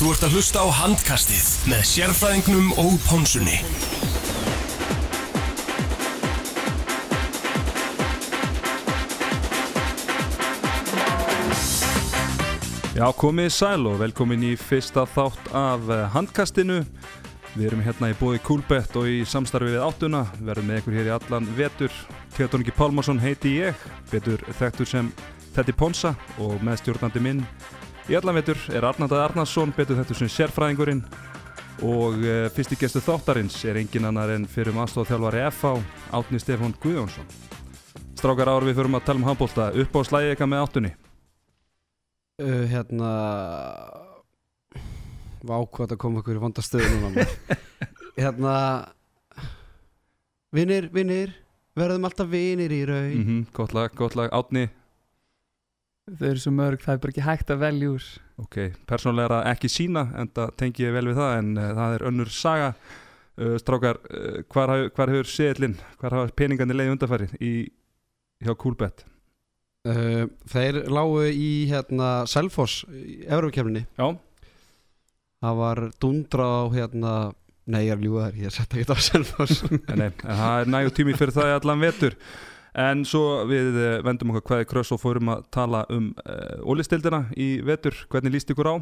Þú ert að hlusta á handkastið með sérfræðingnum og pónsunni. Já, komið í sæl og velkomin í fyrsta þátt af eh, handkastinu. Við erum hérna í bóði Coolbet og í samstarfi við áttuna. Við verðum með ykkur hér í allan vetur. Theodor Ingi Pálmarsson heiti ég, betur þekktur sem Tetti Ponsa og meðstjórnandi minn í allan vetur er Arnandað Arnarsson, betur þekktur sem sérfræðingurinn. Og uh, fyrsti gestu þáttarins er engin annar en fyrir maðurstofþjálfari FH, Átni Stefán Guðjónsson. Strákar ár við förum að tala um handbólta, upp á slæði eitthvað með áttunni. uh, hérna vákvæmt að koma ykkur í vonda stöðu núna maður. hérna vinnir, vinnir verðum alltaf vinnir í raun Mm Gott lag, gott lag, Átni. Þau eru svo mörg, það er bara ekki hægt að velja úr. Ok, persónulega er það ekki sína en það tengi ég vel við það en uh, það er önnur saga. Uh, Strákar, uh, hvar, haf- hvar hefur seðlinn, hvar hafa peningarnir leiði undarfæri í, hjá Coolbet? uh, þeir lágu í hérna Selfoss í Eurókjörninni Já, það var dundra á hérna nei ég er að ljúga þær, ég setta ekki á Selfoss. En, nei, en það er nægu tími fyrir það í allan vetur En svo við uh, vendum okkur hvaði kröss og fórum að tala um uh, ólistildina í vetur, hvernig líst ykkur á?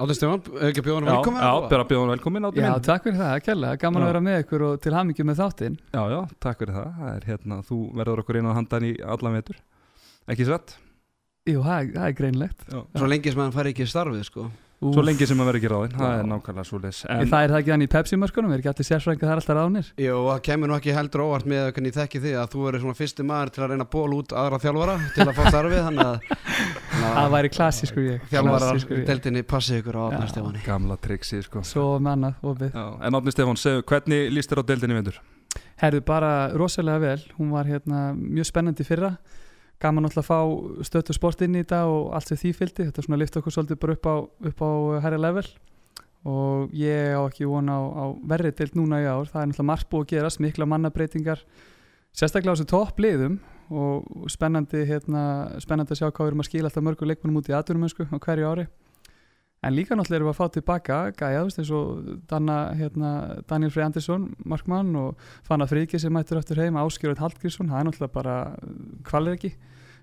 Átni Stefán, ekki bjóðan Já, velkomin já, bara bjóðan velkomin Átni Já, minn. takk fyrir það, kærlega, gaman Já. að vera með ykkur og til hamingi með þáttinn já, já, takk fyrir það, það er hérna, þú verður okkur inn á handan í allan vetur Ekki satt? Jú, það er, það er greinlegt Já. svo lengi sem hann fær ekki í starfið sko Úf, Svo lengi sem að vera ekki ráðinn, það er nákvæmlega svo leis En það er það ekki hann í Pepsi-mörkunum, er ekki allir sérfrænga það er alltaf ráðnir? Jú, það kemur nú ekki heldur óvart með hvernig ég þekki þig að þú eru svona fyrsti maður til að reyna að ból út aðra þjálfara til að fá starfið þannig að, þannig Það væri klassískur ég. Þjálfarar klassískur í ég. deildinni passi ykkur á Átni. Stefáni. Gamla triksi sko. Svo með annað, opið. Já, En Átni Stefán, segðu, hvernig líst þér á deildinni í vindur? Herðu bara rosalega vel, hún var hérna mjög spennandi í fyrra Gaman alltaf að fá stöttu sport inn í þetta og allt sem því fylgdi. Þetta svona lyfti okkur svolítið bara upp á, upp á herri level. Og ég á ekki von á, á verri deild núna í ár. Það er náttúrulega margt búið að gerast, mikla mannabreitingar sérstaklega á þessu toppliðum og spennandi, hérna, spennandi að sjá hvað við erum að skila alltaf mörgur leikmennum út í atvinnumönsku á hverju ári. En líka náttúrulega erum við að fá tilbaka gæja, þú veist, eins og Danna, hérna, Daniel Frey Andersson, markmann og Fanna Fríki sem mættur eftir heim Áskjörður Hallgrísson, það er náttúrulega bara kvalir ekki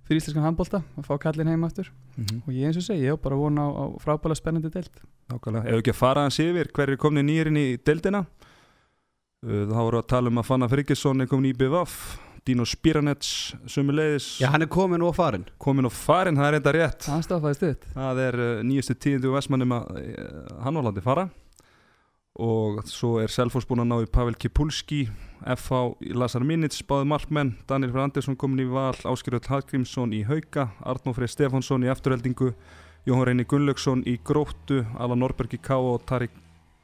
fyrir íslenskan handbólta að fá kallin heim aftur. Og ég eins og segi, ég á bara von á, á frábæla spennandi deild. Nákvæmlega, ef við ekki að fara hans yfir hverju er komin nýrin í deildina? Uh, þá voru að tala um að Fanna Frikesson er komin í BVF Dino Spiranets sumuleiðis Já, hann er komin og farin komin og farin, það er enda rétt. Það staffaði stutt. Það er uh, nýjustu tíðindu vestmannum að uh, hann var landið fara og svo er Selfoss búin að ná í Pavel Kipulski FH Lazar Minits, báði markmenn Daniel Freyr Andersson komin í val Áskiröld Hallgrímsson í Hauka Arnó Freyr Stefánsson í Afturheldingu Jóhann Reyni Gunnlaugsson í Gróttu Alan Norberg í K.A. og Tarik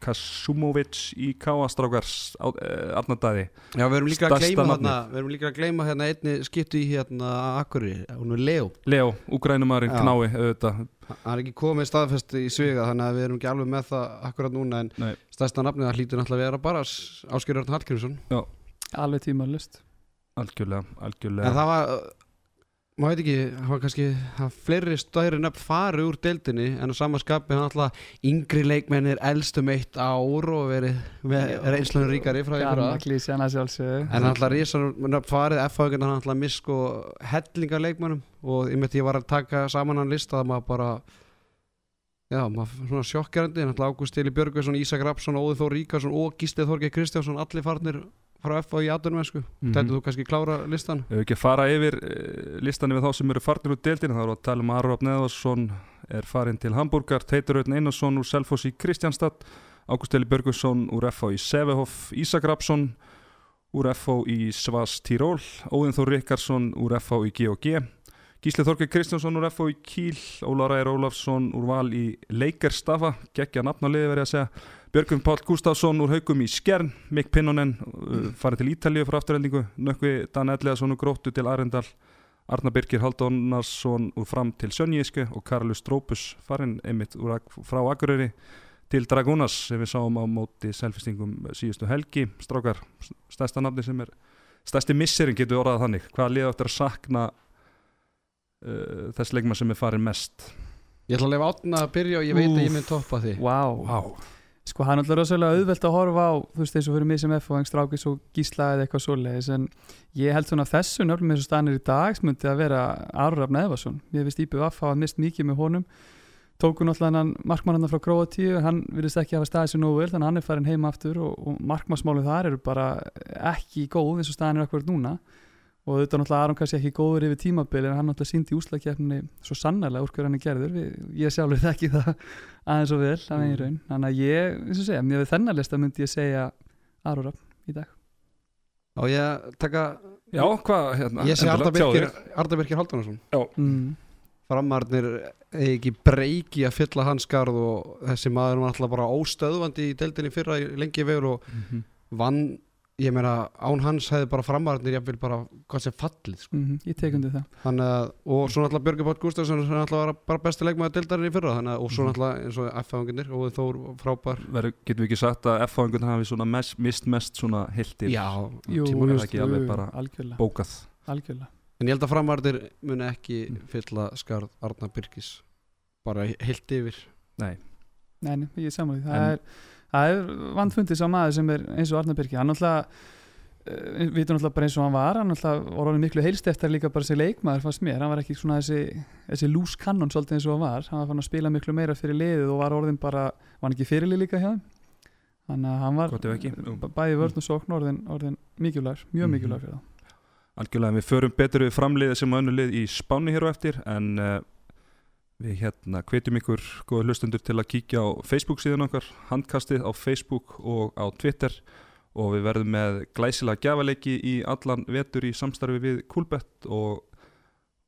Kasumovic í K.A. Strákars uh, Arnardæði Já, við erum líka að gleyma hérna Við erum líka að gleyma hérna einni skiptu í hérna Akkurir, hún er Leo. Leo, Ugrænumærin Já. Knái auðvitað. Hann er ekki komið staðfest í sviga þannig að við erum ekki alveg með það akkurat núna en Nei. stærsta nafnið það hlýtur náttúrulega að vera bara Áskjörður Hallgrímsson. Alveg tímalust algjörlega, En algjörlega það var, maður veit ekki, það var kannski það fleiri stæri nöfn farið úr deildinni en á sama skapi hann alltaf yngri leikmennir elstum eitt ár og verið með reynslunum ríkari frá því En alltaf risar nöfn farið, F-haugan hann alltaf misk og hellingar leikmennum og ég myndi ég var að taka saman hann lista það maður bara Já, maður svona sjokkjærandi, hann alltaf Ágúst Eli Björgvinsson, Ísak Rapsson, Óður Þór Ríkarsson og Gíslið Þorgeir Kristjánsson, allir farnir frá F í aðdunumensku. Mm Mhm. Tættu þú kannski klára listan? Ef við ekki fara yfir uh, listan yfir þá sem eru farnir úr deildinu þá erum við að tala um Arrop Neðarsson er farin til Hamburgar, Teitur Rautn Einarsson úr Selfoss í Kristjánstad Ágúst Eli Börgusson úr FH í Sevehof Ísak Rapsson úr FH í Svas Tíról Óðinn Þór Rikkarsson úr FH í G&G Gísli Þorgeir Kristjánsson úr FH í Kíl Ólar Ægir Ólafsson úr Val í Leikerstafa geggja nafnaliði verið að segja. Björgum Pál Gustafsson úr Haugum í Skjern Mikk Pinnonen uh, farið til Ítalíu frá afturheldingu Nökkvi Dan Elliðarsson úr Gróttu til Arendal Arna Birgir Halldónarsson úr fram til Sönjísku og Karlu Strópus farin einmitt Ak- frá Akureyri til Dragúnas sem við sáum á móti selfistingum síðustu helgi. Strákar, stærsta nafni sem er stærsti misserinn getur orðað þannig. Hvað liða eftir að sakna uh, þess leikma sem er farin mest. Ég ætla að lefa átna að byrja og ég veit að ég mynd toppa því Vá, Vá, sko hann er alltaf rosalega auðvelt að horfa á þú veist eins og fyrir mig sem F og Strákis og Gísla eða eitthvað svoleiðis en ég held svona þessu nöfnum eins og stanir í dag myndi að vera Arur Rafn Eðvarsson. Ég veist Íbjöf Aff hafa mist mikið með honum. Tóku náttúrulega hann markmann frá Króatíu en hann virðist ekki hafa staðið sér nógu vel þannig að hann er farin heim aftur og, og markmannsmálið þar eru bara ekki góð eins og staðin er akkurat núna og þetta er náttúrulega Aron kannski ekki góður yfir tímabili en hann náttúrulega síndi í úslagkeppninni svo sannarlega úr hverju hann er gerður. Við, ég sjálfur þekki það aðeins og vel af einn raun. Þannig að ég, eins og segja, mér við þennan lista myndi ég segja Aron Rafn í dag. Og ég taka, já, hvað hérna ég sé endilega, Arda Birkir Haldunarsson mm. Framarnir eigi ekki breyki að fylla hans skarð og þessi maður var alltaf bara óstöðvandi í deildinni fyrra í lengi vegur og Mhm. vann, ég meina án hans hefði bara framarnir ég vil bara hvað sem fallið sko. Mm ég tek undir það. Þannig að, og svo náttúrulega Björgur Pátt Gustafsson sem náttúrulega var bara besti leikmaður deildarinn í fyrra þannig að, og svo Mhm. náttúrulega eins og F-fanginir og Þór frábær. Verður, getum við ekki sagt að F-fáingun hafi svona mest, mist mest svona hildir Já, Jú, tíma- er ekki alveg bara- algjörlega, bókað? Algjörlega. en ég held að framarnir muni ekki Mm. fylla skarð Arna Birkis bara heilt yfir. Nei, Nei, nei, ég saman því. Það En- er, það er vandfundið sá maður sem er eins og Arnar Birki hann náttúrulega uh, við vitum náttúrulega bara eins og hann var hann var orðin miklu heilst eftir líka bara þessi leikmaður fannst mér, hann var ekki svona þessi þessi loose cannon svolítið eins og hann var. Hann var fann að spila miklu meira fyrir liðið og var orðin bara var hann ekki fyrirlið líka hjá þeim? Þannig að hann var bæði vörn og sókn orðin, orðin mikilvægur, mjög Mhm. mikilvægur fyrir það algjörlega við förum betur við framliðið sem önnu lið í Spáni hér á eftir en uh, við hérna hvetjum ykkur góða hlustundur til að kíkja á Facebook síðan okkar, handkastið á Facebook og á Twitter. Og við verðum með glæsilega gjafaleiki í allan vetur í samstarfi við Coolbet og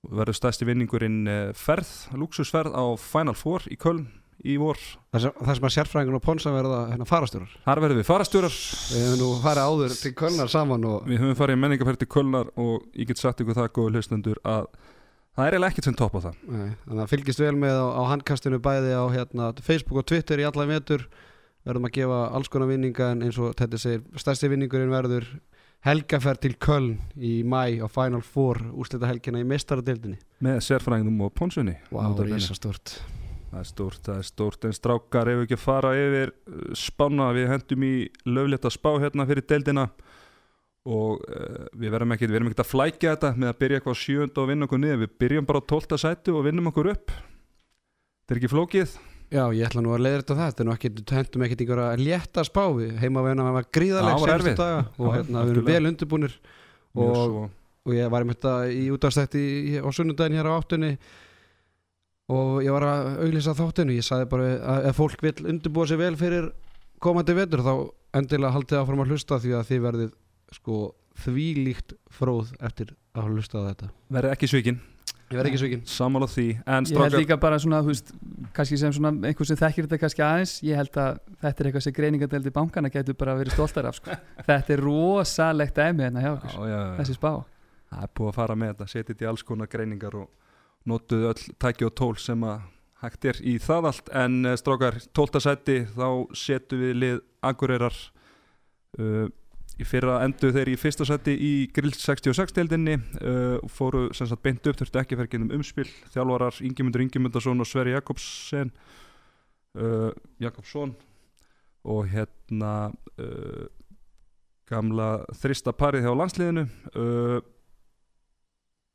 verður stæsti vinningurinn uh, ferð, luxusferð á Final Four í Köln í vor. Það sem, það sem að sérfræðingun og Ponsa verða hérna farastjórar Þar verðum við farastjórar við hefum nú farið áður til Kölnar saman og Við höfum farið menningarferð til Kölnar og ég get sagt ykkur það góða hlustundur að það er eiginlega ekkert sem topp á það. Nei, þannig að fylgist vel með á, á handkastinu bæði á hérna, Facebook og Twitter í allan vetur. Verðum að gefa alls konar vinninga en eins og þetta segir, stærsti vinningurinn verður helgaferð til Köln í mæ á Final Four úrslita helgina í mestaradildinni með sérfræðingum og pónsunni Vá, Nota bene. rísa stort Það er stórt, það er stórt en strákar ef við ekki fara yfir uh, spána? Við hendum í löflétta spá hérna fyrir deildina og uh, við verðum ekkert, að flækja þetta með að byrja eitthvað á sjönda og vinna okkur niður. Við byrjum bara á tólta sætu og vinnum okkur upp. Þetta er ekki flókið? Já, ég ætla nú að leiða þetta það. Þetta er nú ekki, hendum ekkert ykkur að létta spá. Við heima gríðaleg það var daga. Og hérna, við erum vel undirbúnir. Og- svo, og ég var einmitt að í útastætti á sunnudaginn hér á áttunni. Og ég var að auglýsa þáttinu ég sagði bara að ef fólk vil undirbúa sig vel fyrir komandi vetur þá endilega haldið áfram að hlusta því að þið verðið sko þvílíkt fróð eftir að hlusta á þetta verði ekki svikin ég verð ekki svikinn sammála því en Ég held líka bara svona, þú veist, kannski sem svona einhver sem þekkir þetta kannski aðeins, ég held að þetta er eitthvað sem greiningadeldi bankana getur bara verið stoltar af, sko. Þetta er rosalegt dæmi hérna hjá okkur, já, já, já. þessi spá. það er búið að fara með þetta setja þetta í alls konar greiningar og notuðu öll tæki og tól sem að hægt er í það allt en eh, strákar, tólta sæti þá setum við lið Akureyrar uh, í fyrra endu þeir í fyrsta sæti í grill 66 deildinni uh, og fóru sem sagt beint upp þurftu ekki að ferja um umspil. Þjálfarar Ingimundur Ingimundarsson og Sverri Jakobsen uh, Jakobsson og hérna uh, gamla þrista parið hjá landsliðinu uh,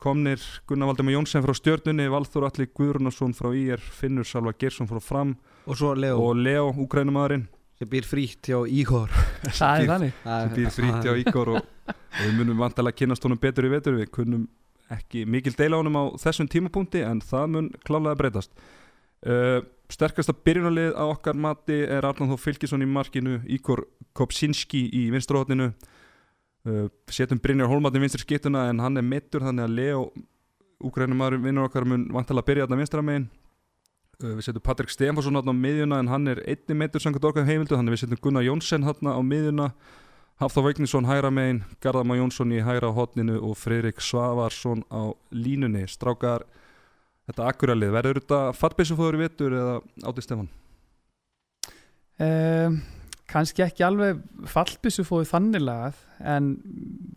komnir Gunnar Valdemar Jónsson frá stjörnunni Valþór Alli Guðrunarsson frá IR Finnur Salva Gersson frá Fram og Leo. Leo, úkrænumæðurinn sem býr frítt hjá Ígor. Það er þannig. sem býr fríti á Ígor og, og við munum vantilega að kynast honum betur í vetur. Við kunnum ekki mikil deila honum á þessum tímapunkti en það mun klálega breytast. Uh, sterkasta byrjunarlið á okkar mati er Arnáð Þó Fylkisson í markinu Ígor Kopsinski í vinstróhóttinu uh, setjum Brynjar Hólmatin vinstri skiptuna en hann er mittur þannig að Leo úgrænumæður vinnur okkar mun vantilega að byrja þarna vinstra megin. uh, við setjum Patrik Stefansson þarna á miðjuna en hann er einni mittur samkvæmt okkar heimildu þannig við setjum Gunnar Jónsson á miðjuna Hafþór Veignisson hægra megin, Garðamá Jónsson í hægra hotninu og Freirik Svavarsson á línunni. Strákar, þetta akkuralið, verður þetta fattbissu fóður í vetur eða átti Stefán? Um, kannski ekki alveg fallbissu fóðu þannig lagað en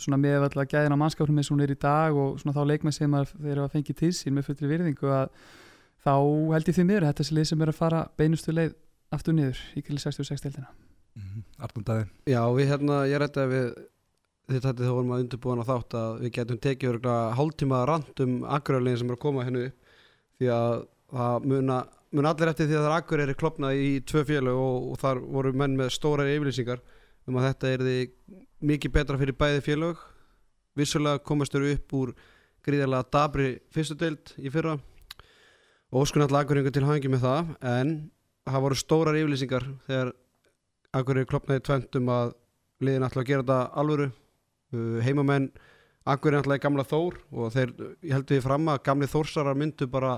svona með alltaf gæðin á mannskapnum eins og hún er í dag og svona þá leikmenn sem þeir eru að fengi til sín með fullri virðingu að þá held ég því miður að þetta sé lið sem er að fara beinustu leið aftur niður í kring 66 deildina. Arnum Dæði Já, við hérna, ég rætti að við tætti þá vorum að undirbúin á þátt að við getum tekið hálftíma rand um agrarlegin sem er að koma hennu upp. Því að það muna, muna allir eftir því að það er agrarlegin klopnað í tvö félög og, og þar voru menn með stórar yfirlýsingar um að þetta er því mikið betra fyrir bæði félög. Vissulega komast þau upp úr gríðarlega dabri fyrstu deild í fyrra og óskun alltaf agrarlegin til hangi með það en það voru stórar yfirlýsingar þegar agrarlegin klopnaði tventum að liðin ætla að gera þetta alvöru. Uh, heimamenn Akkur er alltaf í gamla Þór og þeir ég held við fram að gamli Þórsarar myndu bara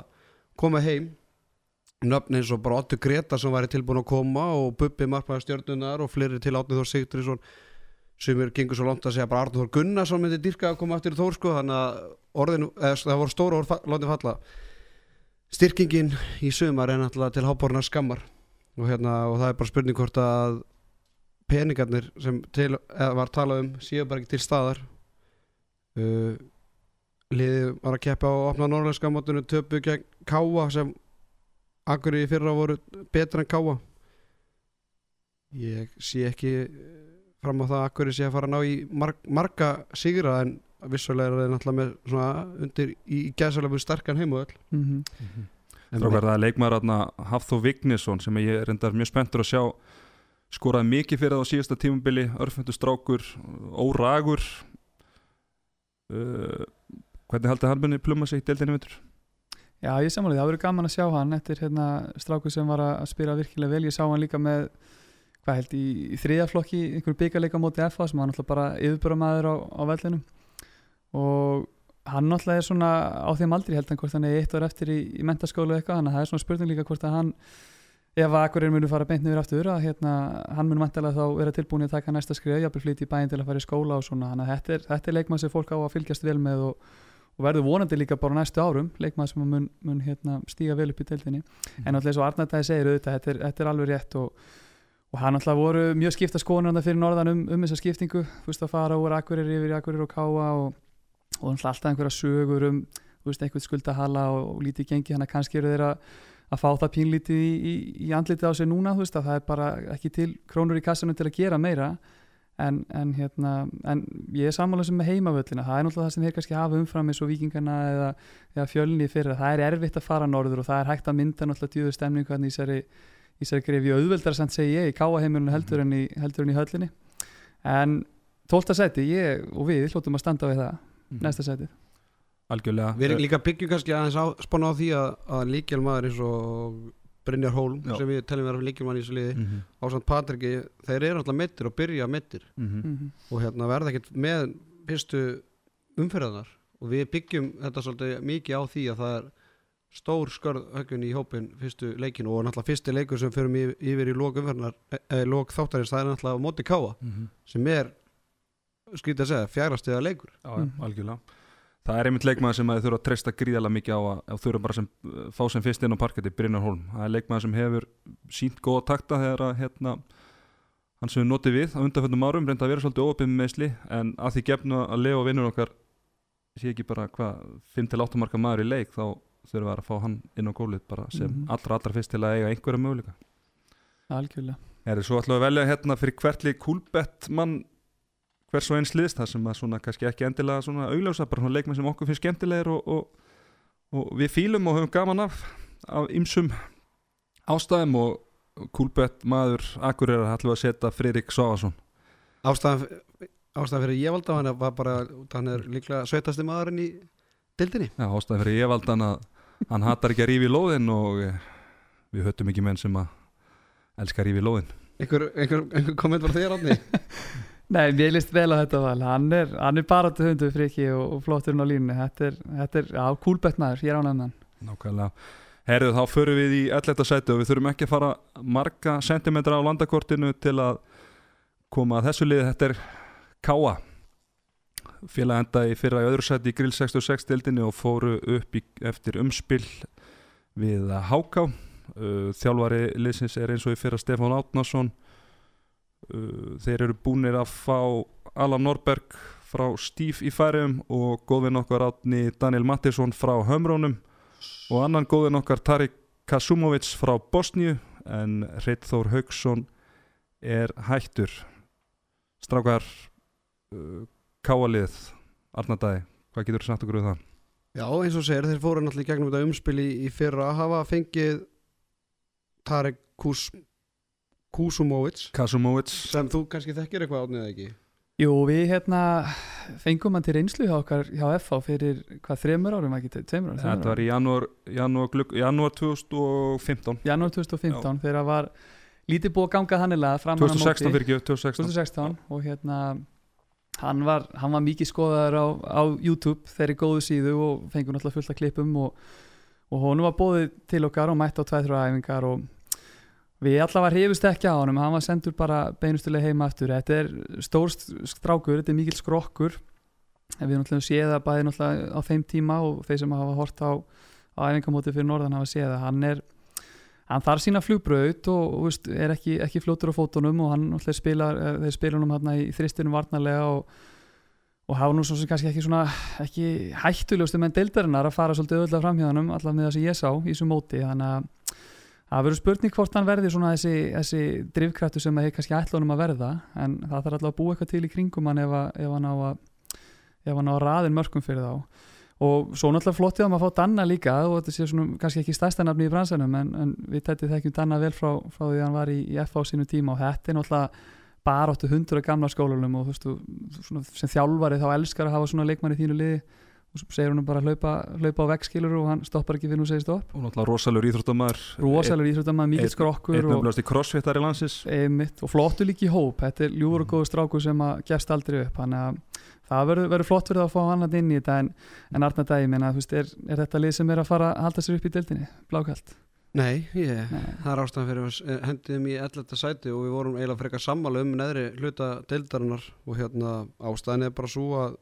koma heim. Nöfn eins og bara Ottur Greta sem væri tilbúin að koma og Bubbi margmæður stjörnunar og fleiri til Átni Þór Sigtrísson sem er gengur svo langt að segja bara Arnur Gunnarsson myndi dyrka að koma aftur í Þór sko þannig að orðin, eða, það voru stóra orð látið falla styrkingin í sumar er náttúrulega til háborna skammar. Og, hérna, og það er bara spurning hvort að peningarnir sem til, var talað um séu bara ekki til staðar. Uh, liðið var að keppa á opna norðlæska mótinu töpu gegn Káa sem akkur í fyrra voru betra en Káa ég sé ekki fram á það að akkur sé að fara að ná í marg, marga sigra en vissulega er það náttúrulega með svona undir í gæðsalegu sterkan heimöðl mm Strákar, það er leikmaður Hafþó Vignesson sem ég er endar mjög spenntur að sjá skoraði mikið fyrir það á síðasta tímubili örfendur strákur, óragur. Uh, hvernig haldið hann muni pluma sig í deildinni vindur? Já, ég samanlega, það verður gaman að sjá hann eftir hérna, stráku sem var að spila virkilega vel, ég sá hann líka með hvað held í, í þriðaflokki einhverju byggarleika á móti FA sem var náttúrulega bara yfirbúramæður á, á vellinum og hann náttúrulega er svona á þeim aldrei held hann hvort hann er eitt ár eftir í, í mentaskólu eitthvað, þannig að það er svona spurning líka hvort að hann ef að Akureyri munu fara beint niður aftur að hérna, hann mun mæntilega þá vera tilbúin að taka næsta skrif, jafnvel flýti í bæinn til að fara í skóla og svona, þannig að þetta er, þetta er leikmann sem fólk á að fylgjast vel með og, og verður vonandi líka bara næstu árum leikmann sem mun, mun hérna, stíga vel upp í deildinni. En alltaf eins og Arnardæði segir auðvitað, þetta er, þetta er alveg rétt og, og hann alltaf voru mjög skipta skoðanir þarna fyrir norðan um, um þessa skiptingu. Þú veist að fara úr Akureyri yfir Akureyri og Káa og, og alltaf einhverja sögur um veist, einhvern skuldahala og, og lítið gengi, þannig að kannski eru þeir að fá það pínlítið í, í, í andlitið á sig núna, veist, að það er bara ekki til krónur í kassanum til að gera meira. En, en hérna en ég er sammála sem með heimavöllina. Það er náttúrulega það sem þeir kannski hafa umfram eins og vikingarna eða, eða fjölni fyrir það er erfitt að fara norður og það er hægt að mynda náttúrulega djúður stemningu hann í þessari í þessari grefi og auðveldar samt segi ég í káaheimilinu heldur en í, heldur en í höllinni. En tólta seti ég og við hljóttum að standa við það næsta seti Algjörlega. Við erum líka byggjum kannski aðeins á, spána á því að, að líkjálmaður eins og Brynjar Hólm Já. sem við teljum vera líkjálmann í þessu liði mm -hmm. ásand Patriki, þeir eru alltaf mittir og byrja mittir Mm -hmm. mm og hérna verða ekkert með fyrstu umferðanar og við byggjum þetta svolítið mikið á því að það er stór skörð höggun í hópin fyrstu leikinu og náttúrulega fyrsti leikur sem fyrir yfir, yfir í lók eða lók þáttarins, það er náttúrulega móti káa sem er, skrítið að segja, fjærasti eða leikur Já, Mhm. algjörlega Það er einmitt leikmaður sem að þurfa að treysta gríðarlega mikið á að, að þurfa bara sem, fá sem fyrst inn á parketti Brynjar Holm. Það er leikmaður sem hefur sínt góða takta þegar að hérna, hann sem við notið við á undanfjöndum árum reynda að vera svolítið óöpið með meðsli en að því gefnu að Leo vinnur okkar sé ekki bara hvað 5-8 marka maður í leik þá þurfa að fá hann inn á gólið bara sem Mhm. allra allra fyrst til að eiga einhverja möguleika. algjörlega Er þið svo við að velja hérna fyrir hvertli kúlbett mann hvers og eins liðst það sem að svona kannski ekki endilega svona augljósa bara svona leikmenn sem okkur finnst skemmtilegir og, og, og við fýlum og höfum gaman af af ymsum ástæðum og kúlbett maður akkur er að við að setja Fririk Svávason ástæðan, ástæðan fyrir ég valda hann var bara, hann er líklega sveitasti maðurinn í dildinni Já, ástæðum fyrir ég valdan að hann hatar ekki að rífi í lóðin og eh, við höttum ekki menn sem að elska að rífi í lóðin einhver, einhver, einhver komment var þér átni Nei, mér líst vel á þetta val hann er, er bara til hundu friki og, og flotturinn á línunni þetta er, þetta er á kúlbett maður, ég er ánægð með hann Nákvæmlega Herðu, þá förum við í 11. sæti og við þurfum ekki að fara marga sentimetra á landakortinu til að koma að þessu liði. Þetta er Káa. Félag enda í fyrra í öðru sæti í grill 66 dildinni og fóru upp í, eftir umspill við Háká. Þjálfari liðsins er eins og í fyrra Stefán Átnason. Uh, þeir eru búnir að fá Alan Norberg frá Stíf í færium og góðvinn okkar átni Daniel Mattisson frá Hömrónum og annan góðin okkar Tarik Kasumovic frá Bosníu en Reitþór Haugsson er hættur strákar uh, káalið Arnardæði, hvað getur þú sagt okkur um það? Já, eins og segir, þeir fóru náttúrulega í gegnum þetta umspil í, í fyrra að hafa fengið Tarek Kus, Kusumovic Kasumovic sem þú kannski þekkir eitthvað átnið ekki? Jú, við hérna fengum hann til reynslu hjá okkar hjá FH fyrir hvað þreymur árum, ekki tveimur árum Þetta var í janúar, janúar, glugg, janúar 2015 janúar 2015 þegar það var lítið búið að ganga hannilega fram 2016 fyrir ekki, 2016 2016 og hérna hann var, hann var mikið skoðaður á, á YouTube þeirri góðu síðu og fengur náttúrulega fullt af klippum og, og honum var bóðið til okkar og mætt á tvæð-þrjá æfingar og við allavega hrifust ekki á honum hann var sendur bara beinustulega heima aftur. Þetta er stór strákur, þetta er mikil skrokkur. Við náttúrulega séð það bæði náttúrulega á þeim tíma og þeir sem hafa hort á, á æfingamóti fyrir norðan hafa séð það hann er hann þarf sína flugbraut og, veist, er ekki, ekki fljótur á fótunum og hann náttúrulega spilar, eh, þeir spila hann hérna í þristunum varnarlega og, og hafa nú svo sem kannski ekki svona ekki hættulegustu menn deildarinnar að fara svolítið öll af framhjóðanum allavega með það sem ég sá í þessu móti. Þannig að það verður spurning hvort hann verði svona þessi, þessi drivkrættu sem það er kannski ætlunum að verða en það þarf alltaf að búa eitthvað til í kringum hann ef, ef hann á að ef hann á að raðin mörgum fyrir þá. Og svo náttúrulega flottið að maður fá Danna líka og þetta sé svona kannski ekki stærsta nafni í bransanum en, en við tættum þekkjum Danna vel frá, frá því hann var í, í FA á sínu tíma og þetta er náttúrulega bara áttu hundra gamla skólanum og þú veist, sem þjálfari þá elskar að hafa svona leikmann í þínu liði og svo segir hún bara að hlaupa, hlaupa á vegskilur og hann stoppar ekki fyrir hún segir stopp. Og náttúrulega rosalur íþróttamæður rosalur íþróttamæður, mikill skrokkur einn umlast í crossfittar í landsins. Einmitt, og flottu líki í hóp, þetta er ljúur og góð strákur sem að gefst aldrei upp. Þannig að það verður, verður flott fyrir það að fá hann inn í þetta. En, en Arna Dæmi, menna, veist, er, er þetta lið sem er að fara að halda sér upp í deildinni? Blákalt? Nei, ég, Nei. það er ástæðan fyrir að hendiðum í 11. sæti og við vorum eiginlega frekar sammála um neðri hluta deildarinnar. Og hérna ástæðan er bara svo að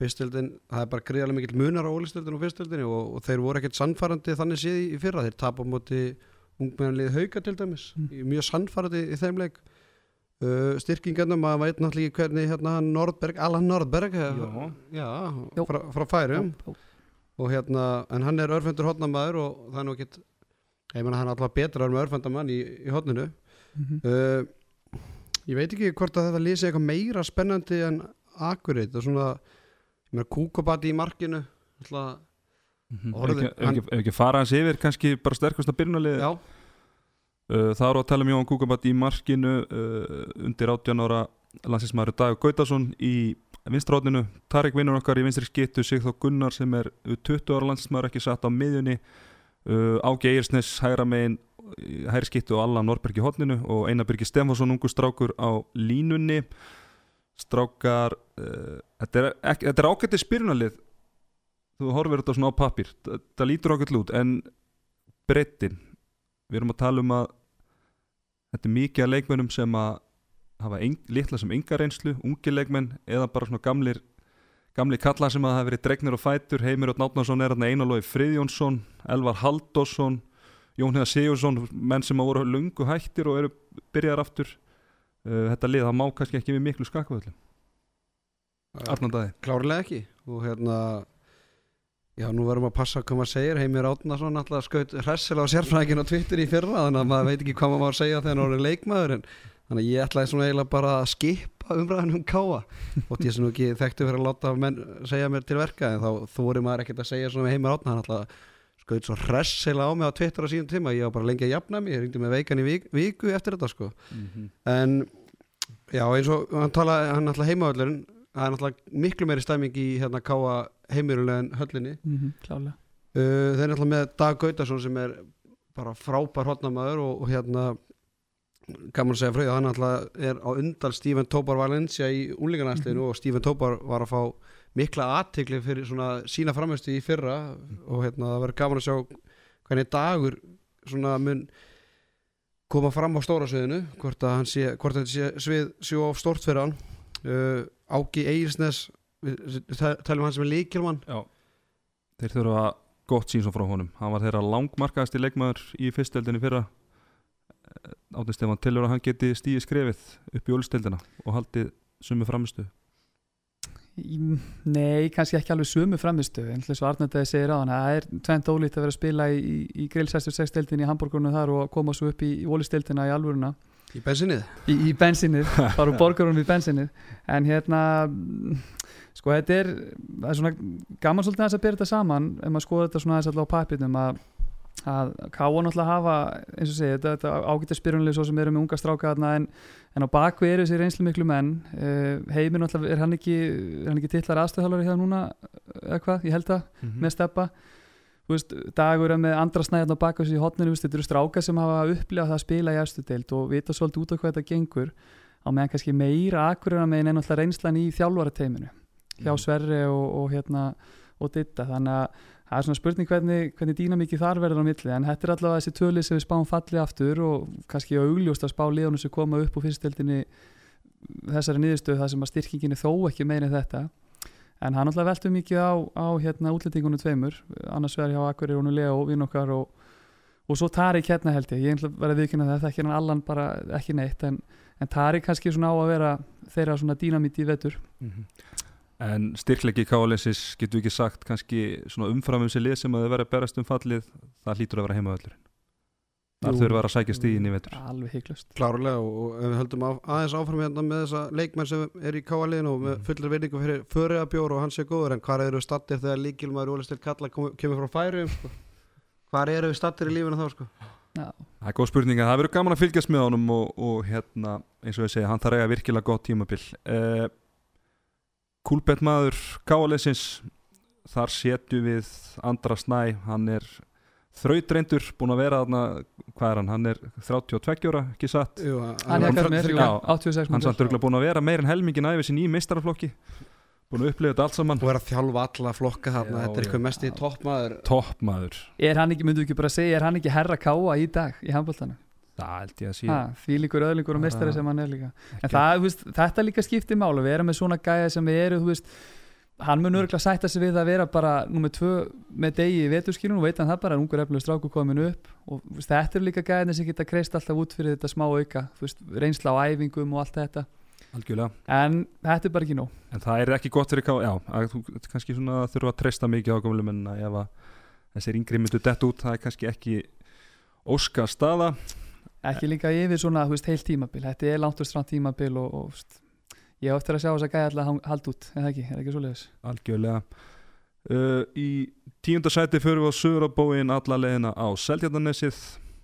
fyrstildin, það er bara greiðarlega mikill munar á ólistildin og fyrstildin og, og þeir voru ekkert sannfærandi þannig séð í, fyrra, þeir tapa moti ungmeðanlið hauga til dæmis mm. mjög sannfærandi í þeim leik. Uh, styrkingarnum að veit náttúrulega hvernig hérna Nordberg, Allan Nordberg já, frá, frá færum já, og hérna, en hann er örfendur hodnamaður og það er nú ekkit ég menna hann er alltaf betra með örfendamann í, í hodninu mm -hmm. uh, ég veit ekki hvort að þetta lýsi eitthvað meira spennandi en akkurat og svona með kúkabati í markinu alltaf mm -hmm. orðin, ef, hann... ef ekki fara hans yfir kannski bara sterkast að byrjunalið uh, það eru að tala um Jón Kúkabati í markinu uh, undir 18 ára landsinsmaður Dag Gautason í vinstráðinu, Tarik vinnur okkar í vinstri skittu Sigþó Gunnar sem er 20 ára landsinsmaður ekki satt á miðjunni. Uh, Ági Eirsnes hægra megin hæri skittu og alla Norberg í hodninu og Einar Birgir Stefánsson ungu strákur á línunni strákar uh, þetta er, er ágættið spyrnalið. Þú horfir þetta svona á pappir það lítur ágætt lút en breytin, við erum að tala um að þetta er mikið af leikmennum sem að hafa ein, litla sem ynga reynslu, ungi leikmenn eða bara svona gamlir gamli kalla sem að það hefur verið dregnir og fætur. Heimir Ótt Náttúnarsson er hérna Einarlói Friðjónsson Elvar Haldosson Jón Heiðar Sigursson menn sem að voru lungu hættir og eru byrjar aftur þetta lið, það má kannski ekki við miklu skakvöldum Arnandaði Klárlega ekki. Og hérna já, nú verðum að passa hvað maður segir. Heimir Átnarsson alltaf skaut hressilega á sérfræðingin á Twitter í fyrra þannig að maður veit ekki hvað maður segja þegar hann er leikmaður en þannig að ég ætlaði svona eiginlega bara að skipa umræðan um káa og því sem nú ekki þekktu fyrir að láta menn segja mér til verka en þá þóri maður ekkert að segja svona Heimir Átnarsson alltaf skaut svo hressilega á mig á Twitter á síðan tíma ég var bara lengi að jafna mig, ég ringdi með veikan í vik, viku eftir þetta sko mm -hmm. en já eins og hann tala hann alltaf heimavöldurinn það er alltaf miklu meiri stæming í hérna káa heimirulega en höllinni mm -hmm, uh, þeir er alltaf með Dag Gautarsson sem er bara frábær hodnamaður og, og hérna kannan segja fröðu, hann alltaf er á undal Stephen Tobar Valencia í úlingarnæsliðinu mm -hmm. og Stephen Tobar var að fá mikla aðtikli fyrir svona sína framhauðstu í fyrra og hérna það verður gaman að sjá hvernig dagur svona mun koma fram á stóra sviðinu hvort að hann sé, hvort að þetta sé svið á stort fyrir hann. Uh, Áki Eirsnes talum hann sem er líkjálmann Já, þeir þurfa gott sínsum frá honum. Hann var þeirra langmarkaðast í leikmaður í fyrsteldinni fyrra. Átið Stefan tilur að hann geti stíði skrefið upp í ólsteldina og haldið sumi framistu Í- Nei, kannski ekki alveg sömu framistu en eins og Arnardæði segir á hann það er tvent ólít að vera að spila í, í, í grill 66 deildin í Hamburgurnu þar og koma svo upp í, í ólisteildina í alvöruna. Í bensinnið? Í, í bensinnið, bara úr borgarunum í bensinnið. En hérna sko þetta er, er svona gaman svolítið aðeins að byrja þetta saman ef maður skoða þetta svona aðeins alltaf á papirnum að, að Káa náttúrulega hafa eins og segja, þetta, þetta ágæta spyrunlega svo sem eru með unga stráka þarna en, en á bakvið eru þessi reynslu miklu menn uh, heimir náttúrulega, er hann ekki er hann ekki titlar aðstöðhálari hérna núna eða hvað, ég held það, Mhm. með steppa veist, dagur er með andra snæðan á baka þessi hotninu, þetta eru strákar sem hafa upplifað það að spila í efstu deild og vita svolítið út á hvað þetta gengur á meðan kannski meira akkurina megin en alltaf reynslan í þjálfarateiminu hjá Mhm. Sverri og, og hérna og Ditta, þannig að það er svona spurning hvernig, hvernig dýnamíki þar verður á milli en þetta er allavega þessi tölið sem við spáum falli aftur og kannski augljóst að spá liðunum sem koma upp úr fyrstdeildinni þessari niðurstöðu það sem að styrkingin er þó ekki meira en þetta. En hann alltaf veltur mikið á, á hérna útlendingunum tveimur annars vegar hjá Akkurir og Leo, vinn okkar og, og svo Tarik hérna held ég. Ég ætla að viðkynna það, það ekki hann allan bara ekki neitt en, en Tarik kannski svona á að vera þeirra svona dýnamíti í vetur. Mhm. En styrklegi kálesis getur ekki sagt kannski svona umfram um sér lið sem að þau verða að berast um fallið það hlýtur að vera heimavöllur þar Jú. þurfa að vera að sækja stíðin í vetur alveg hygglust klárlega og, og ef við höldum á, aðeins áfram hérna með þessa leikmenn sem er í káaliðinu og með Mhm. fullir verðingu fyrir föriðabjór og hann sé góður en hvað eru við stattir þegar líkilmaður Ólistil Kalla kom, kemur frá færi sko? hvað eru við stattir í lífinu þá sko? Það er góð spurning að það verður gaman að fylgjast með honum og, og hérna eins og ég segja, hann þarf að eiga virkilega gott tímabil uh, Kúlbett maður káleisins þar setu við Andra Snæ, hann er þrautreyndur, búin að vera þarna hvað er hann, hann er 32 ára ekki satt, Jú, hann er að- líka, Já. 86 hann samt örgulega búin að vera meir en helmingin æfi sinni í meistaraflokki. Búin að upplifa þetta allt saman. Og er að þjálfa alla flokka þarna. Já, þetta er eitthvað mest í toppmaður. Toppmaður, er hann ekki, myndu ekki bara segja, er hann ekki herra káa í dag í handbóltanu? Því líkur öðlingur og mestari sem hann er líka. En það, veist, þetta líka skiptir máli að vera með svona gæja sem eru, þú veist hann mun örgulega sætta sig við að vera bara númer tvö með degi í veturskilun og veit hann það bara ungur eflug stráku komin upp og veist, þetta eru líka gæðinni sem geta kreist alltaf út fyrir þetta smá auka reynsla á æfingum og allt þetta. Algjörlega. En þetta er bara ekki nóg. En það er ekki gott fyrir já, að þú kannski svona þurfa að treysta mikið á gamlu menna ef að þessir yngri myndu dett út, það er kannski ekki óska staða. Ekki líka yfir svona, veist, heilt tímabil þetta er langt og strand tímabil og, og veist, ég á eftir að sjá þess að gæja alltaf halda út, er það ekki, er ekki svoleiðis Algjörlega. Uh, í tíunda sæti fyrir við á Söðurabóin alla leiðina á Seldjarnanesið,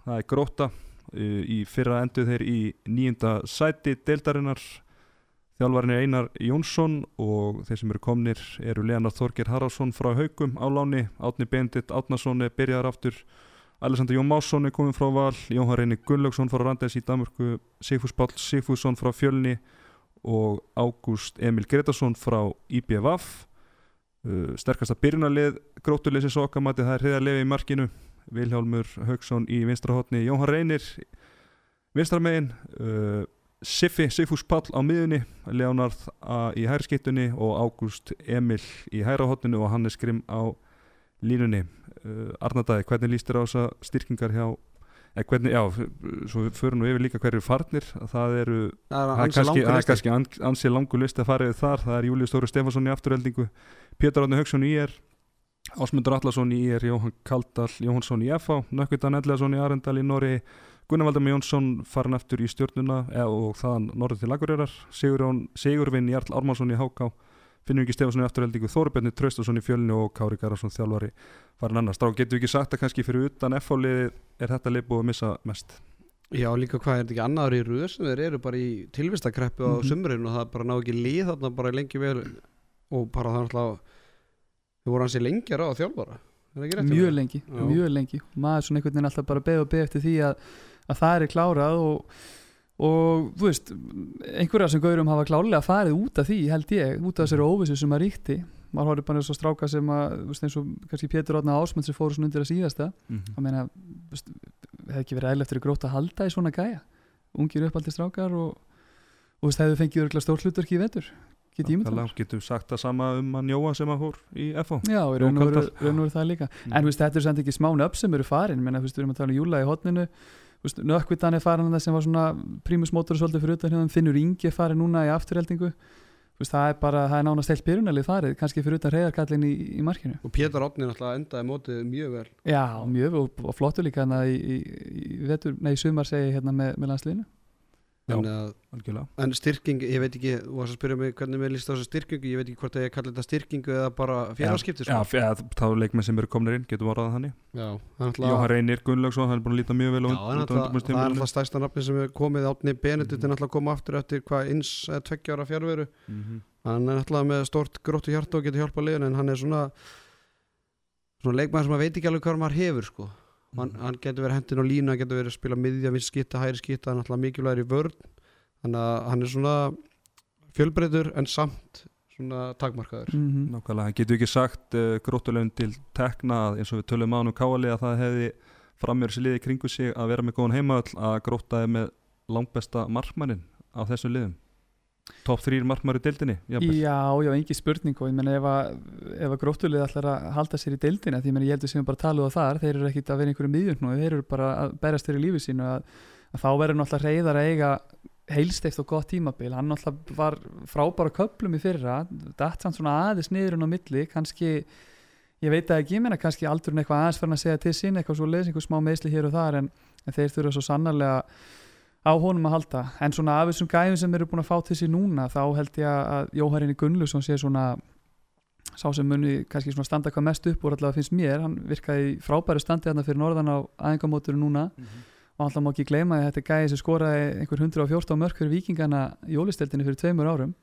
það er gróta. Uh, í fyrra endur þeir í níunda sæti deildarinnar. Þjálfarin er Einar Jónsson og þeir sem eru komnir eru Leanar Þorgir Haraldsson frá Haugum á láni, Átni Bendit Átnason er byrjar aftur, Alessandr Jón Másson er komin frá Val, Jóhann Reyni Gunnlaugsson frá Randes í Danmörku, Sigfús Páll Sigfússon frá Fjölni og Ágúst Emil Gretarsson frá IBVF uh, sterkasta byrjunarlið grótuleysins okkar mati það er hriðarlefi í markinu Vilhjálmur Haugsson í vinstrahotni Jóhann Reynir vinstramegin uh, Siffi, Siffús Pall á miðunni Leonard A. í hærskittunni og Ágúst Emil í hærahotninu og Hannes Grimm á línunni. Uh, Arnardæði, hvernig líst þér á þessa styrkingar hjá eða hvernig, já, svo förum nú yfir líka hverju farnir, það eru það er kannski, kannski an- ansi langur listi að fara yfir þar. Það er Július Þóri Stefansson í afturheldingu Pétur Átni Hauksson í er Ásmundur Allarsson í er Jóhann Kaldal Jóhannsson í FH, Nökkvitan Elleðarsson í Arendal í Norri, Gunnar Valdemar Jónsson farin aftur í stjórnuna eða, og þaðan norður til Sigurjón, Sigurvinn Jarl Ármansson í HK Finnum ekki Stefansson í afturheldingu Þórbjörni Traustason í fjölni og Kári Garðarsson þjálfari farin annars, þá getum við ekki sagt að kannski fyrir utan FH-liði er þetta lið búið að missa mest Já, líka hvað er þetta ekki annaður í röð sem þeir eru bara í tilvistakreppu á Mhm. sumrinu og það bara ná ekki líð þarna bara lengi vel og bara það er alltaf þau voru hansi lengjar á þjálfara er mjög lengi, Já. mjög lengi maður er svona einhvern veginn alltaf bara beð og beð eftir því að, að það er klárað og, og þú veist einhverja sem gaurum hafa klárlega farið út af því held ég, út af þessari óvissu sem að ríkti. Maður horfði bara eins og stráka sem að veist, eins og kannski Pétur Átna Ásmund sem fóru svona undir að síðasta. Mm að meina, veist, hefði ekki verið eðlilegt fyrir grót að halda í svona gæja. Ungir uppaldi strákar og, og veist, hefði fengið örgulega stórt hlutverki í vetur. Get ég mynd getum sagt það sama um að njóa sem að fór í FH Já, í raun og veru- það líka. En veist, þetta er samt ekki smá nöfn sem eru farin. Menna, við erum að tala um Júla í hotninu Nökkvitan er farin þarna sem var svona Prímusmótor svolítið fyrir utan hérna Finnur Ingi er farin núna í afturheldingu það er bara, það er nánast heilt byrjunalið farið, kannski fyrir utan reyðarkallin í, í markinu. og Pétur Átni náttúrulega endaði mótið mjög vel Já, mjög vel og, og flottur líka hérna í, í, í, vetur, nei, í sumar segi hérna með, með landsliðinu. Að, algjörlega en styrking, ég veit ekki þú varst að spyrja mig hvernig mér líst á þessu styrkingu ég veit ekki hvort að ég kalli þetta styrkingu eða bara félagskipti Já, sko. já, þá er leikmenn sem eru komnir inn, getum orðað þannig Jóhann Reynir Gunnlaugsson, hann er búin að líta mjög vel Já, það er alltaf stærsta nafni sem er komið átni Benedikt er náttúrulega að koma aftur eftir hvað eins eða tveggja ára fjárveru Mhm. hann er náttúrulega með stort gróttu hjarta og getur hjálpað liðin en hann er svona svona leikmaður sem maður veit ekki alveg hvað maður hefur sko. Hann, hann getur verið hendin á línu hann getur verið að spila miðja, vinst skita, hæri skita hann er náttúrulega mikilvægur í vörn. Þannig að hann er svona fjölbreytur en samt svona takmarkaður. Mm Nákvæmlega, hann getur ekki sagt uh, gróttulegum til tekna eins og við tölum á hann um káali að það hefði framjör sér liði kringu sig að vera með góðan heimaöll að gróta er með langbesta markmannin á þessum liðum Top 3 markmar í deildinni jafnvel. Já, já, engi spurning og ég menna ef að, að gróttulið ætlar að halda sér í deildina því menna ég heldur sem við bara talið á þar þeir eru ekkit að vera einhverju miðjum þeir eru bara að berast þeir í lífi sínu að, að þá verður náttúrulega reyðar að eiga heilsteift og gott tímabil hann náttúrulega var frábæra köplum í fyrra datt hann svona aðeins niður en á milli kannski, ég veit að ekki menna kannski aldurinn eitthvað aðeins og á honum að halda. En svona af þessum gæðum sem eru búin að fá til sér núna þá held ég að Jóharinni Gunnlusson sé svona sá sem muni kannski svona standa hvað mest upp úr allavega finnst mér, hann virkaði í frábæru standi þarna fyrir norðan á aðengamóturu núna. Og alltaf má ekki gleyma að þetta gæði sem skoraði einhver 114 mörk fyrir vikingana í ólisteldinni fyrir tveimur árum.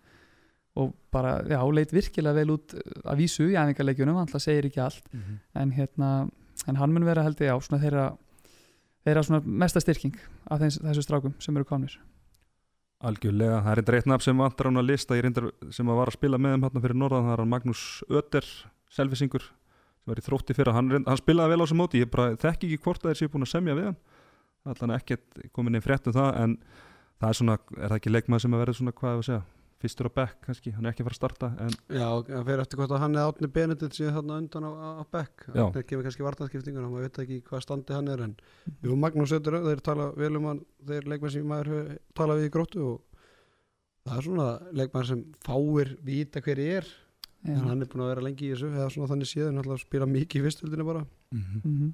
Og bara, já, leit virkilega vel út að vísu í æfingarleikjunum, hann alltaf segir ekki allt. Mhm. en hérna, en hann mun vera held ég á svona þeirra, þeirra svona mesta styrking af þess, þessu strákum sem eru komnir. Algjörlega, það er eitthvað eitt nafn sem vantar hann að lista reyndar sem að var að spila með þeim hérna fyrir norðan það er Magnús Ötter, selvisingur sem var í þrótti fyrir, hann, hann spilaði vel á þessu móti, ég bara þekki ekki hvort að þeir séu búin að semja við hann. Allan ekkert komin í frétt um það en það er svona, er það ekki leikmaður sem að verða svona, hvað að segja, fyrstur á bekk kannski, hann er ekki að fara að starta en Já, það fer eftir hvort að hann er átni Benedikt síðan þarna undan á, á Beck það kemur kannski vartanskiptingun maður veit ekki hvað standi hann er en jú, Magnús Ötur, þeir tala vel um hann þeir leikmenn sem maður hefur talað við í gróttu og það er svona leikmenn sem fáir vita hver ég er en Já. hann er búin að vera lengi í þessu eða svona þannig séð, hann að spila mikið í fyrstöldinu bara. Mhm.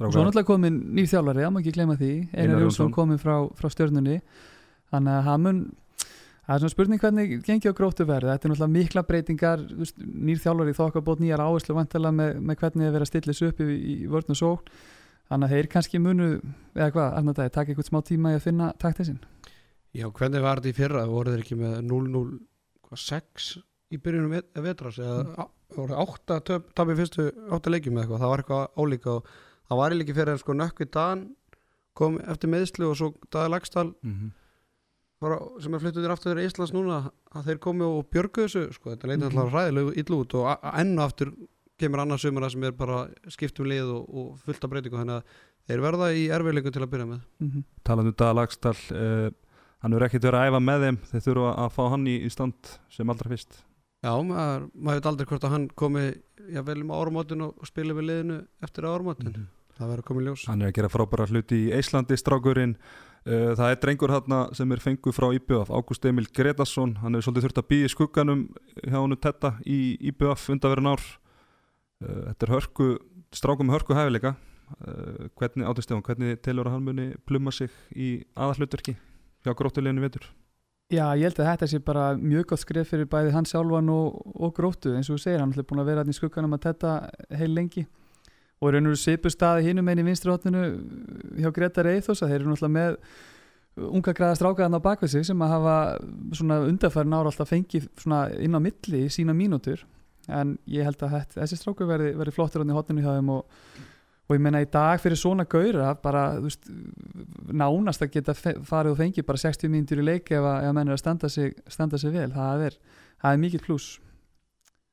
Strákar, Svo náttúrulega komin nýr þjálfari, það má ekki gleyma því. Einar. Jónsson komin frá, frá stjörnunni. Þannig að hann mun það er svona spurning hvernig gengi á gróttu verði þetta er náttúrulega mikla breytingar. Þú veist, nýr þjálfari þokkabót nýjar áherslu vantilega með, með hvernig það verið að stilla þessu upp í, í vörn og sókn. Þannig að þeir kannski munu eða hvað, Arnar Dæði, taka eitthvað smá tíma í að finna taktisinn. Já, hvernig var þetta í fyrra? voru þeir ekki með 0-0-6 í byrjunum vet vetras eða á- voru 8 tapir fyrstu 8 leikjum eða eitthvað, það var eitthvað álíka sem er flyttuð þér aftur í Íslands núna að þeir komi og björgu þessu sko, þetta leiti Mhm. alltaf ræðilegu ill út og a- a- enn og aftur kemur annars sumara sem er bara skiptum lið og, og fullt af breytingu þannig að þeir verða í erfiðleikum til að byrja með. Mm -hmm. talandi um Daða Lagstall uh, hann verður ekkert verið að æfa með þeim. Þeir þurfa að fá hann í, í stand sem allra fyrst. Já, maður, maður veit aldrei hvort að hann komi já, vel um árumótin og spila við liðinu eftir árumótin, það verður komið ljós. Hann er að gera frábæra hluti í Íslandi strákurinn það er drengur hann sem er fenguð frá IBF Ágúst Emil Gretarsson hann hefur svolítið þurft að býja í skugganum hjá hann Tetta í IBF undanverðin ár. Uh, þetta er hörku strákum með hörku hæfileika. Uh, hvernig áttu stefan, hvernig telur að hann muni pluma sig í aðallutverki hjá gróttuleginu vetur? Já, ég held að þetta sé bara mjög gott skrif fyrir bæði hann sjálfan og, og gróttu. Og þú segir, hann er búin að vera hann í skugganum að þetta heil lengi og er raunur svipur staði hinum einn í vinstri hotninu hjá Gretar Eithos að þeir eru náttúrulega með unga græða strákaðan á bakvið sig sem að hafa svona undarfærin ára alltaf fengið svona inn á milli í sína mínútur. En ég held að þetta, þessi stráku verði, verði flottur hann í hotninu hjá þeim og og ég meina í dag fyrir svona gauðra bara, veist, nánast að geta farið og fengið bara 60 mínútur í leik ef að, að menn er að standa sig, standa sig vel. Það er, það er mikið pluss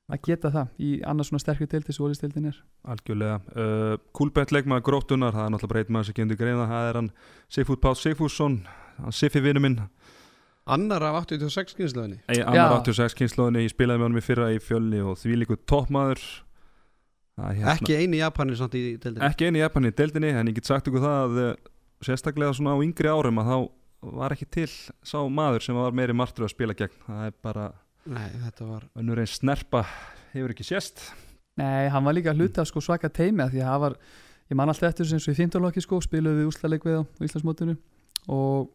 að geta það í annars svona sterkri deildi svo ólistildin er. Algjörlega, uh, Kúlbett leikmaður gróttunar, það er náttúrulega breyt maður sem kemur til greina, það er hann Sigfúd Páll Sigfússon, hann Siffi vinnu minn. Annar af 86 kynnslöðinni Ei, annar 86 kynnslóðinni, ég spilaði með honum í fyrra í fjölni og því líku toppmaður. Það er hérna- Ekki eini Japanir samt í deildinni. Ekki eini Japan í deildinni en ég get sagt ykkur það að eh, sérstaklega svona á yngri árum að þá var ekki til sá maður sem var meiri martur að spila gegn. Það er bara Nei, þetta var önnur einn snerpa hefur ekki sést. Nei, hann var líka hluti af sko svaka teimi af því að það var, ég man alltaf eftir þessu eins og í 15 lokki sko, spiluðu við úslaleik við á Íslandsmótinu og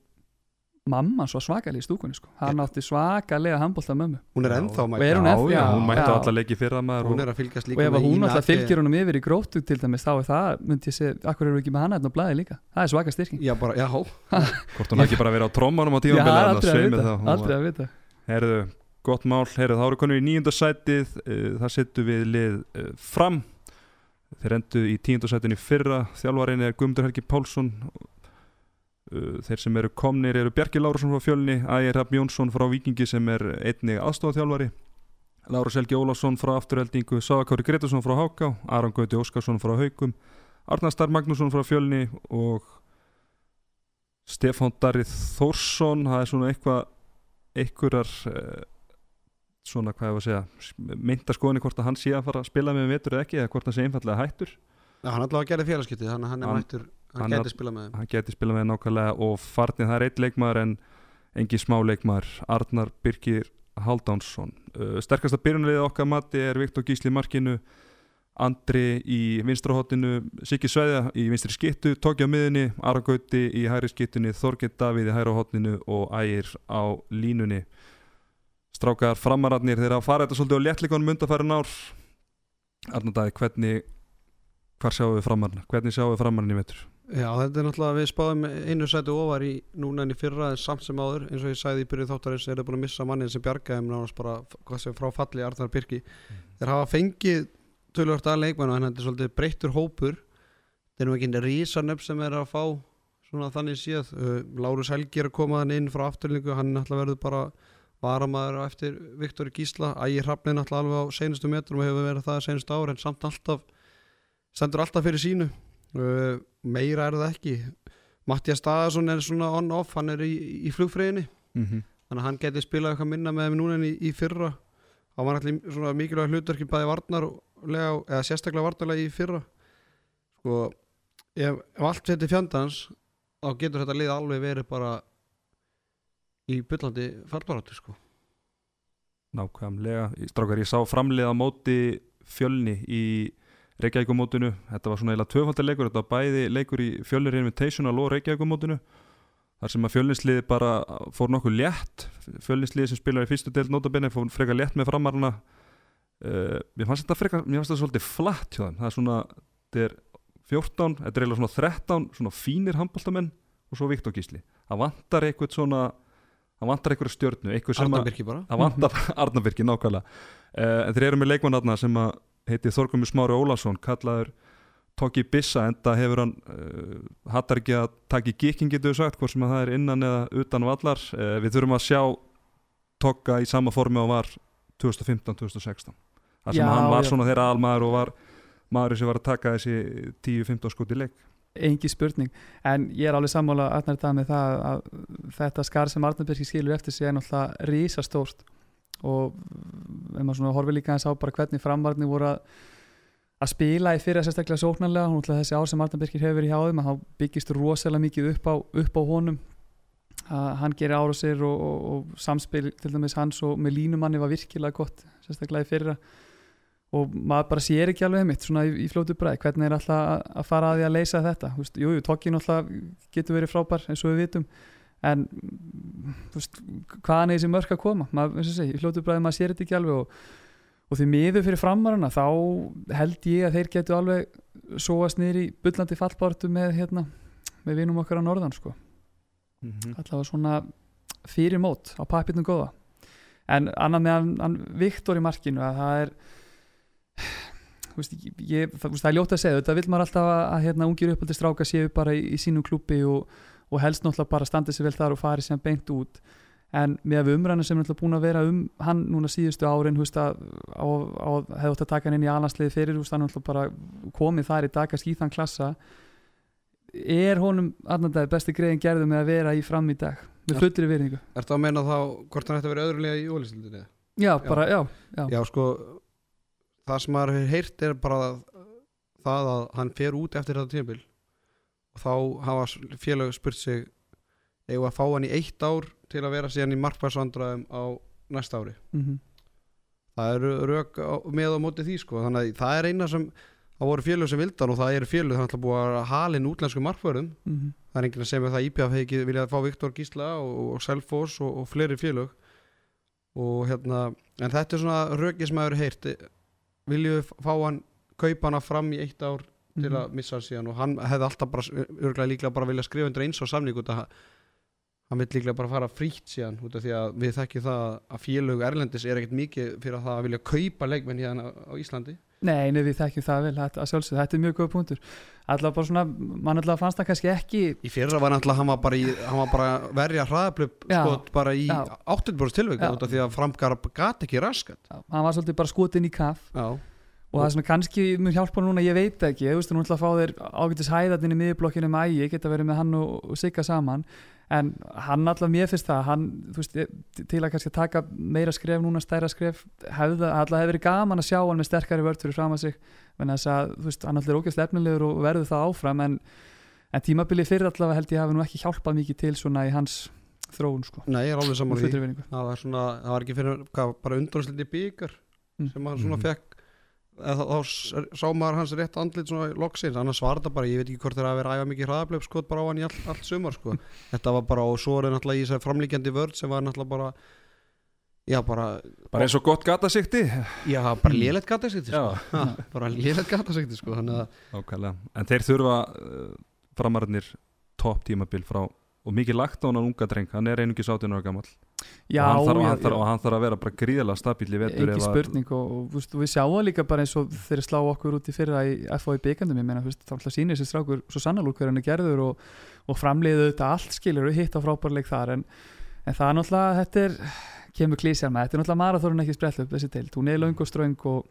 mamma svo svakalega í stúkunni sko. Hann átti svakalega handbólta mömmu Hún er Já. ennþá Og mætt hún já, já, já, hún mætti já. á alla leiki fyrra maður Hún og, er að fylgjast og líka ef að með hún alltaf Atli. fylgir honum yfir í gróttu til dæmis þá er það, myndi ég segja, akkur eru ekki með hann hérna á blæði líka, það er svaka styrking. Já, bara, já, hvort hún ekki bara verið á trómanum á Já, er en aldrei að vita, gott mál, herðu, þá eru konur í nýjundasætið, uh, það settu við lið uh, fram, þeir endu í tíundasætinu í fyrra, þjálfarinn er Guðmundur Helgi Pálsson, uh, þeir sem eru komnir eru Bjarki Lárusson frá fjölni, Ægir Rapp Jónsson frá Víkingi sem er einnig aðstofþjálfari, Lárus Helgi Ólafsson frá Afturheldingu, Sáðakári Gretarsson frá Háká, Aron Gauti Óskarsson frá Haukum, Arnastar Magnússon frá fjölni og Stefán Darrið Þórsson, það er svona eitthvað einhverjar svona hvað ég var að segja mynda skoðinni hvort að hann sé að fara að spila með vetur eða ekki eða hvort hann sé einfallega hættur. Já, hann allavega gerði félagskiptið Þannig að hann er mættur hann Hann gæti spila með hann geti spila með nákvæmlega og farnið það er eitt leikmaður en engi smá leikmaður. Arnar Birgir Haldánsson uh, sterkasta byrjunliðið okkar mati er Viktor Gísli markinu Andri í vinstra hotinu Siggi Sveðja í vinstri skittu Tóki á miðunni, Aragauti í hæri skittunni Þorgett Davíð í hæra hotninu og Ægir á línunni strákar framararnir þeir að fara þetta svolítið á léttleikunum undanfærin ár. Arnar Davíð, hvernig hvar sjáum við framarna, hvernig sjáum við framarna í vetur? Já, þetta er náttúrulega við spáðum einu sæti ofar í núna en í fyrra samt sem áður. Eins og ég sagði í byrju þáttarins er það búin að missa mannin sem bjargaði frá falli Arnar Birki. Þeir hafa fengið tölvört að leikmann en þetta er svolítið breyttur hópur. Þetta er nú ekki rísanöfn sem er að fá svona þannig uh, Lárus Helgi er að koma hann inn frá afturlingu hann náttúrulega verður bara varamæður á eftir Viktor Gísla. Ægir Hrafni náttúrulega alveg á seinustu metrum og hefur verið það seinustu ár en samt alltaf stendur alltaf fyrir sínu. Uh, meira er það ekki. Mattias Staðarsson er svona on-off hann er í, í flugfreyðinni Mm -hmm. þannig að hann geti spilað eitthvað minna með núna en í, í fyrra. Hann var allir svona mikilvæg hlutverki bæði varnarlega eða sérstaklega varnarlega í fyrra. Sko ef, ef allt fyrir fjandans þá getur þetta lið alveg verið bara í byllandi fallbaráttu sko. Nákvæmlega, strákar ég sá framlið á móti fjölni í Reykjavíkumótinu, þetta var svona eiginlega tvöfaldir leikur, þetta var bæði leikur í fjölnir Invitational og Reykjavíkumótinu þar sem að fjölninsliði bara fór nokkuð létt, fjölninsliði sem spilar í fyrstu deild notabenni fór frekar létt með framarna. Uh, mér fannst þetta frekar, mér fannst þetta svolítið flatt hjá þeim, það er svona, þetta er 14, þetta er eiginlega svona 13 svona fínir handbóltamenn og svo Viktor Gísli, það vantar eitthvað svona það vantar eitthvað stjörnu, eitthvað sem Arnar að Birki bara. Það vantar Arnabyrki nákvæmlega. Uh, en þeir eru með leikmann sem að heiti Þorgumur Smári Ólason kallaður Tóki Bissa enda hefur hann uh, hattar ekki að taka í gikking getur við sagt hvort sem að það er innan eða utan vallar. Uh, við þurfum að sjá Tóka í sama formi og var 2015-2016 þar sem Já, hann var já. svona þeirra almaður og var maður sem var að taka þessi 10-15 skot í leik engi spurning, en ég er alveg sammála Arnar það með það að þetta skar sem Arnarbyrgi skilur eftir sig er náttúrulega rísastórt og ef maður svona horfið líka hans á bara hvernig framvarnir voru að að spila í fyrir sérstaklega sóknarlega og náttúrulega þessi ár sem Arnarbyrgir hefur verið hjá þeim að þá byggist rosalega mikið upp á, upp á honum. Að hann gerir ára sér og, og, og samspil til dæmis hans og með línumanni var virkilega gott sérstaklega í fyrra og maður bara sér ekki alveg mitt svona í, í fljótu bræð, hvernig er alltaf að, að fara að því að leysa þetta, þú veist, jú, jú, tokkin alltaf getur verið frábær eins og við vitum en þú veist, hvaðan er þessi mörk að koma? Maður, eins og segi, í fljótu bræði maður sér þetta ekki alveg og, og því miður fyrir framarana þá held ég að þeir getur alveg sóast niður í bullandi fallbártu með hérna, með vinum okkar á norðan sko, mm -hmm. allavega svona fyrir mót á papirnum góða. En annað með hann, hann Viktor í markinu að það er veist, ég, það, er ljótt að segja þetta vil maður alltaf að, hérna, ungir uppaldi stráka séu bara í, í sínum klubbi og, og helst náttúrulega bara standa sér vel þar og fari sem beint út. En með umræðinu sem er náttúrulega búin að vera um hann núna síðustu árin hefði ótt að taka hann inn í alansliði fyrir, hann er náttúrulega bara komið þar í dag að skýðan klassa. Er honum annandagi besti greiðin gerðu með að vera í fram í dag? Með fullri virðingu. Er það að meina þá hvort hann ætti að vera öðrulega í ólistildinni? já, bara, já, já, Já, sko það sem maður hefur heyrt er bara það að hann fer út eftir þetta tímabil og þá hafa félag spurt sig við að fá hann í eitt ár til að vera síðan í markværsvandræðum á næsta ári? Mhm. Það eru rauk með á móti því sko. Þannig að það er eina sem það voru félög sem vildan og það eru félög það er alltaf búið að halin útlensku markvörðum. Mhm. það er að segja með það IPF hefði viljað fá Viktor Gísla og, og Selfoss og, og fleiri félög. Og hérna en þetta er svona röki sem hefur heyrt viljum við fá hann kaupa hana fram í eitt ár til Mhm. að missa hann síðan og hann hefði alltaf bara örgulega líklega bara vilja skrifa undir eins og samning út að hann vil líklega bara fara frítt síðan út af því að við þekkjum það að félög erlendis er ekkert mikið fyrir að það að vilja kaupa leikmenn hérna á Íslandi Nei, nei, við þekkjum það vel, þetta, að sjálfsögðu, þetta er mjög góð punktur. Alltaf bara svona, mann alltaf fannst það kannski ekki í fyrra var náttúrulega hann var bara, í, hann var bara að verja hraðablöp Já, skot bara í já. 80% tilvæg Já. út af því að framgar gat ekki raskat Hann var svolítið bara skotin í kaf. Já, og það er svona kannski mun hjálpa núna, ég veit ekki þú veist, þú náttúrulega fá þér ágætis hæðarnir í miðblokkinu með ægi, geta verið með hann og, og sigga saman, en hann alltaf mér finnst það, hann, veist til að kannski taka meira skref núna stærra skref, hefði, alltaf hefði verið gaman að sjá hann með sterkari vörð fyrir fram að sig að, veist, hann alltaf er ógæst efnilegur og verður það áfram, en, en tímabilið fyrir allavega held ég hafi nú ekki hjálpað mikið til svona í hans þróun, sko nei, ég er alveg saman því það var svona, það var ekki fyrir hvað, bara undrúnslindi byggar Mm. sem hann svona Mhm. fekk eða þá, þá sá maður hans rétt andlit svona loksins, annars var þetta bara, ég veit ekki hvort þeir að vera að æfa mikið hraðablöp skot bara á hann í all, allt sumar sko. þetta var bara, og svo er náttúrulega í þessar framlíkjandi vörd sem var náttúrulega bara já, bara, bara eins og gott gatasikti já, bara lélegt gatasikti sko. Ha, bara lélegt gatasikti sko. að, Ákvæðlega. En þeir þurfa uh, framararnir topp tímabil frá og mikið lagt á hann unga dreng, hann er einungis 18 ára gammal Já, og, hann þarf, já, hann þarf, og hann þarf að vera bara gríðalega stabíl í vetur ekki spurning og, og, og við sjáum það líka bara eins og þeir slá okkur út í fyrra í FO í byggandum ég meina, þá að sína þessi strákur svo sannalúk hver hann er gerður og, og framleiðu þetta allt skilur og hitt á frábærleik þar en, en það er náttúrulega, þetta er kemur klísjar með, þetta er náttúrulega marathórun ekki sprell upp þessi deild, hún er löng og ströng og,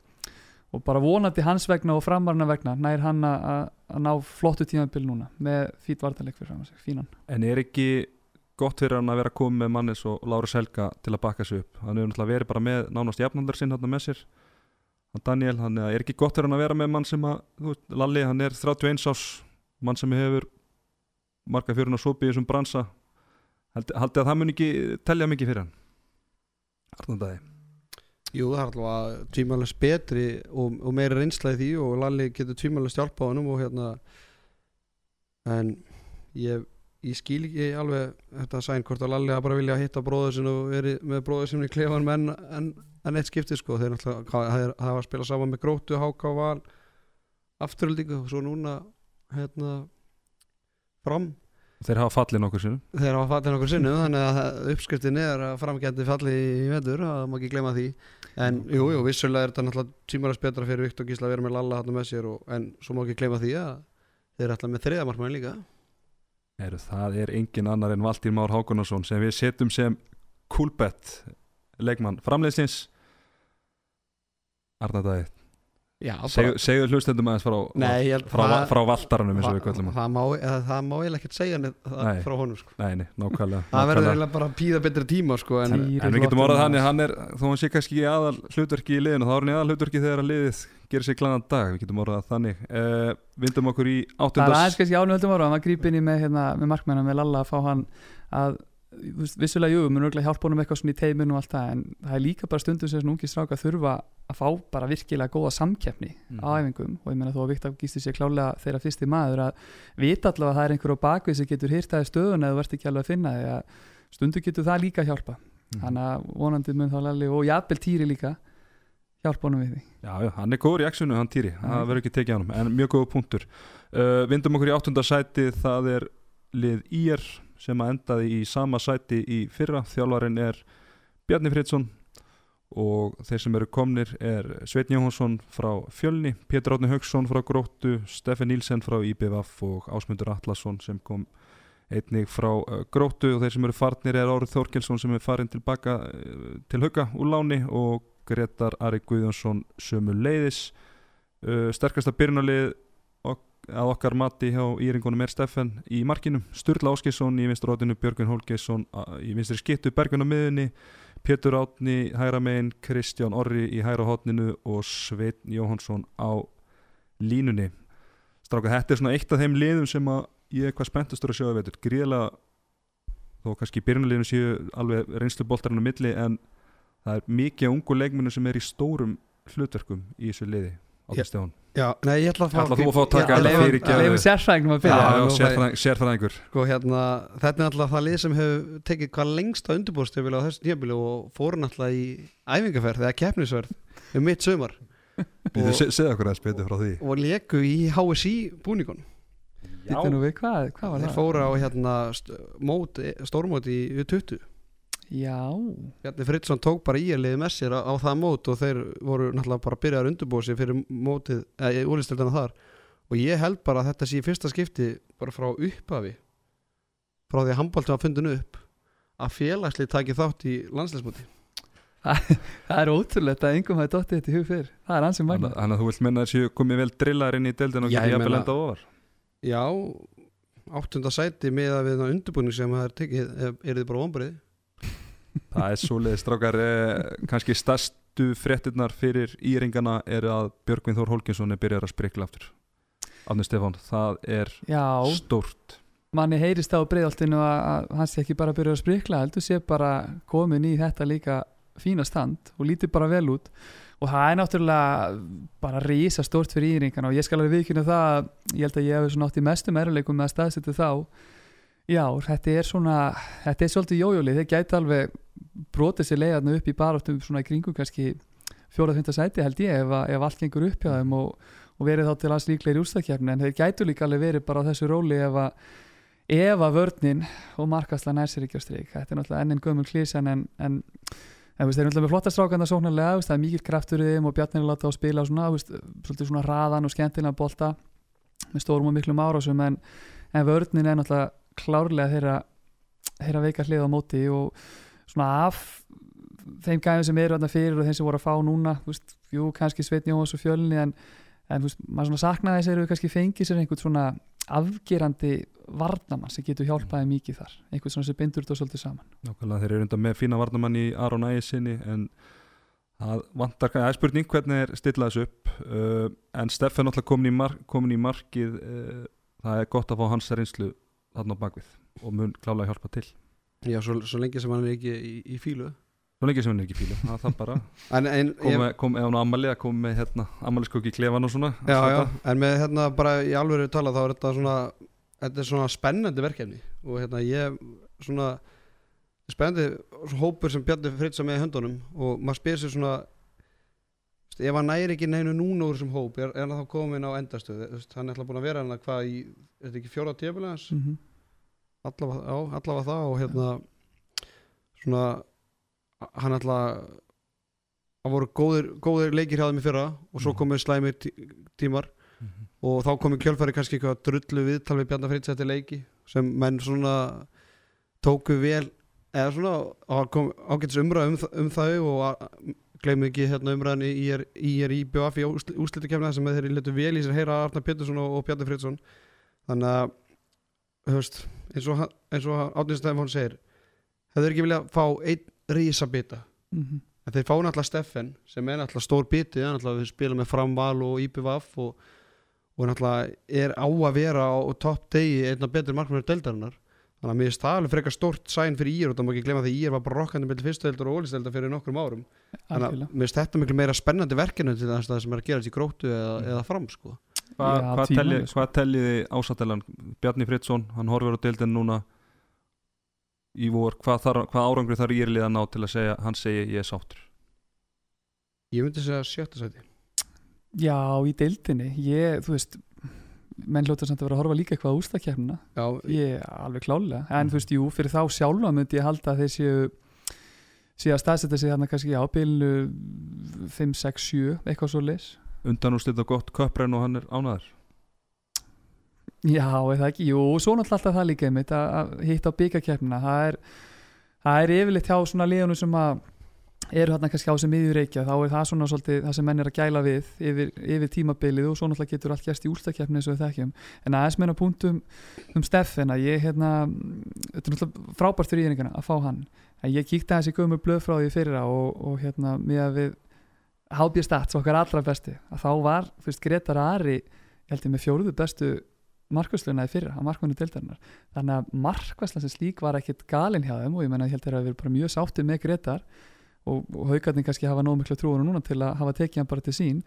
og bara vonandi hans vegna og framarna vegna nær hann að- ná flottu tímabil núna með fýt vartaleg fyrir fram að gott fyrir hann að vera komið með mannis og Lárus Helga til að bakka sig upp. Hann hefur náttúrulega verið bara með nánast jafnaldar sinn hann með sér. Hann Daniel, hann er ekki gott fyrir hann að vera með mann sem að, veist, Lalli, hann er 31 ás mann sem hefur marga fjörun og sopi í þessum bransa. Haldið haldi að það mun ekki telja mikið fyrir hann? Arnandæði jú, það er alltaf tvímælast betri og, og meira reynsla í því og Lalli getur tvímælast hjálpa á honum og hérna en ég ég skil ekki alveg þetta sæn hvort að Lalli að bara vilja hitta bróður sinn og veri með bróður sinn í klefan menn en, en eitt skipti sko. Þeir náttúrulega það er- var að spila saman með gróttu, háka val afturöldingu og svo núna hérna fram. Þeir hafa fallið nokkur sinnum. Þeir hafa fallið nokkur sinnum þannig að uppskriftin er að framgændi falli í vetur, það má ekki gleyma því. En jú, jú, vissulega er þetta náttúrulega tímarast betra fyrir Viktor Gísla að vera með Lalla hann með sér og, en svo má ekki gleyma því að þeir eru alltaf með þriðamarkmann líka Heru, það er engin annar en Valtýr Már Hákonarsson sem við setjum sem Kulbett leikmann framleiðsins. Arnardæði Segðu segðu hlustendum aðeins frá, Nei, ég held- frá, það- frá valtaranum eins og við hann það má, eða, það má eiginlega ekkert segja Nei. frá honum sko. Nei, nei, nákvæmlega það verður eiginlega bara að píða betri tíma sko, en, En, Týri en við getum orðað maður. hann hann er, þó hann sé kannski ekki aðal hlutverki í liðinu þá er hann í aðal hlutverki þegar að liðið gerir sér glæðan dag, við getum orðað þannig uh, vindum okkur í Það er áttundas aðeins kannski ánöldum ára að maður grípi inn í með, hérna, með markmennar með Lalla að fá hann að vissulega jú, mun örgulega hjálpa honum eitthvað svona í teiminu og allt það en það er líka bara stundum sem svona ungi stráka þurfa að fá bara virkilega góða samkeppni Mhm. á æfingum. Og ég meina þó að Viktor Gísli sé klálega þeirra fyrsti maður að vita allavega að það er einhver á bakvið sem getur hýrtaði stöðun eða þú verður ekki alveg að finna því að stundum getur það líka hjálpa. Mhm. þannig að vonandi mun þá Lalli og jafnvel Týri líka hjálpa honum við því. Já, já, hann er góður í actionu, hann týri, það verður ekki tekið á hann en mjög góða punktur. Uh, Vindum okkur í áttunda sæti, það er lið IR sem að endaði í sama sæti í fyrra, þjálfarinn er Bjarni Fridsson og þeir sem eru komnir er Sveitn Jóhansson frá Fjölni Pétur Átni Haugsson frá Gróttu Steffi Nílsen frá IBVF og Ásmundur Atlasson sem kom einnig frá uh, Gróttu. Og þeir sem eru farnir er Árið Þorkelsson sem er farin tilbaka til Hauka úr láni og Gretar Ari Guðjónsson sömu leiðis uh, sterkasta byrjunarlið að okkar mati hjá Íringunum er Steffen í markinu, Sturla Áskesson í vinstur átinu, Björgun Holgesson í vinstri skittu, Bergun á miðunni Pétur Átni hægra megin Kristján Orri í hægra hotninu og Sveitn Jóhansson á línunni. Stráka, þetta er svona eitt af þeim liðum sem að ég er hvað spenntustur að sjá að veitur gríðlega þó kannski byrjunarliðinu séu alveg reynslu boltarinn á milli en það er mikið ungu leikmennu sem er í stórum hlutverkum í þessu liði Já. Stefán Já, nei, ég ætla að Ætlar þú að fá að taka Já, þetta leifum- sérfræðingum að Já, byrja Já, já, sérfræðingur. Sko hérna, þetta er alltaf það lið sem hefur tekið hvað lengst á undirbúrstöfili á þessu tímabili og fóru náttúrulega í æfingaferð eða keppnisverð um mitt sömar Og- segja okkur aðeins betur frá því. og leku í HSI hvað var Þeir fóru á hérna st mót, stórmót í U20 Já, Bjarni Friðsson tók bara í að liði með sér á, á það mót og þeir voru náttúrulega bara að byrja að undirbúa sig fyrir mótið, eða úrlistildina þar. Og ég held bara að þetta sé í fyrsta skipti bara frá upphafi frá því að handbóltum var fundin upp að félagslið taki þátt í landsleismóti það er ótrúlegt að engum hafi dottið þetta í hug fyrr. Það er ansið magna Þannig að þú vilt menna þessi komið vel drillar inn í deildin og Já, geti ég jafnvel enda ofar? Já, áttunda sæti með að við undirbúning sem það er tekið er, er þið bara vonbrið Það er svoleiðis strákar eh, kannski stærstu fréttinnar fyrir íringana er að Björgvin Þór Holginsson er byrjar að sprikla aftur. Átni Stefán, það er Já, stórt. Manni heyrist á breiðoltinu að, hans sé ekki bara að byrja að sprikla heldur sé bara komin í þetta líka fína stand og lítið bara vel út. Og það er náttúrulega bara rísa stórt fyrir íringana og ég skal alveg viðkynna það að ég held að ég hef svona átt í mestum eruleikum með að staðsetja þá já, þetta er svona þetta er svolítið jójóli, þeir gæti alveg brotið sér leiðarnu upp í baráttum svona í kringum kannski fjóra-fynda sæti held ég ef, ef allt gengur upp hjá þeim og, og verið þá til alls líklegir úrstakjafni en þeir gætu líka alveg verið bara á þessu róli ef að ef að vörnin og markasla nær sér ekki á strik. Þetta er náttúrulega enn en gömul klísan en, en, en veist, þeir eru náttúrulega með flotta strákanda sóknarlega, það er mikil kraftur í þeim og Bjarni er að láta á spila svona, veist, svona raðan og skemmtilega bolta með stórum og miklum árásum en, en vörnin er náttúrulega klárlega þeirra, þeirra veika hlið á móti og svona af þeim gæðum sem eru þarna fyrir og þeim sem voru að fá núna veist, jú, kannski Sveitni Jóhans og Fjölni en, en veist, maður svona saknaði þess að við kannski fengið sér einhvern svona afgerandi varnamann sem getur hjálpaði mikið þar einhvern svona sem bindur þetta svolítið saman. Nákvæmlega, þeir eru undan með fína varnamann í Aron Ægisinni en það vantar, það er spurning hvernig er stillað þessu upp uh, en Steffen alltaf komin í, mar komin í markið uh, það er gott að fá hans reynslu þarna á bakvið og mun klálega hjálpa til. Já, svo, svo lengi sem hann er ekki í, í fílu. Svo lengi sem hann er ekki fílu, það er bara En, en kom ég, kom, ef hann á ammali að koma með hérna, ammaliskóki í klefan og svona já, já, en með hérna bara í alvöru tala þá er þetta svona þetta er svona spennandi verkefni. Og hérna ég svona spennandi hópur sem Bjarni Fritz með í höndunum og maður spyr sér svona ef hann næri ekki neinu núna úr þessum hóp er, er hann þá komin á endastöð hann er alltaf búin að vera hann að hvað í er þetta ekki fjóra hans mm -hmm. allavega, allavega það og hérna svona hann alltaf það voru góðir, góðir leikir hjá þeim í fyrra og svo Mhm. komið slæmir tí, tímar Mhm. og þá komið kjölfæri kannski eitthvað drullu við Bjarnar Fritz eftir leiki sem menn svona tóku vel eða svona ágætis umræð um, um þau og gleymið ekki hérna umræðan í er, í, er í BF í úrslitukefna sem þeir letu vel í sér heyra Arnar Pétursson og, og Bjarnar Fritzson þannig að veist, eins og, hann- og Átnins Stefán segir hefur ekki viljað fá einn rísa bita Mhm. en þeir fá náttúrulega Steffen sem er náttúrulega stór biti hann við spila með framval og IPVF og, og náttúrulega er á að vera á, topp degi einna betur markmannur deildarinnar þannig að mér finnst það alveg frekar stórt sæn fyrir ír og það má ekki glemma því ír var bara rokkandi með fyrstu deildar og ólisteildar fyrir nokkrum árum. Þannig að mér finnst þetta miklu meira spennandi verkefni til þess að það sem er að gera þessi gróttu eða, eða fram sko. Hva, Já, hvað, telli, sko. hvað telliði ásatellan Bjarni Fritzson, hann horfir á deildin núna í vor, hvað, þar, hvað árangri þarf írlið að ná til að segja, hann segi ég er sáttur ég myndi segja sjötta sæti. Já, í deildinni. Ég, þú veist menn hljóta samt að vera að horfa líka eitthvað á ústakefnina já, ég alveg klálega en Mhm. þú veist, jú, fyrir þá sjálfa myndi ég halda að þeir séu séu að staðsetja sig þarna kannski á bylnu 5, 6, 7 eitthvað svo leis undan úr slita gott köprenn og hann er ánaður Já, eða ekki, jú, og svo náttúrulega alltaf það líka einmitt að, að hitta á byggakefnina það er, það er yfirleitt hjá svona liðunum sem að eru hérna kannski á sem miður reykja, þá er það svona svolítið það sem menn er að gæla við yfir, yfir tímabilið og svo náttúrulega getur allt gæst í úrstakefni eins og við þekkjum, en aðeins meina punktum um Steffen að ég hérna þetta er náttúrulega frábært fyrir íringina að fá hann, en ég kíkti aðeins í gömur blöð frá því fyrra og, og hérna með að við hábjör stats okkar allra besti, að þá var fyrst Gretar Ari, ég held ég með fjóruðu bestu markvæsluna í fyrra á markvæslu deildarinnar. Þannig að markvæsla sem slík var ekkit galin hjá þeim og ég menna ég held þeir að vera bara mjög sáttið með Gretar og, og haugarnir kannski hafa nóg miklu trúinu núna til að hafa tekið hann bara til sín.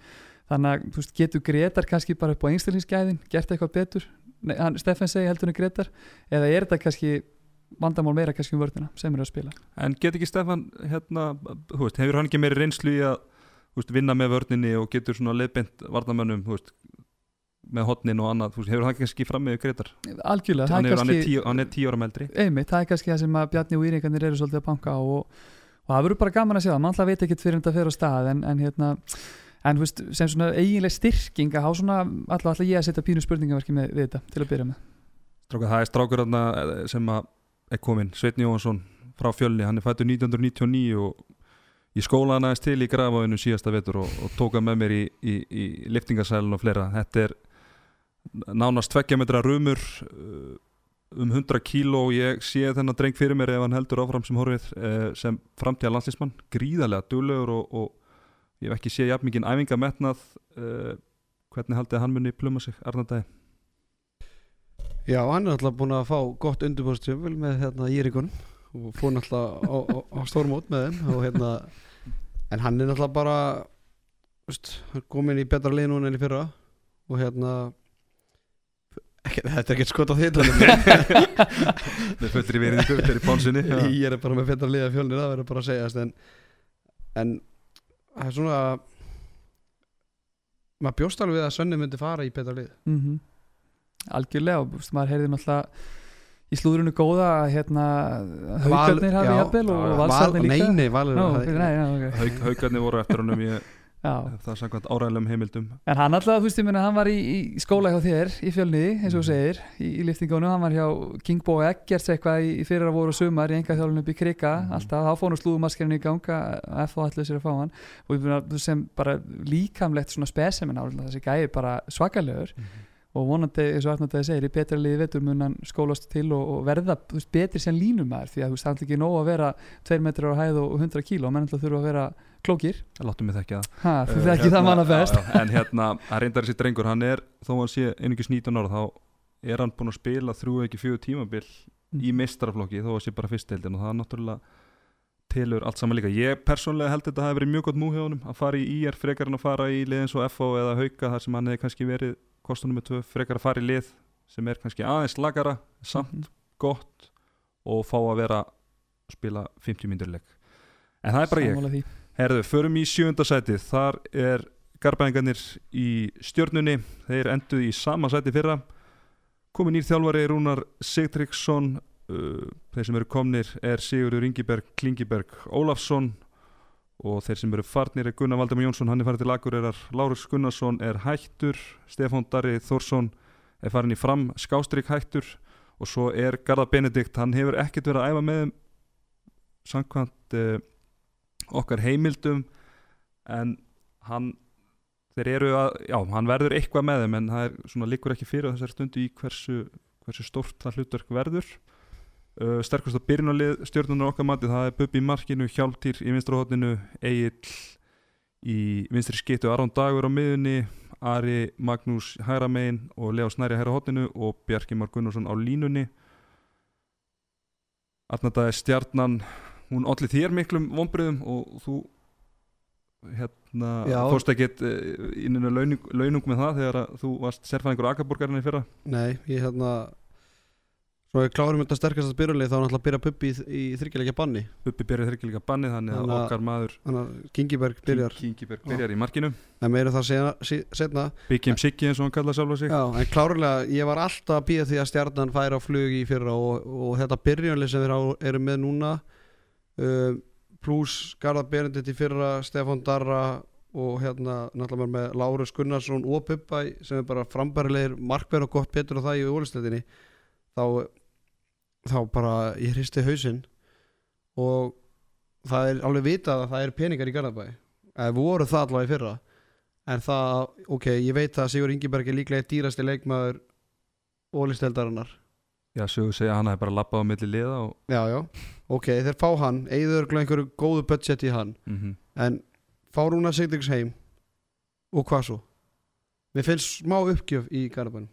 Þannig að veist, getur Gretar kannski bara upp á einstaklingsgæðin, gert eitthvað betur? Nei, hann, Steffen segi heldur hann Gretar eða er þetta kannski vandamál meira kannski um vörðina sem er að spila? En get ekki Stefan hérna, veist, hefur hann ekki meiri reynslu í að veist, vinna með vörninni og getur svona leiðbind varnamönnum með hotnin og annað, veist, hefur hann kannski fram með Gretar? Algjörlega, er, hann, er kannski hann er tíu ára meldri einmitt, það er kannski það sem Bjarni og Íringarnir eru svolítið að banka og, og það verður bara gaman að sjá það, mann alltaf veit ekkert fyrir þetta fyrir á stað en, en hérna en veist, sem svona eiginlega styrking að há svona, alltaf alltaf ég að setja pínu spurningaverki með þetta til að byrja með. Strákar, það er strákur eh, sem er kominn, Sveitni Jóhansson frá fjölni, hann er fættur 1999 og ég skóla hann aðeins til í grafáinu síðasta vetur og, og tóka með mér í, í, í liftingasælun og fleira. Þetta er nánast tveggja metra rumur uh, um 100 kíló og ég sé þennan dreng fyrir mér ef hann heldur áfram sem horfið uh, sem framtíða landslýsmann, gríðarlega duglegur og, og ég hef ekki séð jafn mikið æfinga metnað uh, hvernig haldið hann muni pluma sig, Arnardæði Já, hann er alltaf búin að fá gott undirbúrstjöful með hérna Írikun og fór náttúrulega á, á, á stórmót með þeim og hérna en hann er náttúrulega bara veist, komin í betra lið núna enn í fyrra og hérna þetta er ekki skot á því með föttir í veriðingu, fyrir bánsinni ég er bara með betra lið af fjölnir það verður bara að segjast en, en það er svona maður bjóst alveg að Sönni myndi fara í betra lið mm -hmm. algjörlega og maður heyrði náttúrulega í slúðrunu góða að hérna haugarnir hafi já, jafnvel og valsarnir Val, líka nei, nei. Haug, haugarnir voru eftir honum ég. Það er samkvæmt áræðilegum heimildum. En hann alltaf, þú veist, ég meina, hann var í, í skóla hjá þér í fjölniði, eins og þú Mhm. segir í, í liftingunum, hann var hjá Kingbo Eggerts eitthvað í, í fyrir að voru sumar í enga þjálfun upp í krika, Mhm. alltaf, þá fór nú slúðumaskerinn í ganga, F og allir sér að fá hann. Og ég meina, þú sem bara líkamlegt svona spesimen álega, þessi gæði bara svakalegur og vonandi, eins og Arnaldæði segir, í betra liði vetur mun hann skólast til og, og verða þú veist, betri sem línumæður, því að þú hann er ekki nóg að vera 2 metrar á hæð og 100 kíló menn alltaf þurfa að vera klókir. Láttum við þekki það. Ha, þú Eh, þekki það hérna, manna best. já, já, en hérna, hann reyndar þessi drengur hann er, þó hann sé einungis 19 ára þá er hann búinn að spila þrjú ekki fjögur tímabil í Mm. meistaraflokki þó að sé bara fyrstdeildin og það er náttúrulega tilur allt saman líka. Ég persónlega held þetta hafi verið mjög gott honum að fara í IR frekar en að fara í lið eins og FO eða Hauka þar sem hann hefði kannski verið kostunum með tvö frekar að fara í lið sem er kannski aðeins lagara samt Mhm. gott og fá að vera að spila 50 mínútur leik. En það er bara ég. Sammála því. Herðu, förum í sjönda sætið. Þar er garbæðingarnir í stjörnunni. Þeir enduð í sama sæti fyrra. Komin nýr þjálfari Rúnar Sigtryggsson uh, þeir sem eru komnir er Sigurður Ingiberg Klingiberg Ólafsson og þeir sem eru farnir er Gunnar Valdemar Jónsson hann er farið til Akureyrar, Lárus Gunnarsson er hættur, Stefán Darri Þórsson er farin í fram, Skástrík hættur. Og svo er Garðar Benedikt hann hefur ekkert verið að æfa með samkvæmt uh, okkar heimildum. En hann þeir eru að, já, hann verður eitthvað með þeim en það er svona líkur ekki fyrir á þessari stundu í hversu, hversu stórt það hlutverk verður uh, sterkast að byrjunarlið stjórnunar okkar mati það er Bubbi í markinu, Hjáltýr í vinstrahotninu Egil í vinstri skittu Aron Dagur á miðunni Ari Magnús hæra megin og Leo Snæri hæra hotninu og Bjarki Már Gunnarsson á línunni. Arnardaði stjarnan hún allir þér miklum vonbröðum og þú hérna fórst ekkert uh, inninu launung, launung með það þegar þú varst sérfæðingur á Akaborgarinn í fyrra? Nei, ég hérna Svo ég klárum þetta sterkast að byrjuleg þá er náttúrulega að byrja pubbi í, í þryggjuleikja banni. Bubbi byrjar þryggja líka banni þannig að okkar maður Þannig að Kingiberg byrjar. Kingiberg byrjar í markinu. En meira það setna Byggjum Siggi eins og hann kallaði sjálfa sig. Já, en klárlega, ég var alltaf að býða því að stjarnan færi á flug í fyrra og, og þetta byrjunli sem við á- erum með núna uh, pluss Garðar Berendit í fyrra, Stefán Darra og hérna náttúrulega með Lárus Gunnarsson og Bubba sem er bara frambærilegir markverð og gott betur á það í ólisleitinni þá, þá bara ég hristi hausinn og það er alveg vitað að það er peningar í Garðabæ. Eða voru það allavega í fyrra. En það, ok, ég veit að Sigur Ingiberg er líklega eitt dýrasti leikmaður ólisteldarinnar Já, sögur segja að hann hefði bara lappað á milli liða og já, já, ok, þeir fá hann. Eigður einhverju góðu budget í hann? Mm en fá Rúna Sigdings heim? Og hvað svo? Mér finnst smá uppgjöf í Garabæn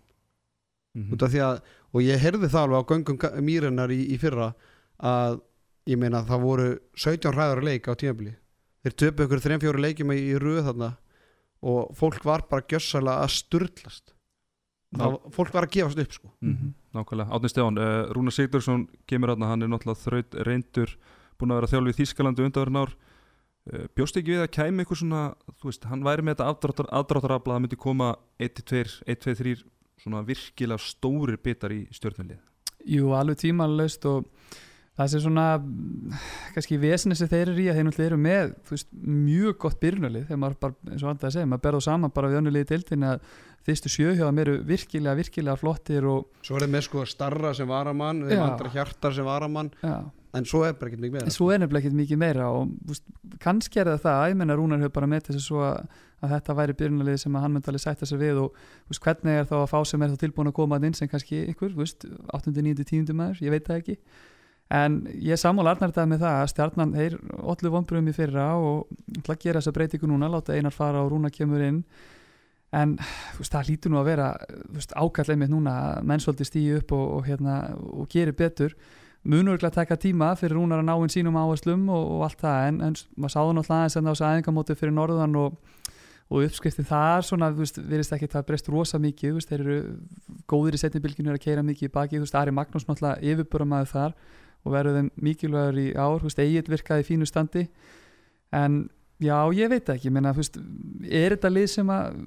-hmm. út af því að, og ég heyrði það alveg á göngum mýrinnar í, í fyrra að ég meina það voru 17 hræður leik á tímabili. Þeir töpu ykkur 3-4 leikjum í, röð þarna og fólk var bara gjössalega að sturlast. Það, fólk var að gefast upp sko. Mm Nákvæmlega, Átni Stefán, uh, Rúnar Sigdursson kemur aðna, hann er náttúrulega þraut reyndur búin að vera þjálfið í Þískalandi undanverðin ár. Uh, bjóst ekki við að kæmi eitthvað svona, þú veist, hann væri með þetta afdráttar, afdráttarafla, það myndi koma 1-2, 1-2-3 svona virkilega stórir bitar í stjórnvelið Jú, alveg tímanlaust og það sé svona kannski vesinni sem þeir eru í að þeir náttúrulega eru með veist, mjög gott byrjunalið þegar maður bara, eins og alltaf að segja, maður berðu saman bara við önnulegið deildin að fyrstu sjöhjóðum eru virkilega, virkilega flottir og svo er þeir með sko starra sem varamann þeir Já. vandra hjartar sem varamann en svo er bara ekkert mikið en meira svo er nefnilega ekkert mikið meira og úst, kannski er það það, ég menna Rúnar hefur bara með þessu svo að, að þetta væri byrjunalið sem hann myndi alveg sætta sig við og úst, hvernig er þá að fá sem er þá tilbúin að koma að inn sem kannski ykkur, úst, 8. 9. 10. maður, ég veit það ekki en ég sammála Arnar þetta með það að stjarnan, þeir allu vonbröðum í fyrra og ætla að gera þessa breytingu núna láta Einar fara og Rúnar kemur inn en úst, það lítur nú að vera ákall einmitt núna að menn svolítið stíu upp og, og, hérna, og gerir betur munur ekki að taka tíma fyrir Rúnar að ná inn sínum áherslum og, og allt það en, en maður sáðu náttúrulega aðeins en á þessu æfingamóti fyrir norðan og, og uppskriftin þar svona, þú veist, virðist ekki það breyst rosa mikið, þú veist, þeir eru góðir í setnibilginu að keira mikið í baki, þú veist, Ari Magnús náttúrulega yfirbúra maður þar og verður þeim mikilvægur í ár, þú veist, Egil virkaði fínu standi en já, ég veit það ekki, ég meina, þú veist er þetta lið sem að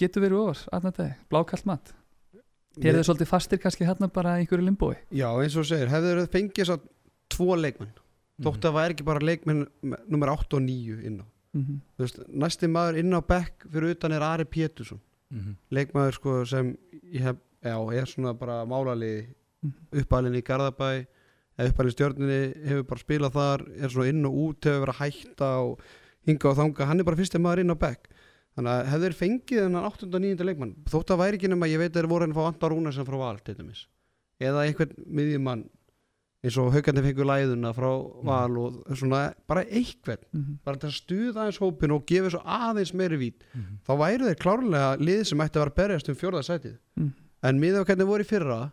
getur verið ofar, aðna dag, blákallt mat er þið svolítið fastir kannski hérna bara í einhverju limbói já eins og segir, hefur þeir fengið að tvo leikmenn. Þótt að það væri ekki bara leikmenn nummer 8 og 9 inn á. Mm -hmm. Þú veist, næsti maður inn á bekk fyrir utan er Ari Pétursson. Leikmaður sko sem ég hef, já, er svona bara málaliði Mhm. uppalinn í Garðabæ eða uppalinn stjórninni hefur bara spilað þar er svona inn og út, hefur verið að hætta og hinga og þanga, hann er bara fyrsti maður inn á bekk þannig að hefur þeir fengið þennan 8. og 9. leikmann, þótt að væri ekki nema ég veit að þeir voru að fá Andar Rúnarsson frá Val til dæmis, eða einhvern miðjumann eins og haugandi fengur læðuna frá Val og svona bara einhvern, Mhm. bara til að stuða aðeins hópin og gefa svo aðeins meiri vít þá væru þeir klárlega lið sem ætti að vera berjast um fjórða sætið Mhm. en miðað á hvernig voru í fyrra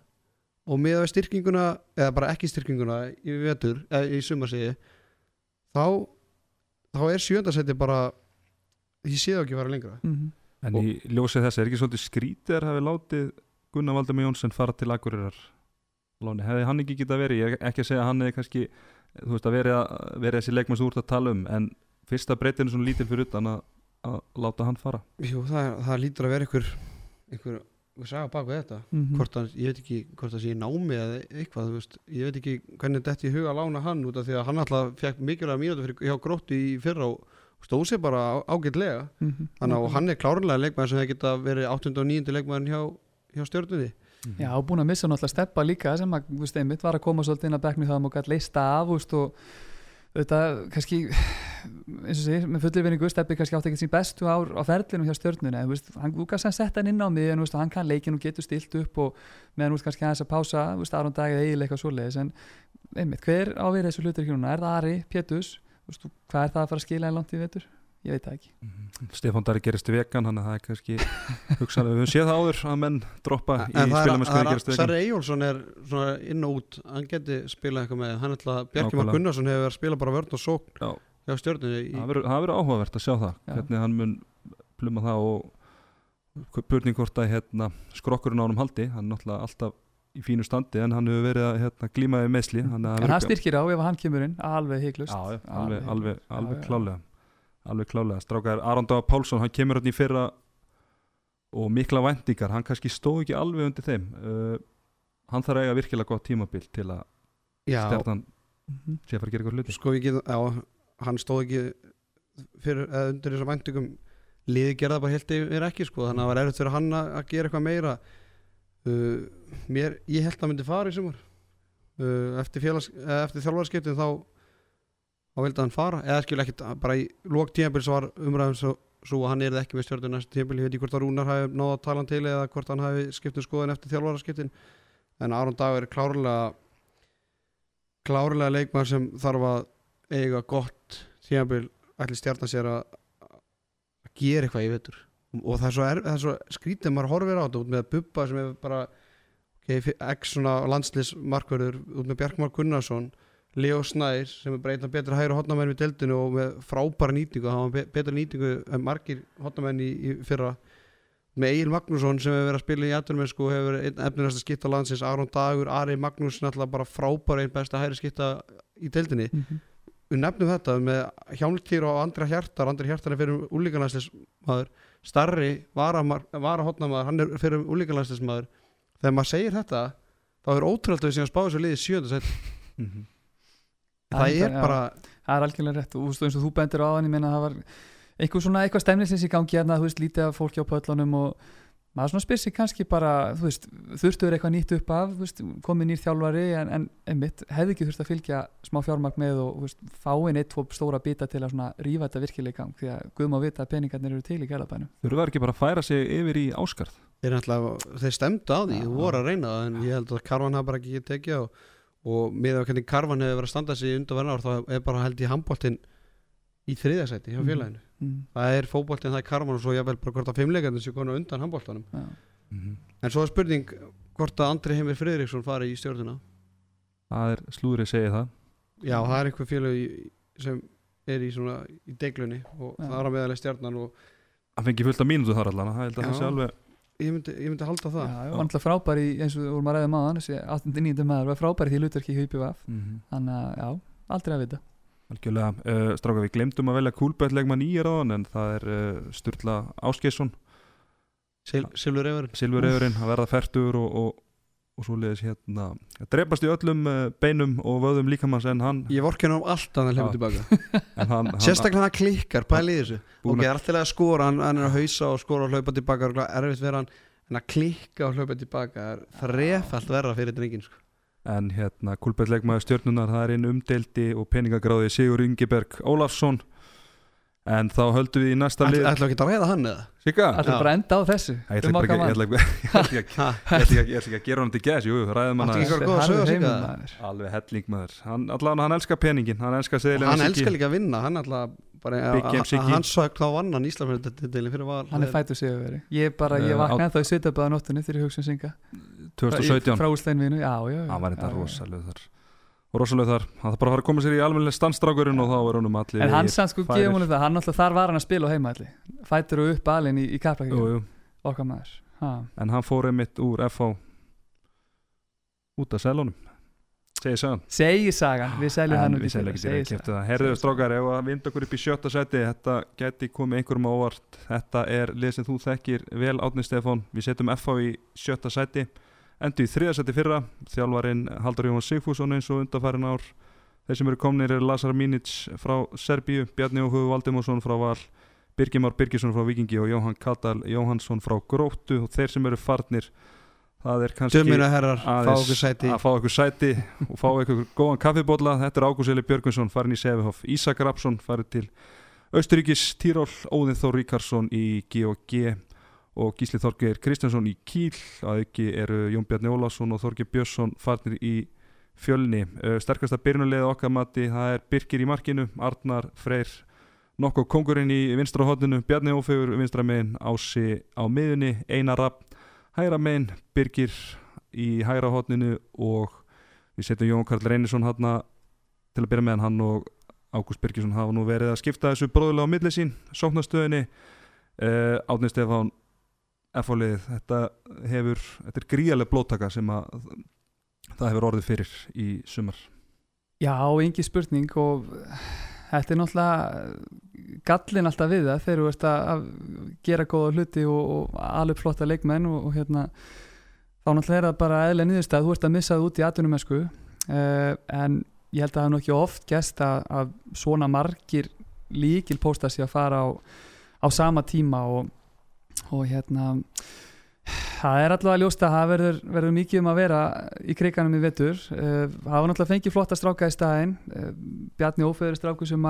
og miðað á styrkinguna eða bara ekki styrkinguna í vetur eða í sumarsíði þá þá er sjönda sætið bara ég sé það ekki að vera lengra. Mhm. En í ljósið þess er ekki svolítið skrítið að hafi látið Gunnar Valdemar Jónsson fara til Akureyrar? Láni, hefði hann ekki getað verið? Ég er ekki að segja að hann hefði kannski þú veist að verið, að, verið þessi leikmann sem þú ert að tala um en fyrsta breytinu svona lítil fyrir utan að, að láta hann fara. Jú, það, það lítur að vera einhver einhver, einhver saga bak við þetta. Mhm. hvort hann, ég veit ekki hvort það sé í námi eða eitthvað, þú veist, ég veit ekki hvernig þetta í huga að lána hann út af því að hann alltaf fekk mikilvæga mínútu fyrir, hjá gróttu í fyrra og stóð sér bara ágætlega Mhm. þannig að hann er klárlega leikmaður sem það geta verið 8. og 9. leikmaður hjá, hjá stjórnunni Já, og búin að missa náttúrulega steppa líka sem að, þú veist, einmitt var að koma svolítið inn að bekknu það að maður gæti leista af, þú veist, og þetta kannski eins og segir, með fullir vinningu steppi kannski átt ekki sín bestu ár á ferlinu hjá stjórnuna, þú veist, hann kannski að setja hann inn á mig, en þú veist, hann kann leikin og getur stilt upp og meðan veist kannski aðeins að pása, þú veist, Veist, hvað er það að fara að skila en langt í vetur? Ég veit það ekki. Stefán Dari gerist í vegan þannig að það er kannski hugsanlega, við höfum séð það áður að menn droppa í en það spilamennskuði það gerist í vegan Sarri Eyjólfsson er svona inn og út hann geti spilað eitthvað með hann ætla Bjarki Már. Gunnarsson hefur verið að spila bara vörn og sókn Já. hjá stjórnunni í, það verður áhugavert að sjá það Já. hvernig hann mun pluma það og að hérna, skrokkurinn á honum haldi hann er náttúrulega alltaf í fínu standi en hann hefur verið að hérna, glíma við meðsli En það styrkir á ef hann kemur inn, alveg heiklust. alveg, Alveg alveg, alveg klálega. Alveg klálega, strákar Aron Dava Pálsson hann kemur hann í fyrra og mikla væntingar, hann kannski stóð ekki alveg undir þeim. Uh, hann þarf að eiga virkilega gott tímabil til að stjarnan Mhm. sé að fara að gera eitthvað hluti. Sko ég get já, hann stóð ekki fyrir, eða undir þessum væntingum. Liði gerða bara helt yfir ekki sko. Þannig að það var erfitt fyrir hann að gera eitthvað meira uh, mér, ég held að hann myndi fara í sumar. Uh, eftir, eða eftir þjálfarskiptin þá þá vildi hann fara. Eða skil ekkit bara í lók tímabils var umræðum svo, svo að hann er ekki með stjórnum næstu tímabil, ég veit ekki hvort að Rúnar hafi náða að tala hann til eða hvort hann hafi skipt um skoðin eftir þjálfarskiptin en Aron Dagur er klárlega klárlega leikmaður sem þarf að eiga gott tímabil ætli stjarnan sér að gera eitthvað í vetur og það er svo, er, það er svo skrítið maður horfir á þetta út með Bubba sem er bara okay, x svona landslis markverður út með Bjarkmar Gunnarsson Leo Snær sem er breytað betra hægri hotnamenn við deildinu og með frábæra nýtingu hann var be betra nýtingu en margir hotnamenn í, í fyrra. Með Egil Magnússon sem hefur verið að spila í jættunmennsku og hefur verið einn efnilegast að skipta landsins Aron Dagur, Ari Magnús náttúrulega bara frábæra einn besta hægri skipta í deildinni. Mhm. við nefnum þetta með Hjálmtýr og Andra Hjartar Andra Hjartar er fyrir úlíkanlæslismadur starri varahotnamaður hann er fyrir úlíkanlæslismadur þegar maður segir þetta þá er ótrúlega að séum að spáða svo liðið sjönda set Mhm. það Það er já. bara það er algjörlega rétt og eins og þú bendir á hann ég meina að það var eitthvað svona eitthvað stemnisins í gangi hérna, þú veist, lítið af fólki á pöllunum og maður svona spyr sig kannski bara þú veist, þurftu er eitthvað nýtt upp af þú veist, komið nýr þjálfari en, en einmitt, hefði ekki þurft að fylgja smá fjármagn með og þú veist, fáin eitt, tvo stóra bita til að svona rífa þetta gang því að Guð má vita að peningarnir eru til í gælabænum Þurfa ekki bara að færa sig yfir í áskarð þeir, þeir stemdu á því, þú voru að reyna en ég held að Karvan hafa bara ekki tekið og, og með að hvernig Karvan hefur verið að standa sig undan verðan ár þá er bara held í handbóltinn í þriðasæti hjá Mhm. félaginu mm. Það er fótbóltinn, það er Karvan og svo ég vel bara hvort að fimmleikandi séu konu undan handbóltanum já. en svo er spurning hvort að Andri Heimir Friðriksson fari í stjórnuna Það er slúðrið segið það. Já, það er einhver félag sem er í svona í deglunni og Já. það er á meðalega stjarnan og Hann fengi fullt af mínútu þar allan Það að það sé alveg ég myndi, ég myndi halda það. Já, var náttúrulega frábær í, eins og við vorum að ræða maður þessi 89. maður var frábær í því hlutverki í HPVF þannig að já, aldrei að vita Algjörlega, uh, stráka við glemdum að velja kúlbætlegman í er áðan en það er uh, Sturla Áskeisson Sil, Silfur Eifur Silfureyðurinn að verða færtur og, og, og svo leiðis hérna að drepast í öllum uh, beinum og vöðum líkamanns en hann, ég vorkinn um allt að hann hleypa tilbaka. Hann, hann sérstaklega hann klikkar, pæli í þessu. Og búin okay, að, er alltaf að skora, hann, hann er að hausa og skora og hlaupa tilbaka og erfitt fyrir hann en að klikka og hlaupa tilbaka er þrefalt verra fyrir drengin sko. En hérna kúlbætlegmaður stjörnunar það er einn umdeldi og peningagráði Sigur Ingeberg Ólafsson. En þá höldum við í næsta ætla lið. ætla ekki að ræða hann eða? Sigga? Það er bara að enda á þessu? Ég ætla ekki ætla ætla ætla ætla að gera hann til gæs jú, ræðum hann aðeins. alveg helling maður. Hann, hann elskar peningin hann elskar líka að vinna hann alltaf bara Big Game að Siggi. hann sög þá vann hann Íslandfjörðin fyrir val hann er fættur sig að veri ég bara, ég vaknaði þá í sveitabæða nóttunni þegar ég hugsa um synga 2017 frá úsleginu, já, já, já. Hann var þetta rosalega þar. Rosalega þar, hann þarf bara að fara að koma sér í almennileg stannstrákurinn og þá er honum allir en hann sann sko gefum hún það, hann alltaf þar var hann að spila á heimaðli fættur og upp alinn í, í jú. okkar maður ha. en hann fór einmitt úr FH út af selunum segir sagan. Segi sagan, við seljum hann við segjum ekki það. Herriðu strákar, ef að vinda okkur upp í sjötta seti þetta geti komið einhverjum á óvart. Þetta er lið sem þú þekkir vel Átni Stefán, við setjum FH í sjötta seti endur í þriða seti fyrra þjálfarinn Haldur Jóhann Sigfússon eins og undarfærin ár. Þeir sem eru komnir er Lazar Minic frá Serbíu, Bjarni Óhug Valdimósson frá Val Birgimár Birgisson frá Vikingi og Jóhann Katal Jóhannsson frá Gróttu. Og þeir sem eru farnir það er kannski herrar, aðeins að fá okkur sæti og fá okkur góðan kaffibólla þetta er Ágúst Eli Björgvinsson farin í Sevihoff Ísak Rapsson farin til Östuríkis Tíról, Óðinn Þór Ríkarsson í G&G og Gísli Þorgeir Kristjánsson í Kíl að ekki eru Jón Bjarni Ólafsson og Þorgeir Björnsson farnir í fjölni. Uh, sterkasta byrjunulega okkar mati það er Birkir í markinu, Arnar Freyr nokkuð kongurinn í vinstra hodninu Bjarni Ófegur vinstra megin Ási á miðunni, Einar Rapp hægra megin, Birgir í hægra hodninu og við setjum Jón Karl Reynisson hann til að byrja með hann og Ágúst Birgisson hafa nú verið að skipta þessu bróðulega á milli sín, sóknastöðinni uh, Átni Stefán F-fólið, þetta hefur þetta er gríðarlega blóttaka sem að það hefur orðið fyrir í sumar. Já, engi spurning og þetta er náttúrulega gallin alltaf við það þegar þú ert að að gera góða hluti og, og alveg flotta leikmenn og, og hérna þá náttúrulega er það bara eðlega niðurstað þú ert að missa það út í atvinnumesku uh, en ég held að það er nú ekki oft gæst að, að svona margir líkil pósta sig að fara á, á sama tíma og, og hérna það er ljóst að það verður, verður mikið um að vera í kriganum í vetur. Uh, það var náttúrulega fengið flotta stráka í staðinn. Uh, Bjarni Ófeður stráku sem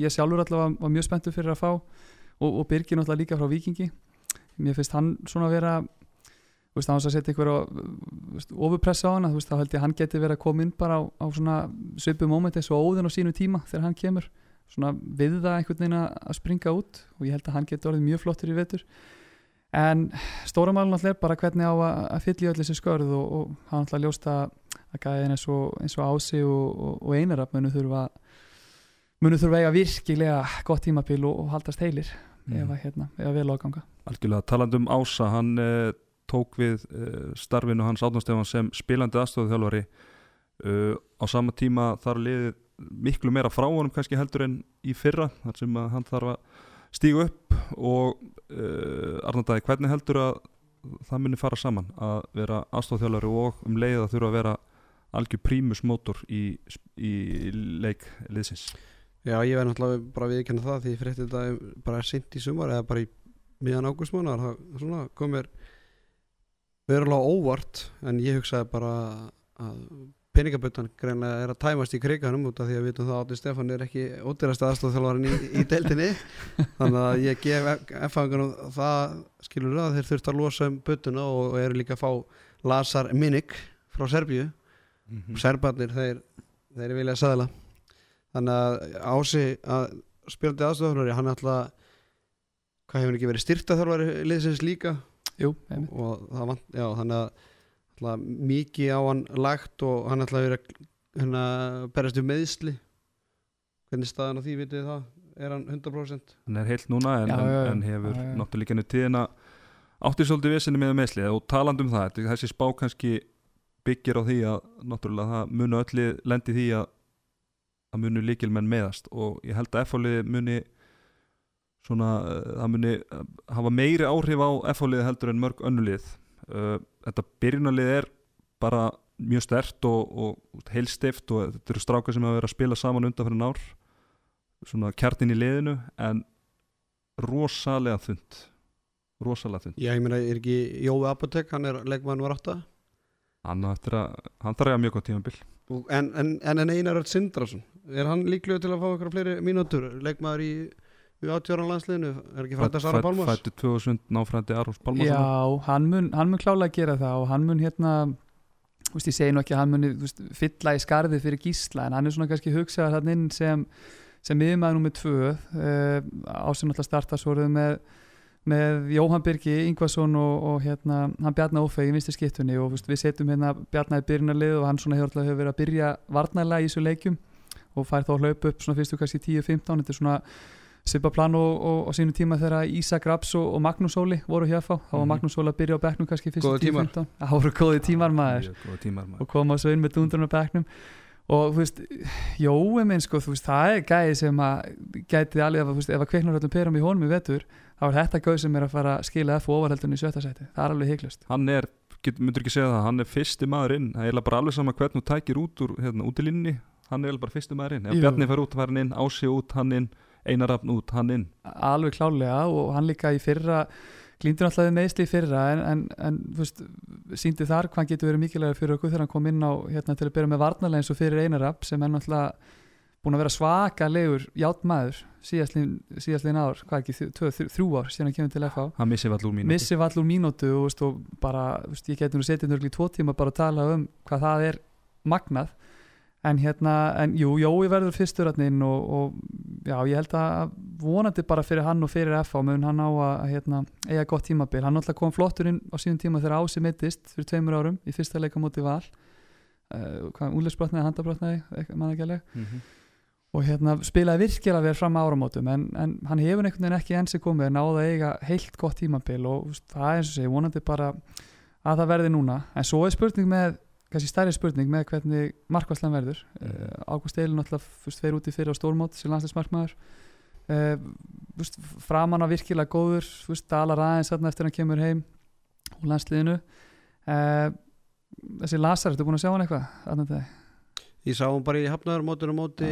ég sjálfur allavega var mjög spenntur fyrir að fá og, og Birgir náttúrulega líka frá Víkingi. Mér finnst hann svona að vera þú veist, hann að setja ykkur ofurpressa á hann, þú veist, þá held ég hann geti verið að koma inn bara á, á svona svipu mómenti og óðin á sínu tíma þegar hann kemur. Svona við það einhvern veginn að springa út og ég held að hann geti orðið mjög flottur í vetur en stóra málun alltaf er bara hvernig á að, fylla í öll þessi skörð og, og hann alltaf ljóst að, gæðin eins og, eins og Ási og, og, Einarab munu þurfa munu þurfa eiga virkilega gott tímabil og, haldast heilir ef að hérna, ef að vel áganga Algjörlega, talandi um Ása, hann uh, tók við uh, starfinu hans átnastefan sem spilandi aðstofþjálfari uh, á sama tíma þar liðið miklu meira frá honum kannski heldur en í fyrra þar sem hann þarf að stígu upp og uh, Arnaldæði, hvernig heldur að það muni fara saman að vera aðstofþjálfari og um leið að þurfa að vera algjör prímus mótor í, í leik liðsins? Já, ég verði náttúrulega bara viðkynna það því frétti þetta bara sint í sumar eða bara í miðan ágústmánar það komir verulega óvart en ég hugsaði bara að peningabötan greinlega er að tæmast í kriganum út af því að við vitum það að Átni Stefán er ekki ódýrast aðstofþjálfarinn í, í deildinni þannig að ég gef F-fangunum það skilur að þeir þurft að losa um bötuna og, og eru líka að fá Lazar Minik frá Serbíu mm og -hmm. serbarnir þeir, þeir vilja sæðla þannig að Ási að spilandi aðstofþjálfari hann er alltaf hvað hefur ekki verið styrtaþjálfari liðsins líka Jú, einmitt. og það já, þannig að alltaf, mikið á hann lagt og hann ætla að vera hérna, berast um meðsli hvernig staðan á því vitið það? Er hann 100% hann er heilt núna en, Já, en, já, já. en hefur Já, náttúrulega henni tíðina. Átti svolítið vissinni með meðslið og taland um það, þessi spá kannski byggir á því að náttúrulega það munu öllu lendi því að það munu líkilmenn meðast og ég held að F-fólið muni svona, uh, það muni uh, hafa meiri áhrif á F-fólið heldur en mörg önnulið þetta byrjunarlið er bara mjög stert og, og heilstift og þetta eru strákar sem hafa verið að spila saman undan fyrir nár svona kjartin í liðinu en rosalega þund rosalega þund já, ég meina, er ekki Jói Apotek hann er leikmann var átta? Hann, að, þarf að eiga mjög gott tímabil. Og- en, en, en, Einar Sindrason er hann líklegur til að fá eitthvað fleiri mínútur leikmaður í við átjóran landsliðinu er ekki frætt að Sara Pálmars? fættu 2000 náfrændi Arús Pálmars Já, hann mun, hann mun klálega gera það og hann mun hérna þú veist, ég segi nú ekki að hann mun þú veist, fylla í skarðið fyrir gísla en hann er svona kannski hugsaðar hann inn sem sem miðmaður nummið tvö uh, ásinn alltaf starta svo erum við með með Jóhann Birgi Ingvason og, og hérna, hann Bjarnar Ófeg í vinstri skiptunni og þú veist, við setjum hérna Bjarnar í byrjunarlið og hann svona hefur, alltaf verið að byrja varnarlega í þessu leikjum og fær þá að hlaupa upp svona fyrstu kannski 10-15 þetta er svona svipa plan og, sínum tíma þegar Ísak Raps og, og Magnús Óli voru hér fá þá var Mhm. Magnús Óli að byrja á bekknum kannski fyrstu tímar. 10-15 það voru góði tímar maður. og koma svo inn með dundurinn á bekknum. Og þú veist, Jói minn sko, þú veist, það er gæði sem að gæti alveg, að, þú veist, ef að kveiknar öllum perum í honum í vetur, þá er þetta gauð sem er að fara að skila F og overheldunni í sjötta sæti. Það er alveg heiklust hann er, get, myndur ekki segja það hann er fyrsti maður inn, það er bara alveg sama hvernig þú tækir út úr, hérna, út í linni hann er bara fyrsti maður inn, ef. Bjarni fær út fær hann inn, Ási út, hann inn Einarafn út, hann inn. Alveg klálega og hann líka í fyrra glýndur alltaf við meðsli í fyrra en, en, en veist, síndi þar hvað getur verið mikilvægur fyrir okkur þegar hann kom inn á hérna, til að byrja með varnarlega eins og fyrir Einarab sem er náttúrulega búin að vera svakalegur játmaður síðastlín, síðastlín ár, hvað ekki, þrjú, þrjú, ár síðan hann kemur til FH hann missi vall úr mínu missi vall úr mínútu og, veist, og bara, veist, ég geti nú setið nörgli tvo tíma bara að tala um hvað það er magnað en hérna, en jú, Jói verður fyrstur hann inn og, og já, ég held að vonandi bara fyrir hann og fyrir FH mun hann á að hérna, eiga gott tímabil, hann náttúrulega kom flottur inn á síðan tíma þegar Ási mittist fyrir tveimur árum í fyrsta leika móti val. Uh, hvað, úlegsbrotnaði, handabrotnaði eitthvað mann ekki alveg. Mm -hmm. og hérna spilaði virkilega vel fram á áramótum en, en hann hefur einhvern veginn ekki enn sem komið en náða að eiga heilt gott tímabil og það er eins og segi, vonandi bara að það verði núna, en svo er spurning með kannski stærri spurning með hvernig markværslan verður Mhm. uh, Ágúst náttúrulega fyrst fyrir úti fyrir á stórmót sem landsleismarkmaður uh, veist, framan á virkilega góður dalar aðeins eftir hann kemur heim úr landsliðinu uh, þessi Lazar, ertu búin að sjá hann eitthvað? Þetta? ég sá hann bara í hafnaður mótur á móti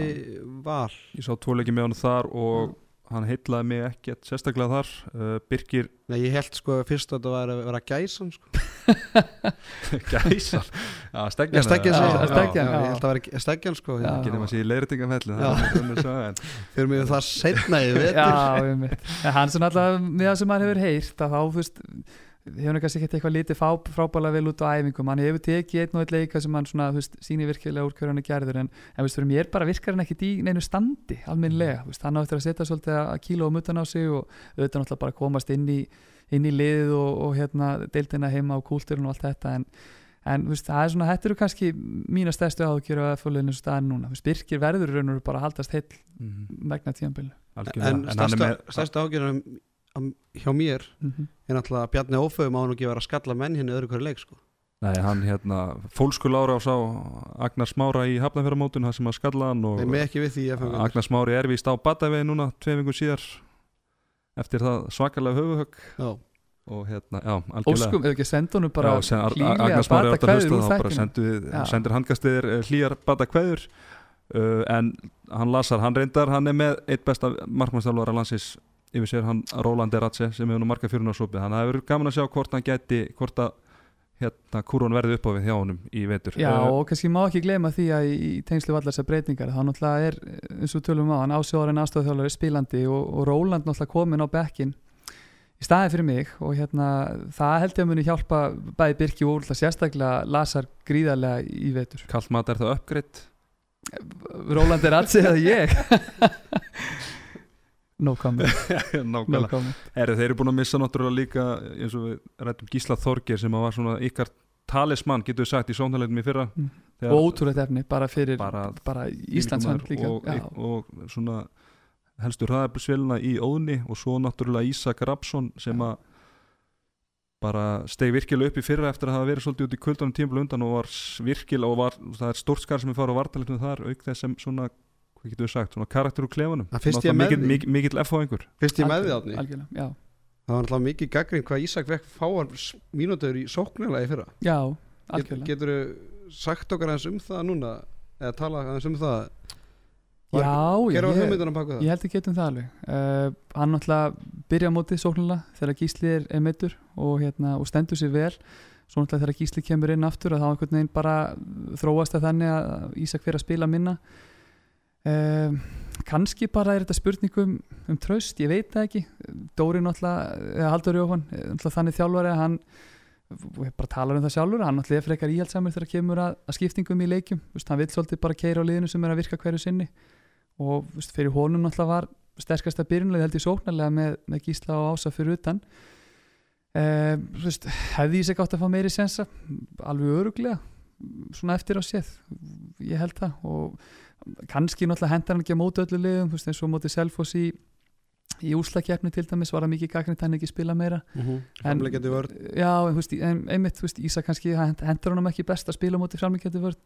val ég sá tvoleiki með hann þar og hann heitlaði mig ekkert sérstaklega þar uh, Birgir Nei, ég held sko fyrst að þetta var að vera gæsan sko. Gæsar Já, steggjan steggjan Já, sig. já, steggjan, Já, já. Ég held að vera steggjan sko í leiritingafelli Já. það er önnur saga, en Fyrir mig það setna í vetur Já, einmitt. En hann sem alltaf með það sem hann hefur heyrt að þá, þú veist, hefur hann kannski ekkert eitthvað lítið fá, frábælega vel út á æfingum. Hann hefur tekið einn og einn leika sem hann svona, þú veist, síni virkilega úr hverju hann er gerður en, en þú veist, fyrir mér bara virkar hann ekkit í neinu standi almennilega, þú veist, hann á eftir að setja svolítið að kíla á mutan á sig og auðvitað náttúrulega bara komast inn í, inn í liðið og, og hérna, deildina heima og kúlturinn og allt þetta en, en þú veist, það er svona, þetta eru kannski mína stærstu áhugjur á FH-liðinu staðin núna, þú veist, Birkir verður í raun og bara að haldast heill Mhm, vegna algjörlega. en en stærsta, ágjörðum hjá mér mm er náttúrulega Bjarni Óföðum á hann ekki vera að skalla menn hérna í öðru hverju leik sko. Nei, hann hérna, fólsku Lára á sá Agnar Smára í Hafnafjörðamótun það sem að skalla hann og við því Agnar Smári er vist á Batavegi núna tvei vingur síðar eftir það svakalega höfuhögg Já. og hérna, já, algjörlega Óskum, ef ekki senda honum bara er bata kveður þá bara Já. sendur handkastiðir hlýjar bata kveður uh, en hann lasar, hann reyndar hann er með eitt besta markmannstálvara landsins yfir sér hann Róland Eratse sem hefur nú marga fjörun á sopið, hann hefur gaman að sjá hvort hann geti, hvort að hérna kúrun verði upp á við hjá honum í vetur. Já, Uh, og kannski má ekki gleyma því að í tengslu vallar þessar breytingar, þá náttúrulega er eins og tölum á, hann ásjóðarinn aðstofþjálfari spilandi og, og Róland náttúrulega komin á bekkin í staði fyrir mig og hérna það held ég að muni hjálpa bæði Birki og Úrla sérstaklega lasar gríðarlega í vetur. Kallt mat er það uppgreitt? Róland er alls eða ég No comment, no Nákvæmlega comment. Heru, Þeir eru búin að missa náttúrulega líka eins og við rættum Gísla Þorgir sem var svona ykkar talismann getur við sagt í sóntalegum í fyrra. Mm. Ótrúlega efni bara fyrir bara, bara Íslands hönd líka. og, og, og svona helstu hraðablisvelina í Óðni og svo náttúrulega Ísak Rapsson sem að bara steg virkilega upp í fyrra eftir að hafa verið svolítið út í kvöldunum tímul undan og var virkilega og var, það er stórt skar sem er fara á vartalegnum þar auk þess sem svona, hvað getur við sagt, svona karakter úr klefunum Það mikill, því. mikill, mikill F á einhver. Fyrst ég með því átni það var náttúrulega mikið gaggrind hvað Ísak vekk fáar mínútur í sóknarlega í fyrra. Já, Get, algjörlega. getur sagt okkar aðeins um það núna eða tala aðeins um það? Já, var ég, það? ég held að getum það alveg. Uh, hann náttúrulega byrja á móti sóknulega þegar Gísli er, meittur og, hérna, og stendur sér vel. Svo náttúrulega þegar Gísli kemur inn aftur að þá einhvern veginn bara þróast það þannig að Ísak fyrir að spila minna uh, kannski bara er þetta spurningum um tröst, ég veit það ekki. Dóri náttúrulega, Haldur Jóhann eh, þannig þjálfari að hann bara talar um það sjálfur, hann náttúrulega frekar íhaldsamur þegar kemur að, að skiptingum í leikjum. Vist, hann vil svolítið bara keira á liðinu sem er að virka hverju sinni. Og veist, fyrir honum náttúrulega var sterkasta byrjunlega held ég sóknarlega með, með Gísla og Ása fyrir utan. Uh, veist, hefði ég sér gátt að fá meiri sensa? Alveg öruglega svona eftir á séð ég held það. Og kannski náttúrulega hendar hann ekki á móti öllu liðum veist, eins og móti Selfoss í í úslakefni til dæmis var það mikið gagnið hann ekki spila meira framlegjandi vörð já, en, þú veist, en, einmitt, þú veist, Ísa kannski hend- hendur honum ekki best að spila á móti framlíkjandi vörð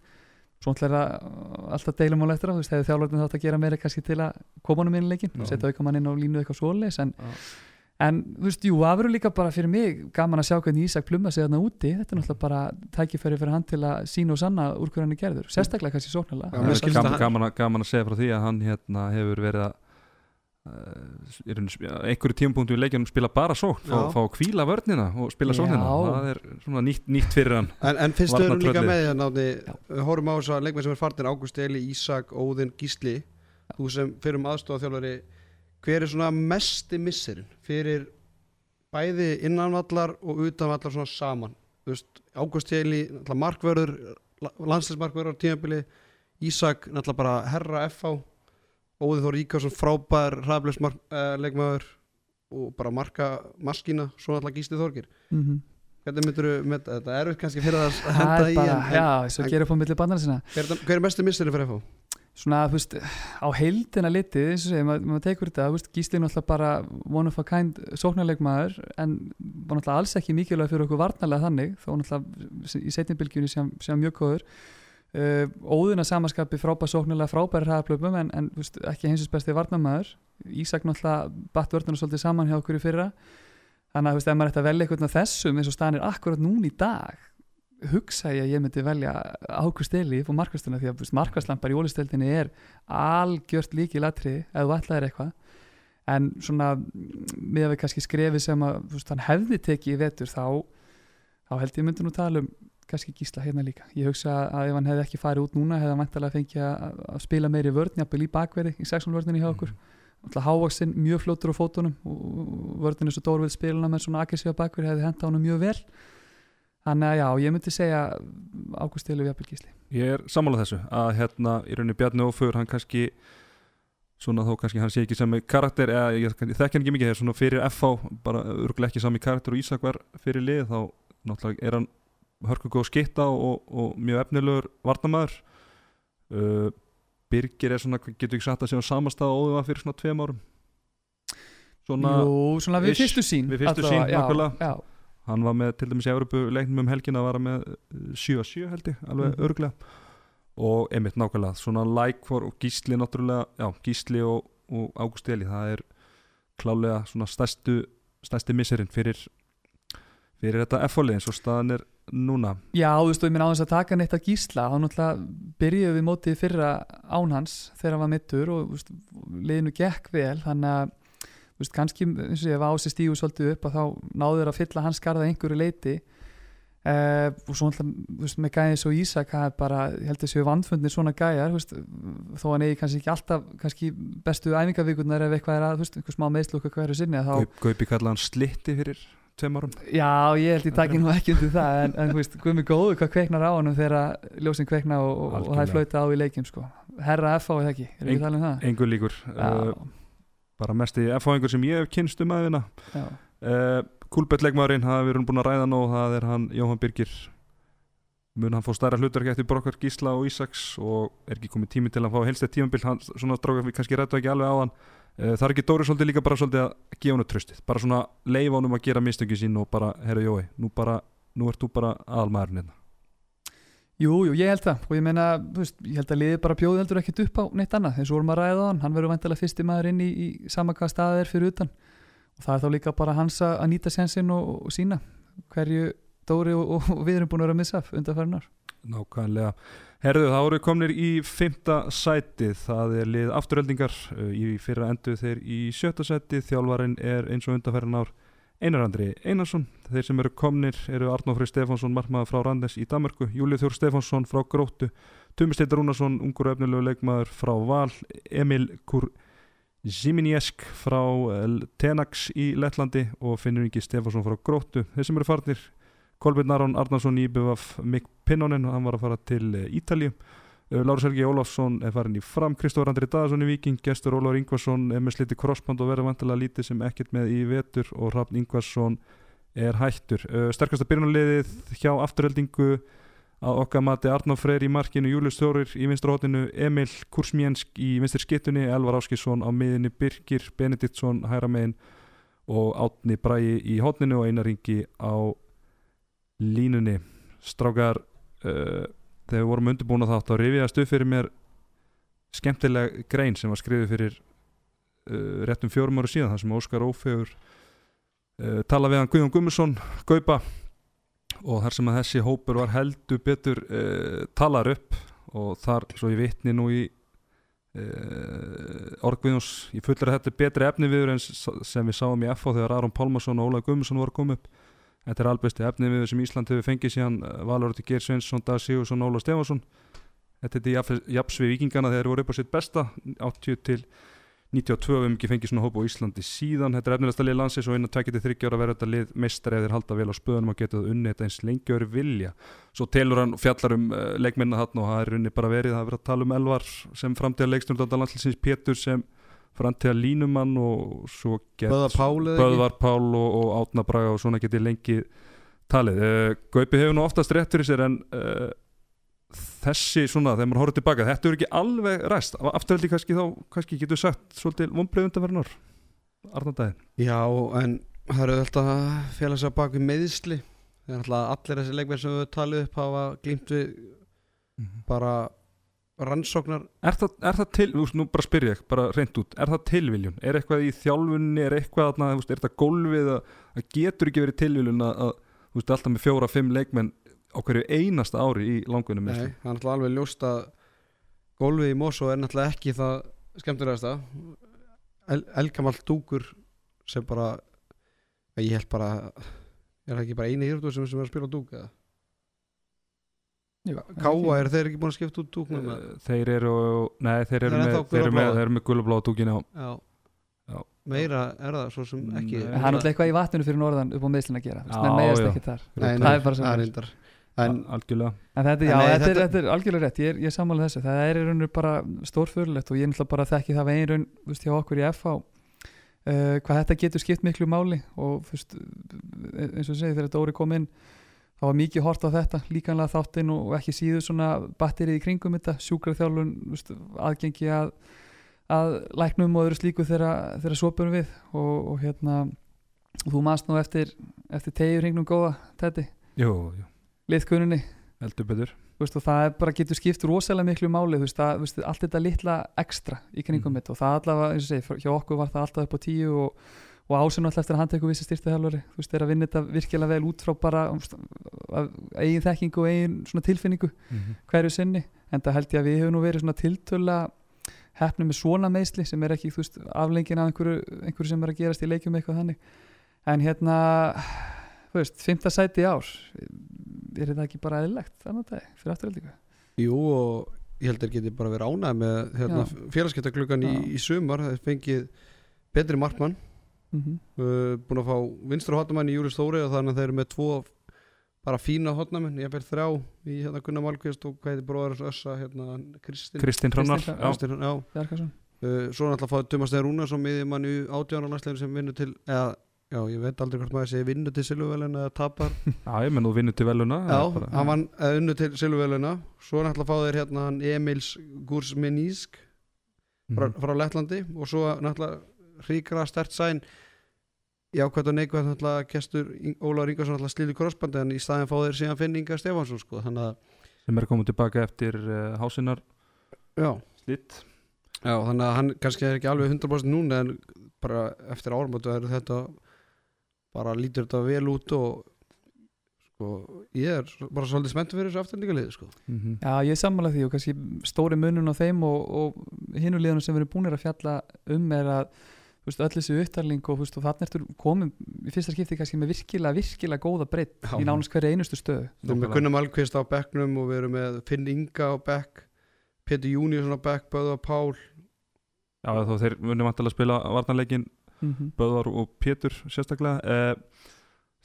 svo að alltaf deilum á á, þú veist, hefur þjálfarnir þátt að gera meira kannski til að koma honum inn í leikin Já. setja auka mann inn á línu eitthvað svoleis en, Já. En þú veist, jú, það verður líka bara fyrir mig gaman að sjá hvernig Ísak plumma sig þarna úti. Þetta er náttúrulega bara tækifæri fyrir hann til að sína og sanna úr hverju hann er gerður, sérstaklega kannski sóknarlega. Það er gaman, gaman, að- gaman að segja frá því að hann hérna, hefur verið að uh, einhverju tímapunktu í leikjunum spila bara sókn, fá, fá að kvíla vörnina og spila sóknina. Það er svona nýtt, nýtt fyrir hann. En, en fyrst þau líka með Já. við horfum á þess að leikmenn sem er farnir Ágúst Eli, Ísak, Óðinn, Gísli þú sem fyrir um aðstofaþjálfari hver er svona mesti misserinn fyrir bæði innanvallar og utanvallar svona saman? Ágúst Eli, náttúrulega markvörður landslismarkvörður á tímabili. Ísak, náttúrulega bara herra FH Óðinn Þór Ríkarsson frábær hraðblöfsmark uh, leikmaður og bara marka maskína, svo náttúrulega Gísli Þorgir mm -hmm. hvernig myndur þú með þetta, er kannski fyrir að það henda er í já, svo gera upp á milli bandana sinna Hver, er- hver er mestu misseri fyrir FH? Svona, þú veist, á heildina litið eins og segja, maður mað tekur þetta þú veist, Gísli er náttúrulega bara one of a kind sóknarleikmaður, en var náttúrulega alls ekki mikilvæg fyrir okkur varnarlega þannig þó náttúrulega í setjumbilgjunni sem, mjög góður. Uh, óðuna samanskapi frábær sóknarlega frábæri hraðaplöpum en, en veist, ekki heimsins besti varnarmaður. Ísak náttúrulega batt vörðuna svolítið saman hjá okkur í fyrra. Þannig að þú veist, ef maður ætti að velja eitthvað þessum eins og staðan er akkurat núna í dag hugsa ég að ég myndi velja Ágúst Eli og markvæsluna því að bara í ólisteldinni er algjört líki latri ef þú ætlaðir eitthvað. En svona með að við kannski skrefið sem að veist, hann hefði tekið í vetur þá, þá held ég myndi nú tala um kannski gísla hérna líka. Ég hugsa að ef hann hefði ekki farið út núna hefði hann vantalega fengið að, að spila meiri vörn jafnvel í bakverði í 6 vörninni hjá okkur. Hávaksinn, mjög fljótur á fótunum og vörðin er svo dór við spiluna með svona aggressífa bakverði hefði henda honum mjög vel þannig að já, ég myndi segja Ágúst og Jafnvel Gísli. Ég er sammálað þessu að hérna í rauninni Bjarni Ófur hann kannski svona þó kannski hann sé ekki sami karakter eða ég, ég þekki hann ekki mikið þegar svona fyrir FH bara örgulega ekki sami karakter og Ísak var fyrir lið þá náttúrulega er hann hörkugóð skitta og, og mjög efnilegur varnamæður uh, Birgir er svona, getur ekki sagt að segja samastað og óðum að fyrir svona tveim árum? Svona, Jú, svona við fyrstu sín við fyrstu sín, nákvæmlega. Hann var með til dæmis í Európu leiknum um helgin að vara með 7-7 held ég, alveg Mhm. örglega og einmitt nákvæmlega, svona like for og gísli náttúrulega, já, gísli og, og Ágúst Eli, það er klálega svona stærstu stærsti misserinn fyrir fyrir þetta F-fólið eins og staðan er núna já, þú veist, og ég minn á þess að taka neitt að gísla þá náttúrulega byrjuðum við mótið fyrra án hans þegar hann var mittur og þú veist, liðinu gekk vel þannig að þú veist, kannski eins og ég var á sig stígu svolítið upp að þá náður að fylla hans skarða einhverju leiti Uh, og svo náttúrulega þú veist, með gæðis og Ísak það er bara, ég held að séu vandfundnir svona gæjar þú veist, þó hann eigi kannski ekki alltaf kannski bestu æfingavíkurnar ef eitthvað er að, þú veist, einhver smá meðslu okkur hverju sinni þá, Gaup, Gaupi kallaði hann slitti fyrir tveim árum. Já, ég held ég takki nú ekki undir það, en, en þú veist, guðmi góðu hvað kveiknar á honum þegar ljósin kveikna og, og, og það er flauta á í leikjum sko. herra F á eða ekki, er ekki talað um það? engur líkur. Uh, Bara mesti F-fáingur sem ég hef kynst um aðeina uh, Kúlbettleikmaðurinn hafa við erum búin að ræða nú það er hann Jóhann Birgir. Mun hann fá stærra hlutverk eftir Brokkar Gísla og Ísaks og er ekki komið tími til að fá helst eitt tímabil. Hann svona strákar við kannski rættu ekki alveg á hann. Uh, það er ekki Dóri svolítið líka bara svolítið að gefa hann tröstið bara svona leifa honum að gera mistöki sín og bara, herru Jói, nú bara nú ert þú bara aðalmaðurinn hérna Jú, jú, ég held það. Og ég meina, veist, ég held að liðið bara bjóði heldur ekkert upp á neitt annað. Eins og vorum að ræða hann, hann verður vantilega fyrsti maður inn í, í sama hvað staðið er fyrir utan. Og það er þá líka bara hans að nýta sjansinn og, og sína hverju Dóri og, og, og við erum búin að vera að missa af undanfærinar Nákvæmlega. Herðu, það voru komnir í fymta sætið, það er lið afturöldingar í fyrra endu þeir í sjötta sætið, þjálfarin er eins og undanferðin ár Einar Andri Einarsson, þeir sem eru komnir eru Arnóð Frey Stefánsson, markmaður frá Randes í Danmarku, Júlið Þjór Stefánsson frá Gróttu, Tumi Steitar Rúnarsson, ungur og efnilegu leikmaður frá Val, Emil Kur Ziminiesk frá eh, Tenax í Lettlandi og Finnur Ingi Stefánsson frá Gróttu, þeir sem eru farnir Kolbjörn Aron Arnarsson í BVF Mikk Pinnonen, hann var að fara til eh, Ítalíu Lárus Helgi Ólafsson er farin í fram Kristófur Andri Daðarsson í Viking gestur Ólafur Ingvarsson er með sliti krossband og verður vantilega lítið sem ekkert með í vetur og Rafn Ingvarsson er hættur. Uh, sterkasta byrjunarliðið hjá afturheldingu að okkar mati Arnó Freyr í markinu Július Þórir í vinstrahotinu Emil Kursmjensk í vinstri skittunni Elvar Áskisson á miðinni Birgir Benediktsson hæra megin og Átni Bræi í hotninu og Einar Ingi á línunni. Strákar uh, þegar við vorum undirbúin að þátt þá rifiðast upp fyrir mér skemmtileg grein sem var skrifið fyrir uh, réttum fjórum ára síðan þar sem Óskar Ófegur uh, tala við hann Guðjón Gummarsson Gaupa og þar sem að þessi hópur var heldur betur uh, talar upp og þar svo ég vitni nú í uh, orð Guðjóns ég fullir að þetta er betri efni viður en sem við sáum í FH þegar Aron Pálmarsson og Ólaug Gummarsson voru koma upp Þetta er albesti efni við sem Ísland hefur fengið síðan uh, Valur til Geir Svensson, Dag Sigursson, Óla Stefansson Þetta er japs við vikingana þegar þeir voru upp á sitt besta 80 til 92 við hefum ekki fengið svona hóp á Íslandi síðan. Þetta er efnilegsta lið landsins og innan 23 ára verður þetta lið meistar ef þeir halda vel á spöðunum og geta unni þetta eins lengi öru vilja. Svo telur hann fjallar um uh, leikminna þarna og það er unni bara verið. Það er verið að tala um Elvar sem framtíða leikstjórnanda landslisins Pétur sem framtíða línumann og svo get Böðvar Pál og, og Átna Braga og svona geti lengi talið. Uh, Gaupi hefur nú oftast rétt fyrir sér en uh, þessi svona, þegar maður horfður tilbaka, þetta er ekki alveg ræst. Afturhaldi kannski þá, kannski getur sagt svolítið vonbreið undanverðinar. Arnandæðin. Já, en það eru alltaf að fjalla sér bak við meðsli Það er alltaf allir þessi leikmenn sem við talið upp hafa glýmt við bara rannsóknar Er það, er það til, þú veist, nú bara spyr ég, bara reynd út, er það tilviljun? Er eitthvað í þjálfunni, er eitthvað, þarna, þú veist, er það gólfið að, að getur ekki verið tilviljun að, að, þú veist, alltaf með fjóra, fimm leikmenn á hverju einasta ári í langunum Nei, það er alltaf alveg ljóst að gólfið í Mosó er náttúrulega ekki það skemmtilegasta El, Elgamall dúkur sem bara ég held bara er það ekki bara eini hýrtu sem, sem er að spila dúk eða? Káa er þeir ekki búin að skipta út dúknum? Uh, þeir eru, nei, þeir eru með, þeir eru með, þeir eru með gulubláa dúkin á Já. Já. meira er það svo sem ekki Nei. það er náttúrulega eitthvað í vatninu fyrir norðan upp á meðslun að gera menn meðast ekki þar það er bara sem það er. algjörlega En þetta, En já, nei, þetta, er, þetta- er algjörlega rétt, ég er, ég er sammála þessu það er í rauninu bara stórfurlegt og ég er náttúrulega bara þekki það veginn raun þú veist, hjá okkur í FH uh, hvað þetta getur skipt miklu máli og þú veist, eins og segið þegar Dóri kom inn það var mikið hort á þetta líkanlega þáttinn og ekki síður svona batterið í kringum þetta, veist, aðgengi að, að læknum og öðru slíku þegar, svopurum við. Og, og hérna og þú manst nú eftir, eftir tegjur hringnum góða þetta, veist, og það er bara getur skipt rosalega miklu máli veist, að, veist, allt þetta litla ekstra í kringum Mhm. mitt. Og það allavega, eins og segi, hjá okkur var það alltaf upp á tíu og, og ásinn alltaf eftir að hann tekur vissi styrtaþjálfari, þú veist, er að vinna þetta virkilega vel út frá bara eigin þekkingu og eigin svona tilfinningu hverju sinni, en það held ég að við hefum nú verið svona tiltöla hefnum með svona meðsli sem er ekki, þú veist, aflengin af einhverju, einhverju sem er að gerast í leikjum eitthvað þannig, en hérna þú veist, fymta sæti í ár er þetta ekki bara eðlilegt þannig að fyrir afturhaldingu Jú og ég held að þeir geti bara verið ánægð með hérna, félagskeptaklukkan í, í sumar þeir fengið betri markmann mm -hmm. uh, búin að fá vinstra hotnamann í Júris Þóri og þannig að þeir eru með tvo bara fína hotnamenn, ég fer þrjá í hérna Gunnar Malkvist og hvað heitir bróðar össa hérna Kristinn. Kristinn Hrannar Uh, svo náttúrulega að fá Tumas Steður Rúnarsson miðjumann í átjára næstlegin sem vinnur til eða, já, ég veit aldrei hvort maður segir vinnur til Silvuvelin eða tapar. Já, ég menn þú vinnur til veluna Já, eða bara- hann vann unnu til Silvuvelina Svo náttúrulega fá þeir hérna hann Emils Gursmenísk frá, Mhm. frá Lettlandi. Og svo náttúrulega hríkra stert sæn. Jákvæmt og neikvæmt náttúrulega gestur Ólafur Ingarsson náttúrulega slíli krossbandi en í staðin fá þeir síðan finn Inga Stefansson sko, þannig að sem er komið tilbaka eftir uh, hásinnar já, slitt já, þannig að hann kannski er ekki alveg 100% núna en bara eftir ármótu er þetta bara lítur þetta vel út og sko, ég er bara svolítið spennt fyrir þessu afturlíka liði sko. mm Já, ég er sammála því og kannski stóri munun á þeim og, og hinu liðunum sem við erum búinir að fjalla um er að öll þessi upptalning og, og þannig ertu komin í fyrsta skipti kannski með virkilega, virkilega góða breytt í nánast hverja einustu stöðu. Við erum með Gunnar Malkvist á bekknum og við erum með Finn Inga á bekk Petur Júniusson á bekk, Böða Pál. Já, þá þeir munum vantilega að spila varnarleikin mm -hmm. Böðvar og Pétur sérstaklega. Uh,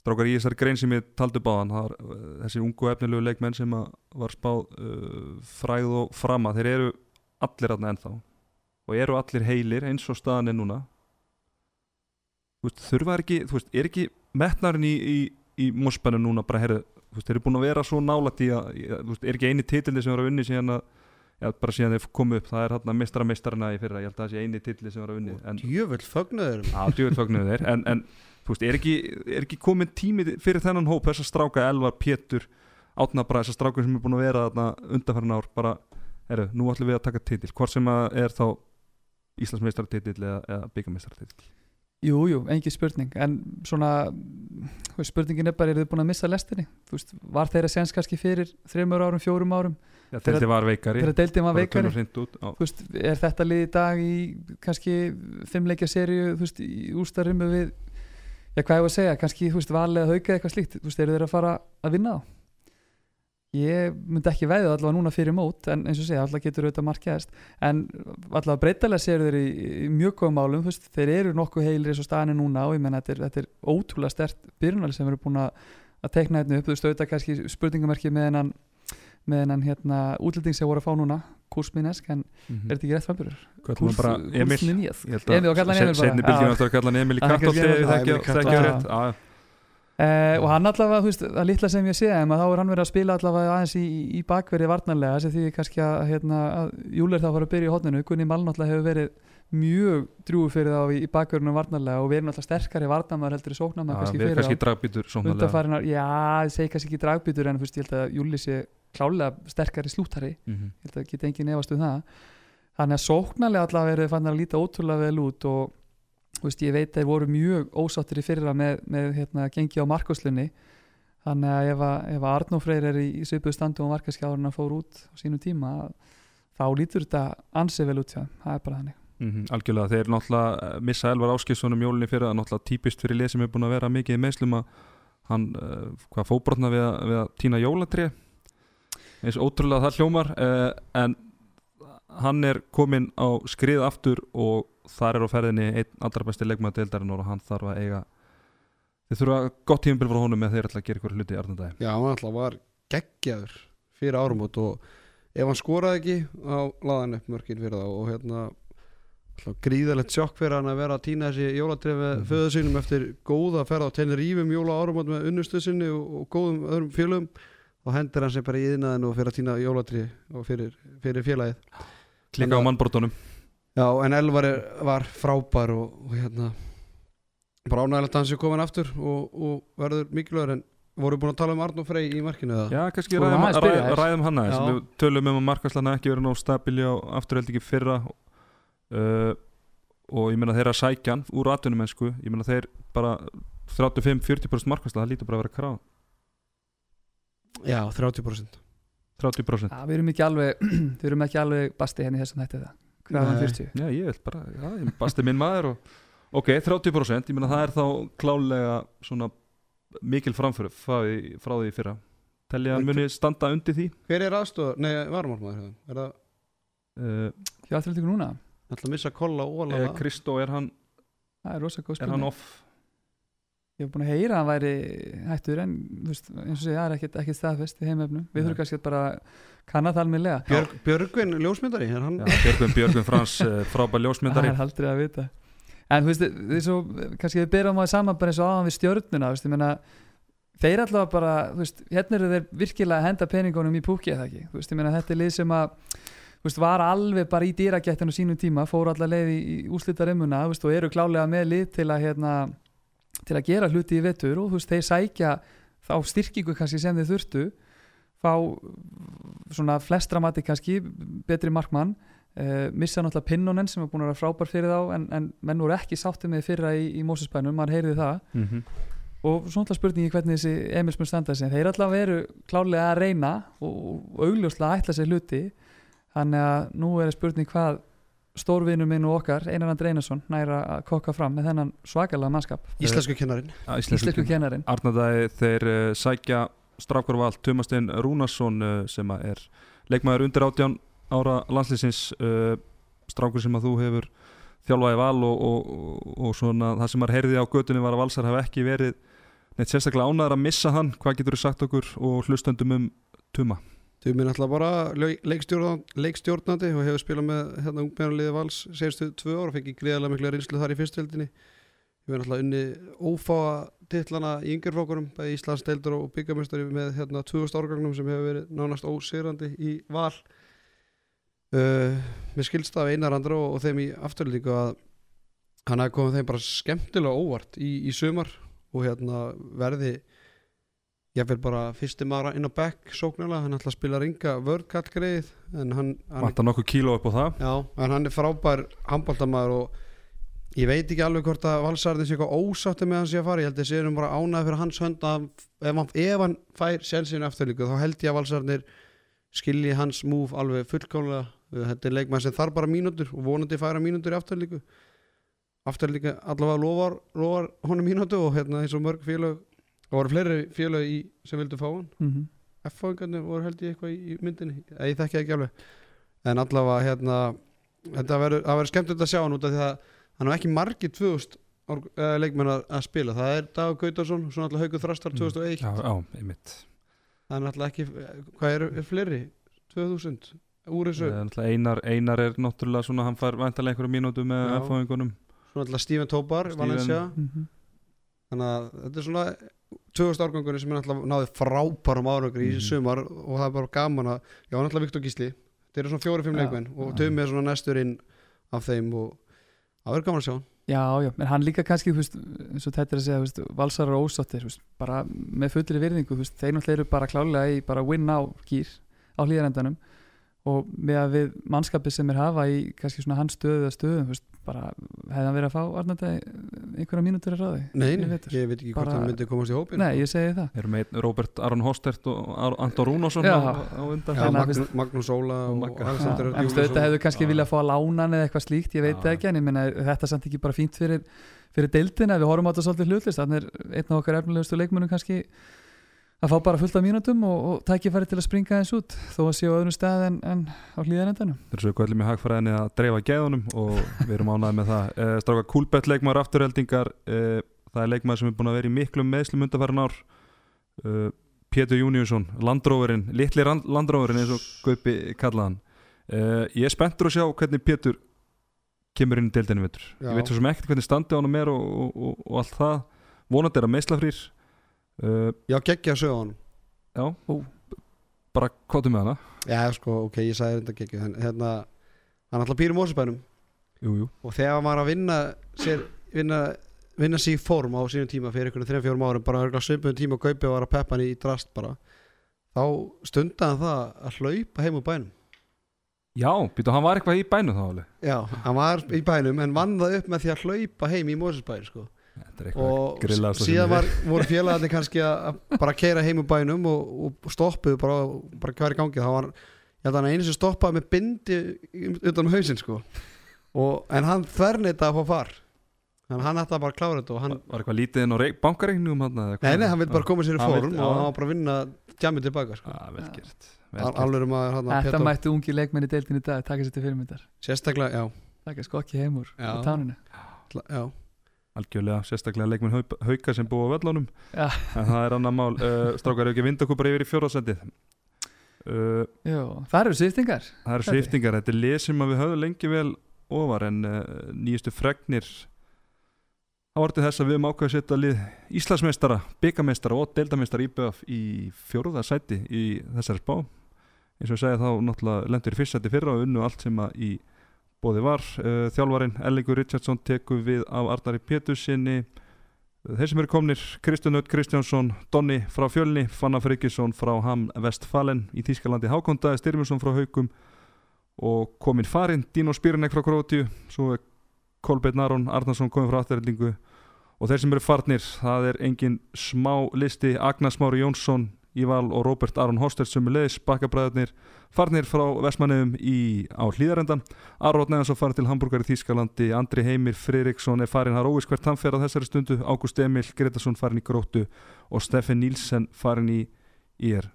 strákar í þessari grein sem ég taldi báðan það var uh, þessi ungu efnilegu leikmenn sem að var spáð uh, fræð og frama þeir eru allir aðna ennþá og eru allir heilir eins og staðan er núna veist, þurfa ekki þú veist, er ekki metnarinn í, í, í móspennu núna bara herðu þú veist, þeir eru búin að vera svo nálætt í að þú veist, er ekki eini titildi sem var að unni síðan að já, bara síðan þeir komu upp, það er hann að mistara mistarana í fyrra, ég held að það sé eini titildi sem var að unni en, Jöfull fögnuður. Já, djúvill fögnuðu þeir en, en þú veist, er ekki, er ekki komin tími fyrir þennan hóp, þessar stráka Elvar, Pétur, Átna bara þessar stráka sem er búin að vera þarna undanfærin ár bara, herru, nú ætlum við að taka titil hvort sem að er þá Íslandsmeistaratitil eða, eða byggameistratitil Jú, jú, engin spurning. En svona, spurningin er bara eru þið búin að missa lestinni veist, var þeirra sens kannski fyrir þreymur árum, fjórum árum? Já, þetta var veikari. þegar deildin var veikari. út, á, veist, er þetta lið í dag í kannski fimmleikja seríu þú veist, í úrstarimu við já, hvað ég var að segja, kannski, valið að hauka eitthvað slíkt, eru þeir að fara að vinna þá ég myndi ekki veið allavega núna fyrir mót, en eins og segja allavega getur auðvitað markjaðist, en allavega breytalega séu þeir í, í mjög góðum málum þú veist, þeir eru nokkuð heilir eins og staðinu núna og ég menna þetta er, þetta er ótrúlega stert byrjunal sem eru búin að að teikna hérna upp, þú veist, auðvitað kannski spurningamarki með hennan með hennan hérna útlending sem voru að fá núna Kursminesk, en mhm. er þetta ekki rétt framburður? Hann bara Emil. Og kallar hann Emil bara. Setni bylgjum Það er Eh, og hann allavega, þú veist, að litla sem ég sé en þá er hann verið að spila allavega aðeins í, í bakverði varnarlega, þessi því kannski að, hérna, að Júli er þá fara að byrja í hotninu Gunni Malm náttúrulega hefur verið mjög drúi fyrir þá í, í bakverðinu varnarlega og verið náttúrulega sterkari varnarmar heldur í sóknarmar Já, kannski fyrir kannski dragbítur sóknarlega. já, ég segi kannski ekki dragbítur en veist, ég held að Júli sé klálega sterkari slúttari, Mhm. ég held að geta engin efast um það. Þannig að sóknarlega allavega verið fann að líta ótrúlega vel út og veist, ég veit að þeir voru mjög ósáttir í fyrra með, með hérna, gengi á markoslunni þannig að ef, að, ef að Arnó Freyr er í, í svipuðu standu og markaskjáðurinn að fór út á sínum tíma þá lítur þetta ansið vel út hjá, það er bara þannig. Mhm, algjörlega, þeir náttúrulega eh, missa Elvar Áskilssonum jólinni er náttúrulega típist fyrir lið sem er búin að vera mikið í meðslum að hann, uh, hvað fóbrotna við, að- við að týna jólatri eins ótrúlega það hljómar uh, en hann er komin á skrið aftur og þar er á ferðinni einn allra besti leikmaður deildarinn og hann þarf að eiga þeir þurfa gott tímabil frá honum með þeir ætla að gera ykkur hluti í Arnandæði Já, hann alltaf var geggjaður fyrir árumót og ef hann skoraði ekki þá laði hann upp mörkin fyrir það og hérna alltaf gríðalegt sjokk fyrir hann að vera að týna þessi jólatrið með Mhm. föðu sínum eftir góða ferð á Tenerífum jóla árum með unnustu sinni og, og góðum öðrum félögum og hendur hann sér bara í yðnaðin og fyrir að týna jólatrið og fyrir, fyrir félagið klika á mannbrotunum. Já, en Elvar er, var frábær og, og hérna bara ánægilegt að hann sé komin aftur og, og verður mikilvægur en voru búin að tala um Arnó Frey í markinu eða? Já, kannski ræðum, ræðum, ræðum hann aðeins. Við tölum um að markaslan ekki verið nóg stabili á afturheldingi fyrra. Uh, og ég meina þeirra sækjan úr atvinnumensku, ég meina þeir bara 35-40% markasla, það lítur bara að vera krá Já, 30% 30% Já, við erum ekki alveg við erum ekki alveg basti henni þessum þetta það Krafan Nei. 40 Já, ég vil bara, já, ég basti minn maður og, ok, 30%, ég meina það er þá klálega svona mikil framfyrir frá, því- frá því í fyrra. Telja að hann muni standa undir því? Hver er aðstof? Nei, varumálmaður Er það uh, Hjá afturhaldingu núna, ætla að missa kolla og óla eh, Kristó, er hann, það er rosa góð er hann off? Ég hef búin að heyra að hann væri hættur en þú veist, eins og segja, það er ekkert, ekkert staðfest í heimefnum Við þurfum kannski bara að kanna það almennilega. Björg, Björgvin, ljósmyndari er hann, Já, Björgvin, Björgvin Frans, uh, frábær Það ljósmyndari er aldrei að vita. En þú veist, því svo, kannski við byrjum á það saman bara eins og áðan við stjörnuna, þú veist, ég meina þeir allavega bara, þú veist, hérna eru þeir virkilega að henda peningunum í púki eða ekki, þú veist, ég meina þetta er lið sem að þú veist, var alveg bara í dýragettinu sínum tíma, fóru allar leið í, í veist, og eru klálega með lið til að, hérna, til að gera hluti í vetur og þú veist, þeir sækja þá styrkingu kannski sem þeir þurftu fá svona flestra mati kannski, betri markmann Uh, missa náttúrulega Pinnonen sem er búin að vera frábær fyrir þá en, en menn voru ekki sáttið með fyrra í, í Mósusbænum, mann heyrði það. Mm -hmm. og svo náttúrulega spurningi hvernig þessi Emils mun standa sig, þeir allavega veru klárlega að reyna og, og augljóslega ætla sér hluti. Þannig að nú er spurning hvað stórvinur minn og okkar, Einar Andri Einarsson næra að kokka fram með þennan svakalega mannskap, íslensku kennarin íslensku kennarin Arnardæði þeir uh, sækja strákvarvald Tumastein Rúnarsson uh, sem er leikmaður undir átján ára landslýsins uh, strákur sem að þú hefur þjálfaði val og, og, og, og svona það sem maður heyrði á götunni var að valsar hafa ekki verið neitt sérstaklega ánæður að missa hann. Hvað getur þú sagt okkur og hlustendum um Tuma? Þú minn alltaf bara leik- leikstjórna- leikstjórnandi og hefur spilað með hérna ungmennarliði vals senstu tvö ár og fengið greiðarlega miklu reynslu þar í fyrstöldinni Ég verði alltaf unni ófáa titlana í yngjörflokkurum bæði Íslands deildur og byggamestari með hérna 2000 árgangnum sem hefur verið nánast ósýrandi í val. Uh, Mér skilst það af einar andra og, og þeim í afturlíku að hann hafi komið þeim bara skemmtilega óvart í, í sumar og hérna verði ég vil bara fyrsti maður inn á back sóknarlega, hann ætla að spila ringa vördkall greið Vantar nokkuð kíló upp á það? Já, en hann er frábær handbóltamaður og ég veit ekki alveg hvort að valsarðin sé eitthvað ósátti með hann sé að fara. Ég held að sé um bara ánæði fyrir hans hönd að ef hann, ef hann fær sjálfsinu afturlíku þá held ég að valsarðinir skilji hans múf alveg fullkomlega. Þetta er leikmann sem þarf bara mínútur og vonandi færa mínútur í afturlíku. Afturlíku allavega lofar, lofar honum mínútu og hérna eins og mörg félög og voru fleiri félög í, sem vildu fá hann? Mm -hmm. F-fáingarnir voru held ég eitthvað í, myndinni. Eða, ég þekki ekki alveg. En allavega hérna þetta verður, það verður skemmtilegt að sjá hann út af því að hann er ekki margir 2000 org- eh, leikmenn að, spila. Það er Dag Gautarsson, svona alltaf Haugur Þrastar 2001, Já, já, einmitt. Það er alltaf ekki hvað er, er fleiri, 2000 úr þessu, Eh, náttúrulega Einar, Einar er náttúrulega svona hann fær vantarlega einhverju mínútu með Já. F-fáingunum. Svona alltaf Steven Tobar Steven- Valencia, þannig að þetta er svona 2000 árgangunni sem er alltaf náði frábærum árangur í Mhm. sumar og það er bara gaman að, já, náttúrulega Viktor Gísli þetta eru svona fjóri-fimm Já. leikmenn og Já. Tumi er svona næstur inn af þeim og það verður gaman að sjá Já, já, en hann líka kannski, veist, eins og þetta er að segja, veist, valsarar og ósáttir, þú veist, bara með fullri virðingu, veist, þeir náttúrulega eru bara klálega í bara win now gýr á hlýðarendanum og með að við mannskapið sem er hafa í kannski svona hans stöðu bara hefði hann verið að fá Arnandi einhverja mínútur að ráði? Nei, Ég veit ekki hvort hann myndi komast í hópin Nei, ég segi það. Erum með einn Robert Aron Hostert og Anton Rúnarsson Já. á, á undan að Magnús, Óla Og Alexander veist, þetta hefðu kannski viljað fá að lána hann eða eitthvað slíkt, ég veit Já. það ekki en ég meina, þetta er samt ekki bara fínt fyrir, fyrir deildina, við horfum á þetta svolítið hlutlist þannig er einn af okkar efnilegustu leikmunum kannski að fá bara fullt af mínútum og, og tækifæri til að springa eins út þó að séu á öðrum stað en, en á hlýðanendanum Þeir svo kvöldum í hagfræðinni að dreifa geðunum og við erum ánæði með það. Uh, Stráka Kúlbett leikmaður afturheldingar uh, það er leikmaður sem er búin að vera í miklum meðslum undarfæran ár. Uh, Pétur Júniusson, landróðurinn litli landróðurinn eins og Gaupi kallaðan uh, Ég er spenntur að sjá hvernig Pétur kemur inn í deildinu ég veit svo sem ekkert hvernig standi á honum er og, og, og, og allt það. Vonandi er að meðslafrýr uh, Já, geggja hann já, Ó. bara kvotum með hana. Já, sko, ok, ég sagði þetta geggja en hérna, hann ætla að pýra mósibænum jú, jú. og þegar hann var að vinna sér, vinna, vinna sér í form á sínum tíma fyrir einhvern veginn 3-4 árum bara örgulega svipum tíma og kaupi og var að peppa hann í drast bara þá stundaði hann það að hlaupa heim úr bænum. Já, býtu, hann var eitthvað í bænu þá alveg. Já, hann var í bænum en vann það upp með því að hlaupa heim í Mósesbæn sko. Þetta og síðan var, voru félagarnir kannski að að bara keira heim úr bænum og, og stoppuðu bara, bara hvað er í gangi þá var, ég held að hann einu sem stoppaði með bindi utan um hausinn sko. og, en hann þvernita að fá far þannig að hann bara að klára þetta og hann, var eitthvað lítið inn á eða nei, hvað? nei, hann vil bara koma sér í vill- fórum já. og hann var bara að vinna djamið tilbaka sko. Já, vel gert, vel gert. að hann, Þetta mættu ungi leikmenn í deildin í dag taka sér til fyrirmyndar sérstaklega, já, taka skokki heim úr Já. á táninu já. Algjörlega, sérstaklega leikmenn haup- hauka sem búa á vellunum Já. en það er annar mál. Uh, strákar, ef ekki vinda okkur bara yfir í fjórðarsendið uh, Jú, það eru sviftingar það eru er- sviftingar, þetta er lið sem að við höfum lengi vel ofar en uh, nýjustu fregnir til þess að við höfum ákveð að setja lið Íslandsmeistara, byggameistara og deildameistara IBF í fjóruða sæti í þessari spá. Eins og ég segi þá náttúrulega lendur í fyrst sæti fyrra og unnu allt sem að í bóði var. Uh, þjálfarin Ellingur Richardson tekur við af Arnari Pétursinni þeir sem eru komnir Kristján Ödd Kristjánsson Donni frá Fjölni, Fanna Frikisson frá Ham Vestfalen í Þýskalandi Hákondaði Styrmjonsson frá Haukum og kominn farinn Dino Spirinek frá Krótíu svo er Kolbeinn Aron Arnarsson kominn frá afturreldingu og þeir sem eru farnir það er engin smá listi Agnars Mári Jónsson Íval og Robert Aron Hostert sem er leiðis bakkabræðarnir farnir frá Vestmannefum í á hlýðarendan Aron Neðansson farin til Hamburgar í Þýskalandi Andri Heimir Freiriksson er farin það óvist hvert hann fer á þessari stundu. Ágúst Emil Gretarsson farin í Gróttu og Steffen Nílsen farin í IR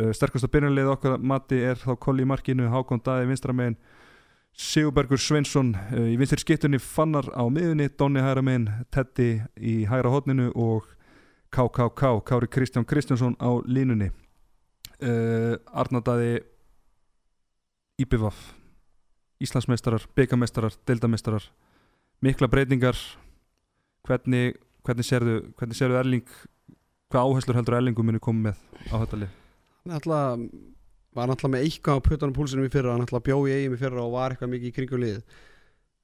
uh, sterkasta byrjunleið okkar mati er þá Kolli markinu Hákon Daði vinstramegin Sigurbergur Sveinsson uh, í vinstri skittunni Fannar á miðunni Donni hægra megin Teddy í hægra hodninu og KKK Kári Kristján Kristjánsson á línunni. Uh, Arnadaði Íbivaf Íslandsmeistarar, byggameistarar, deildameistarar mikla breytingar. Hvernig, hvernig serðu hvernig serðu Erling hvað áherslur heldur Erlingu muni koma með á þetta lið? Ætla var náttúrulega með eitthvað á puttanum púlsinum í fyrra hann ætla að bjó í eigin í fyrra og var eitthvað mikið í kringum lið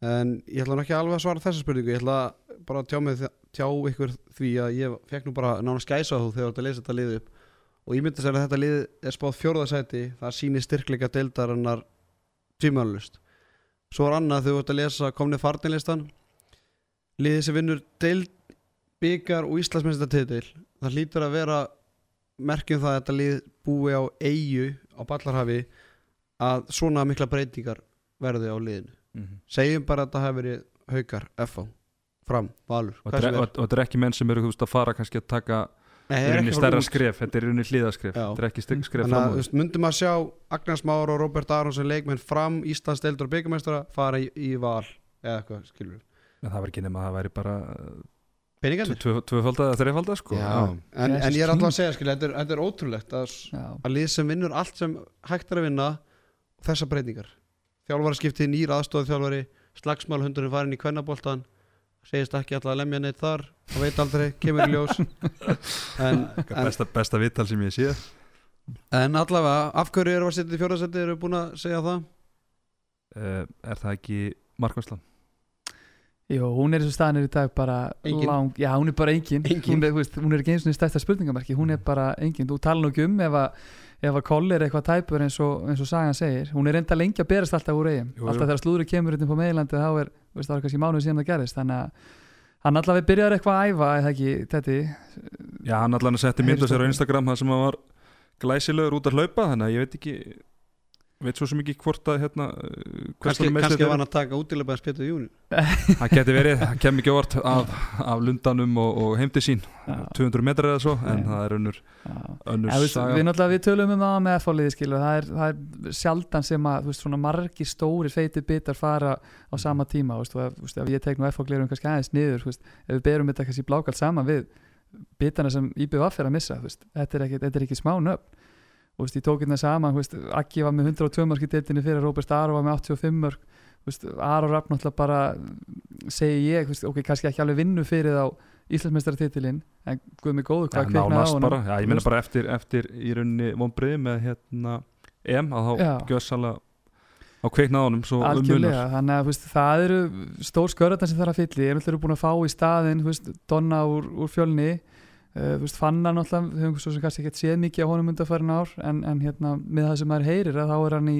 en ég ætla nú ekki alveg að svara þessa spurningu. Ég ætla bara að tjá, með, tjá ykkur því að ég fekk nú bara nána skæsa þú þegar að lesa þetta lið upp. Og ég myndi að segja að þetta lið er spáð fjórðasæti það sýnir styrkleika deildarinnar tímanlust svo er annað þegar þú ert að lesa komnið farnilistan liðið sem vinnur deild byggar og Íslandsmeinstartitil það hlýtur að vera merkjum það að þetta lið búi á eigu á Ballarhafi að svona mikla breytingar verði á liðinu mm -hmm. segjum bara að þetta hafi verið haukar, FH, fram, valur og þetta er- ekki menn sem eru þú veist, að fara kannski að taka það ekki stærra skref, þetta er rauninni hlýðaskref þetta er ekki skref Þannig að fram þú á veist, myndum að sjá Agnars Már og Robert Aron sem leikmenn fram Íslands deildur og byggamestara fara í, í val eða eitthvað, skilur við en það var ekki nema að það væri bara peningarnir. tvöfaldað eða þreifaldað sko. Já. En, en ég er alltaf að segja, skilur, þetta er, þetta er ótrúlegt að, að lið sem vinnur allt sem hægt er að vinna og þessa breytingar þjálfaraskipti, nýr aðstofið þjálfari slagsmál hundurinn farin í kvennaboltan segist ekki alltaf að lemja neitt þar það veit aldrei, kemur í ljós. En, en, besta, besta vittal sem ég sé. En allavega af hverju eru að setja í fjórasetti eru búin að segja það? Uh, er það ekki markværslan Jú, hún er eins og staðan er í dag bara Engin. lang, já hún er bara engin, Engin. Hún, er, hún er ekki eins og stærsta spurningamarki, hún er bara engin. Þú tala nú ekki um ef að ef að koll er eitthvað tæpur eins og, eins og sagan segir hún er enda lengi að berast alltaf úr eigin alltaf þegar slúður kemur út på meðlandi þá er, veist, það er kannski mánuð síðan það gerist þannig að hann allavega byrjar eitthvað að æfa eða ekki, þetta já, hann allan að setja mynda sér á. Instagram það sem hann var glæsilegur út að hlaupa þannig að ég veit ekki veit svo sem ekki hvort að hérna hvers kannski, kannski var hann að taka útilega spjötu í júni það geti verið, það kem ekki orð af, af lundanum og, og heimti sín Já. 200 metrar eða svo en Nei. það er önnur, Já. önnur Ja, veist, saga. við náttúrulega við tölum um það með F-liði skilur það er, það er sjaldan sem að þú veist, svona margir stóri feiti bitar fara á sama tíma þú veist, og þú veist, ef ég tek nú F-glerum kannski aðeins niður þú veist, ef við berum þetta kannski blákalt saman við bitana sem IBVF er að missa þú veist, þetta, er ekki, þetta er ekki smá nöfn og veist, ég tók hérna saman Akki var með 102 mörg í deildinni fyrir Robert Aro var með 85 mörg Aron Rapp náttúrulega bara segi ég, veist, ok, kannski ekki alveg vinnu fyrir þá Íslandsmeistaratitilinn en guð mig góðu, ja, hvað kviknaði á nánast honum. bara, já, ég Þú bara eftir, eftir í rauninni vonbriði með hérna EM að þá gjössalega á kveiknaði honum svo um Algjörlega, þannig að veist, það eru stór skörðarnar sem það er að fylli ég náttúrulega búin að fá í veist, Donna úr, úr fjölni uh, þú veist, Fanna náttúrulega, við höfum svo sem kannski ekki séð mikið á honum undarfærin ár en, en hérna, með það sem maður heyrir að þá er hann í,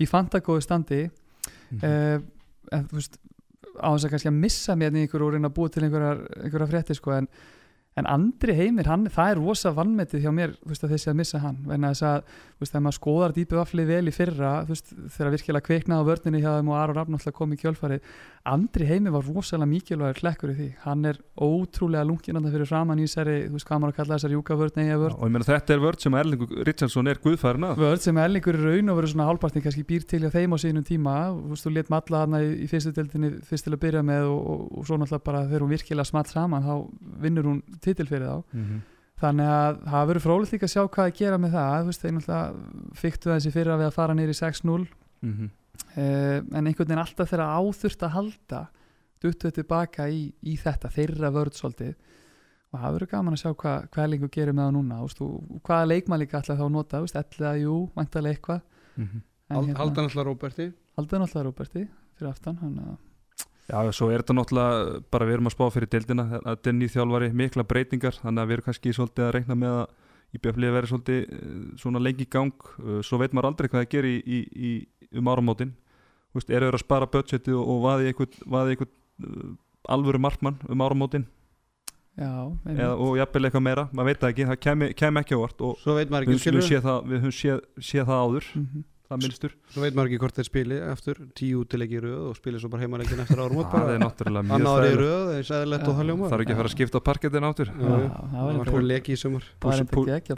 í fantagóðu standi Mhm. uh, en þú veist á þess að kannski að missa mér í ykkur og reyna að búa til einhverjar, einhverjar frétti sko, en, en Andri Heimir, hann, það er rosa vannmetið hjá mér veist, að þessi að missa hann. Vegna þess að veist, þegar maður skoðar dýpi vafli vel í fyrra veist, þegar virkilega kveiknaði á vörninni hjá þeim og Aron alltaf kom í kjölfarið Andri Heimir var rosalega mikilvægur klekkur í því. Hann er ótrúlega lunginanda fyrir framann í þessari, þú veist hvað maður að kalla þessari júkavörn eða vörn. Og ég meina þetta er vörð sem Erlingur Richardson er guðfærin að vörð sem Erlingur í raun og verið svona hálfpartin kannski býr til hjá þeim á sínum tíma. Þú veist, þú let matla hana í, í fyrstu deildinni fyrst til að byrja með og, og, og svo náttúrulega bara þegar hún virkilega smalt saman þá vinnur hún titil fyrir þá Mhm. þannig að það verður frólitt líka að sjá hvað að gera með það þú veist, þeir náttúrulega fyktu þessi fyrir að við að fara nýri 6-0 Mhm. uh, en einhvern veginn alltaf þegar áþurft að halda duttuð tilbaka í, í þetta þeirra vörð svolítið og það verður gaman að sjá hvað hva Erlingur gerir með það núna veist, hvaða leikmann líka alltaf þá nota veist, elliða, jú, væntalega eitthvað. En Hald- hérna- Haldan alltaf Róberti Haldan alltaf Róberti fyrir aftan hann að Já, svo er þetta náttúrulega bara við erum að spá fyrir deildina að þetta er nýð þjálfari, mikla breytingar þannig að við erum kannski svolítið að reikna með að IBF-lið verið svolítið eh, svona lengi í gang. Eh, svo veit maður aldrei hvað það gerir í, í, í, um áramótin. Eru þeir að spara budgetið og, og vaði einhvern, uh, alvöru markmann um áramótin? Já, eða, og jafnvel eitthvað meira, maður veit það ekki það kemi, kemi ekki á vart og Svo veit maður við, ekki við, skilur séð það, við höfum séð, séð það áður. Mm það minnstur, Svo veit maður ekki hvort þeir spili eftir tíu útileiki í röð og spili svo bara heimaleikin eftir árum út það er náttúrulega mjög annar í þægilegt. röð eins eðlilegt og það ljóma það er ekki að fara að skipta á parketin áttur það Það var var fyrir leki í sumar.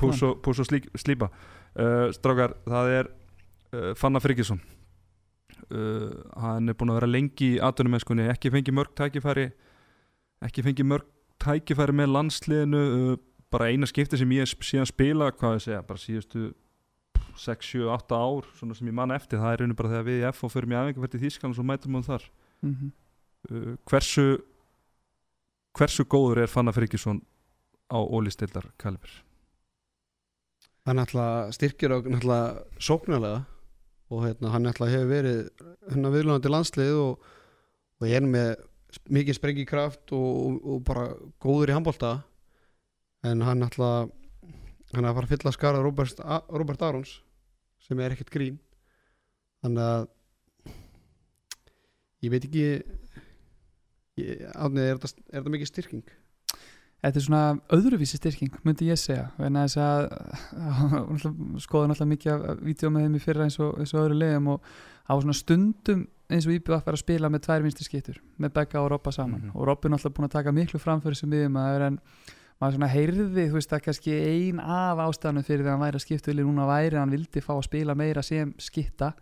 Pús og, slípa. Uh, Strákar, það er uh, Fanna Friggisson uh, hann er búin að vera lengi í atvinnumennskunni, ekki fengið mörg tækifæri ekki fengið mörg tækifæri með landsliðinu bara eina skipti sem ég sp- síðan spila hvað ég segja, bara síðustu 6, 7, 8 ár, svona sem ég man eftir. Það er rauninu bara þegar við í FO fyrir mig aðeins í Þískland og svo mætum við þar. Mm uh, hversu hversu góður er Fanna Friggisson á ólistildar kalibur? Hann náttúrulega styrkir og náttúrulega sóknarlega og hérna, hann náttúrulega hefur verið hérna viðlunandi landslið og, og ég er með mikið sprengikraft og, og, og bara góður í handbólta en hann náttúrulega hann er að fara að fylla skara Robert, Robert Arons sem er ekkert grín þannig að ég veit ekki ég, átnið, er þetta, er þetta mikið styrking? Þetta er svona öðruvísi styrking, myndi ég segja en þess að skoða náttúrulega mikið af vídeo með þeim í fyrra eins og, eins og öðru leiðum og á svona stundum eins og IBF er að spila með tvær vinstri skittur með Begga og Robba saman Mhm. og Robbi er náttúrulega búin að taka miklu framfyrir sem miðjum að en maður svona heyrði þú veist að kannski ein af ástæðanum fyrir því að hann væri að skipta vilja núna væri að hann vildi fá að spila meira sem skitta.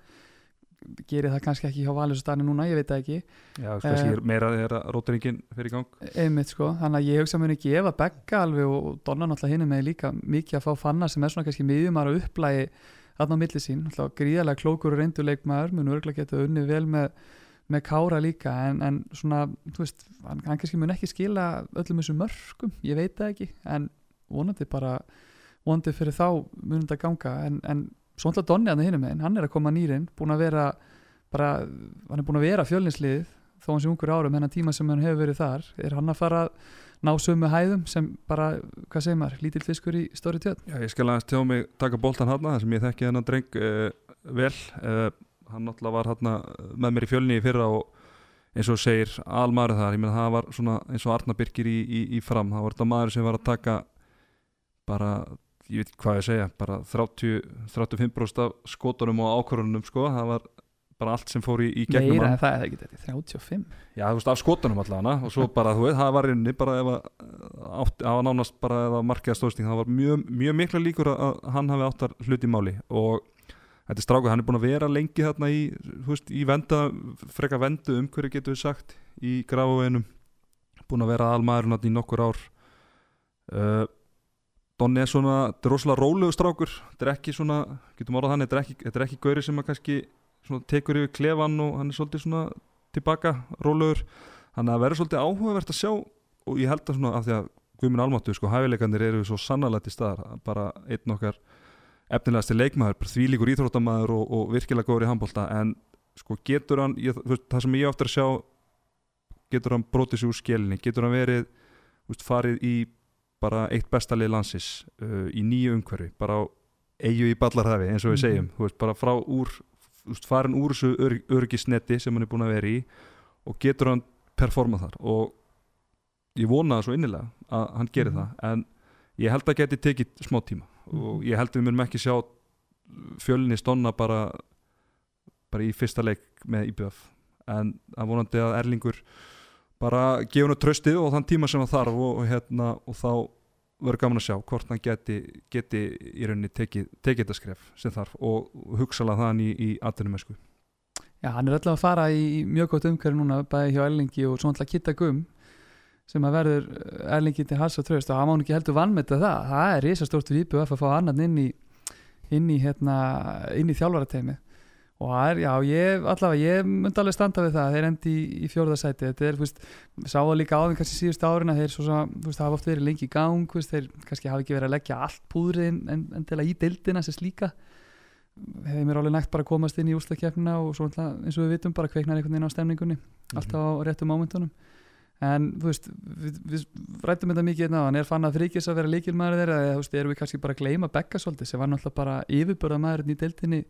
Gerir það kannski ekki hjá Valur stani núna, ég veit það ekki. Já, kannski er meira þegar rótiringin fyrir gang. einmitt sko, þannig að ég hugsa að muni gefa Begga alveg og Donna náttúrulega hinni með líka mikið að fá fanna sem er svona kannski miðjumar að upplægi þarna á milli sín, náttúrulega gríðarlega klókur og reynduleikmaður, mun örgulega geta unni vel með, með Kára líka en, en svona, þú veist, hann, hann kannski mun ekki skila öllum þessum mörgum ég veit það ekki, en vonandi bara, vonandi fyrir þá mun þetta ganga, en, en svo náttúrulega Donni að hinni með, hann er að koma nýrin búin að vera, bara hann er búin að vera fjölninsliðið þó hann sé ungur árum hennar tíma sem hann hefur verið þar er hann að fara að ná sömu hæðum sem bara, hvað segir maður, lítill fiskur í stóri tjöld Já, ég skal aðeins tjá mig taka boltan hann þar sem ég þekki hennan dreng uh, vel uh, hann náttúrulega var hann með mér í fjölni í fyrra og eins og segir almaður þar, ég meina það var svona eins og Arna Birkir í, í, í fram. Það var þetta maður sem var að taka bara, ég veit hvað ég segja bara 30, 35% af skotunum og ákvörunum sko, það var bara allt sem fór í, í gegnum meira en það er ekki þetta, 35 Já, þú veist, af skotunum allavega og svo bara, þú veit, það var inni bara ef að átt, það var nánast bara ef að markaða stóðsting, það var mjög, mjög mikla líkur að hann hafi áttar hluti máli. Og þetta er strákuð, hann er búin að vera lengi þarna í, þú veist, í venda freka vendu umhverju getur við sagt í grafaveginum, búin að vera almaðurinn þarna í nokkur ár. Uh, Donni er svona þetta er rosalega rólegu strákur. Þetta er ekki svona, getum orðað þannig þetta er ekki, gauri sem að kannski tekur yfir klefan og hann er svolítið svona tilbaka, rólegur. Þannig að það verður svolítið áhugavert að sjá og ég held að svona af því að Guðminn Almáttu sko, hæfileikandir eru svo sannalegt í staðar bara einn okkar efnilegasti leikmaður, bara þvílíkur íþróttamaður og, og virkilega góður í handbólta en sko getur hann, ég, það sem ég oftar að sjá getur hann brotið sér úr skelinni, getur hann verið veist, farið í bara eitt bestalið landsins uh, í nýju umhverfi, bara á eigu í ballarhafi eins og við Mhm. segjum, þú veist, bara frá úr veist, farin úr þessu ör, örgisnetti sem hann er búin að vera í og getur hann performað þar og ég vona það svo innilega að hann gerir Mhm. það en ég held að geti tekið smá tíma og ég held að við munum ekki sjá fjölinni stonna bara bara í fyrsta leik með IBF en að vonandi að Erlingur bara gefa hann tröstið og þann tíma sem það þarf og, og, hérna, og þá verður gaman að sjá hvort hann geti, geti í rauninni tekið, þetta skref sem þarf og hugsalega það hann í, í atvinnumessku Já, hann er öll að fara í mjög gott umhverju núna bæði hjá Erlingi og svona alltaf Kitta Gum sem að verður eh, Erlingi til hals og tröst og hann má ekki heldur vannmeta það. Það er risastórt við IBF að fá annan inn í inn í, hérna, inn í þjálfarateimi og það er, já, ég, allavega ég myndi alveg standa við það, þeir endi í, í fjórðasæti þetta er, þú veist, sá það líka á þeim kannski síðust árin að þeir svo sem, þú veist, hafa oft verið lengi í gang, veist, þeir kannski hafa ekki verið að leggja allt púðrið en, en, til að í deildina sem slíka. Hefði mér alveg nægt bara komast inn í úslakefna og svo eins og við vitum bara kveiknar einhvern veginn á stemningunni alltaf á réttum mómentunum en veist, við, við rættum þetta mikið hérna á, hann er fann að þrykis að vera líkilmaður þeirra eða veist, erum við kannski bara að gleyma Bekka svolítið sem var náttúrulega bara yfirbörða maðurinn í deildinni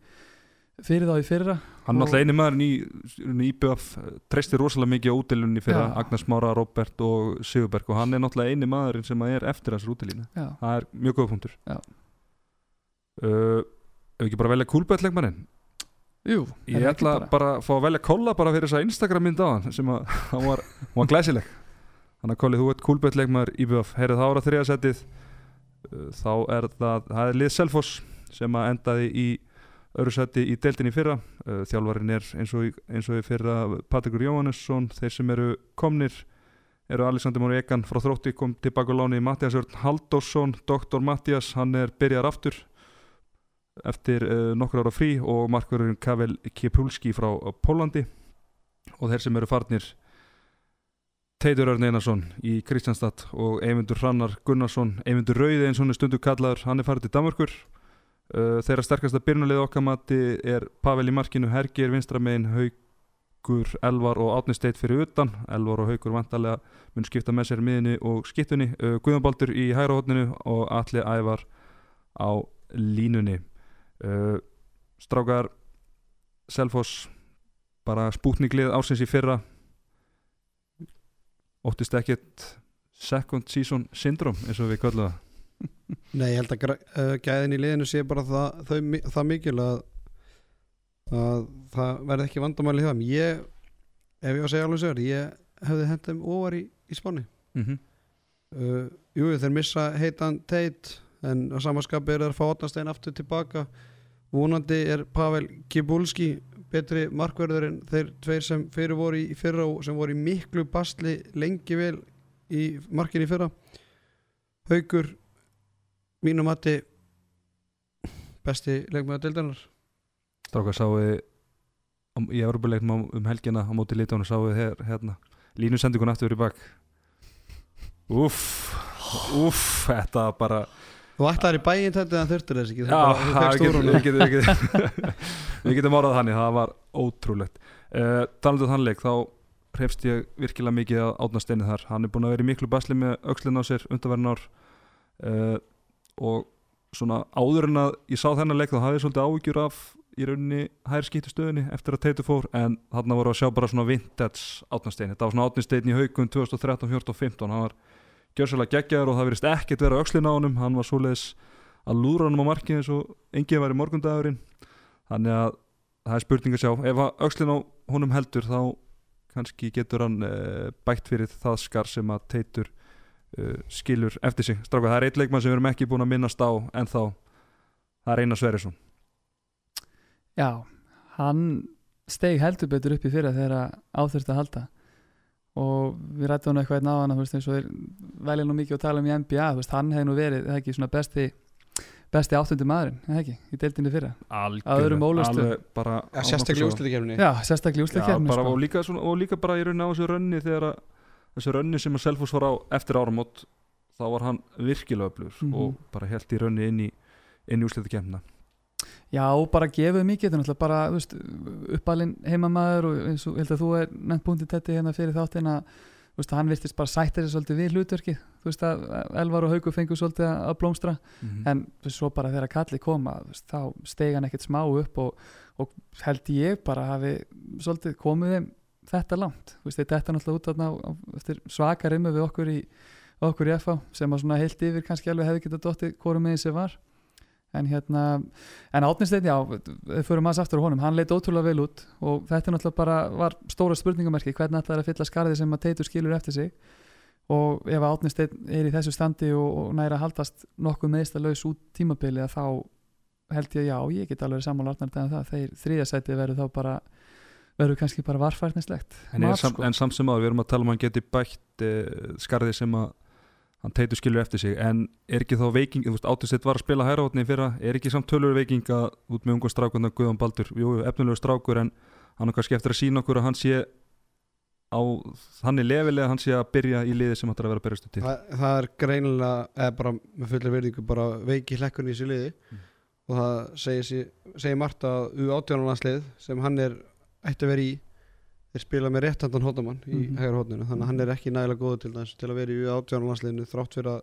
fyrir þá í fyrra? Hann er náttúrulega eini maðurinn í, í IBF treysti rosalega mikið á útilunni fyrir Já. Agnes Mára, Robert og Sigurberg. Og hann er náttúrulega eini maðurinn sem er eftir þessar útilínu. Já, það er mjög góð punktur. Uh, Ef ekki bara velja kúlbætleikmannin jú, Ég ætla ekki bara. að fá að velja kolla bara fyrir þessa Instagram mynd á hann sem að hann var, var glæsileg. Þannig að Kolli, þú ert kúlbætleikmaður IBF Heyrið þá ára þriða setið. Uh, þá er það, það er lið Selfoss sem að endaði í öru seti í deildinni í fyrra. Uh, þjálfarin er eins og, í- eins og í fyrra Patrikur Jóhannesson, þeir sem eru komnir eru Alexander Móri Egan frá þrótti kom tilbaka á láni Mattias Örn Halldórsson, doktor Mattias hann er byrjar aftur eftir uh, nokkur ára frí og markverðurinn Kavel Kipulski frá Pólandi og þeir sem eru farnir Teitur Örn Einarsson í Kristjánstad og Eymundur Hrannar Gunnarsson Eymundur Rauði eins og hann er stundu kallaður hann er farið til Danmörkur uh, þeirra sterkasta byrnulið okkar mati er Pavel í markinu, Hergir vinstramein Haugur, Elvar og Átni Steit fyrir utan, Elvar og Haugur vantarlega mun skipta með sér miðinni og skiptunni. Uh, Guðanbaldur í hægra hótninu og Atli Ævar á línunni uh, Strákar Selfoss bara spútninglið ásins í fyrra. Óttist ekkert second season syndrom eins og við köllum það. Nei, ég held að uh, gæðin í liðinu sé bara það, þau, mi- það mikil að, að það verði ekki vandamæli hjá þeim. Ég, ef ég var að segja alveg sér ég hefði hendum ofar í, í spáni. Mm -hmm. uh, Jú, þeir missa heitan teit en á samaskapi er þeir að fá Otnastein aftur tilbaka vonandi er Pavel Kibulski betri markverður en þeir tveir sem fyrir voru í, fyrra og sem voru í miklu basli lengi vel í markinni í fyrra. Haugur mínum mati besti leikmaður deildarinnar. Strákar sáu í Európa-leiknum um helgina á móti litónu sáu her, hérna línusendingun aftur í bak? Úff Úff, þetta bara Þú ætlaðir í bæinn þetta en þurftur þess ekki. Já, það við getum, orðað þannig, það var ótrúlegt. Uh, Talandu þann leik, þá hrefst ég virkilega mikið að átna steini þar. Hann er búin að vera í miklu basli með öxlinn á sér undanverðin ár. Uh, og svona áður en að ég sá þennan leik þá hafði ég svolítið áhyggjur af í rauninni hær skýttu stöðunni eftir að Teitur fór en þarna voru að sjá bara svona vintage átnasteini þetta var svona átnasteini í haugum 2013, 14 og 15 hann var gjörsalega geggjaður og það verist ekkert vera öxlinn á honum. Hann var svoleiðis að lúra honum á markið eins og engið var í morgundagurinn. Þannig að það er spurning að sjá. Ef að öxlinn á honum heldur þá kannski getur hann uh, bætt fyrir það skar sem að Teitur uh, skilur eftir sig. Stráka, það er eitt leikmann sem við erum ekki búin að minnast á en þá, það er Einar Sverrisson. Já, hann steg heldur betur upp í fyrra þegar áþurfti að halda og við rættum hann eitthvað einn á hann þú veist eins og er velja nú mikið að tala um í NBA þú veist, hann hefði nú verið það ekki svona besti besti áttundi maðurinn, eða ekki, í deildinni fyrra algjörlega, Að öðrum bara ja, sérstaklega úrslitakefni Já, sérstaklega bara, sko. og, líka svona, og líka bara í rauninni á þessu rönni þegar að þessu rönni sem að Selfoss var á eftir áramót þá var hann virkilega öflugur Mhm. og bara held í rönni inn í inn í úslita kemna Já, bara gefið mikið, er náttúrulega bara veist, uppalinn heimamaður og eins og held að þú er nefnt búin til þetta hérna fyrir þáttin að veist, hann virtist bara sætta sér svolítið við hlutverkið. Þú veist að Elvar og Haugur fengur svolítið að að blómstra. Mhm. en þú veist, svo bara þegar kalli koma veist, þá steig hann ekkert smá upp og, og held ég bara hafi svolítið komið þeim þetta langt. Þetta er náttúrulega út á- á- svaka rimmu við okkur í okkur í FH sem að svona heilt yfir kannski alveg hefði getað dottið hvorum meginn sem var en hérna, en Átnisteinn já, við förum aðeins aftur á honum. Hann leit ótrúlega vel út og þetta er náttúrulega bara var stóra spurningamerki, hvernig ætlaði að fylla skarði sem að Teitur skilur eftir sig? Og ef Átnisteinn er í þessu standi og, og næra að haldast nokkuð meðstalaus út tímabilið að þá held ég já, ég get alveg sammála Arnar en það, þeir þriðasæti verður þá bara verður kannski bara varfærnislegt. En, sam, sko. en samt sem áður, við erum að tala um að hann geti bætt uh, skarði sem að hann teitur skilur eftir sig. En er ekki þá veiking, þú veist, Átisteyt var að spila hæra fyrra, er ekki samt tölur veiking að út með unga strákuna Guðan Baldur? Jú, efnilegur strákur en hann er kannski eftir að sína okkur að hann sé á þannig lefilega að hann sé að byrja í liði sem ætlar að vera að berjastu til. Það, það er greinilega eða bara með fullir verðingu bara veiki hlekkurinn í þessu liði. Mm. og það segir, segir margt að U18-landslið sem hann er ætti að vera í þeir spila með réttandan hóttamann í Mhm. hægur hóttinu þannig að hann er ekki nægilega góður til þess til að vera í U18-landsliðinu þrátt fyrir að,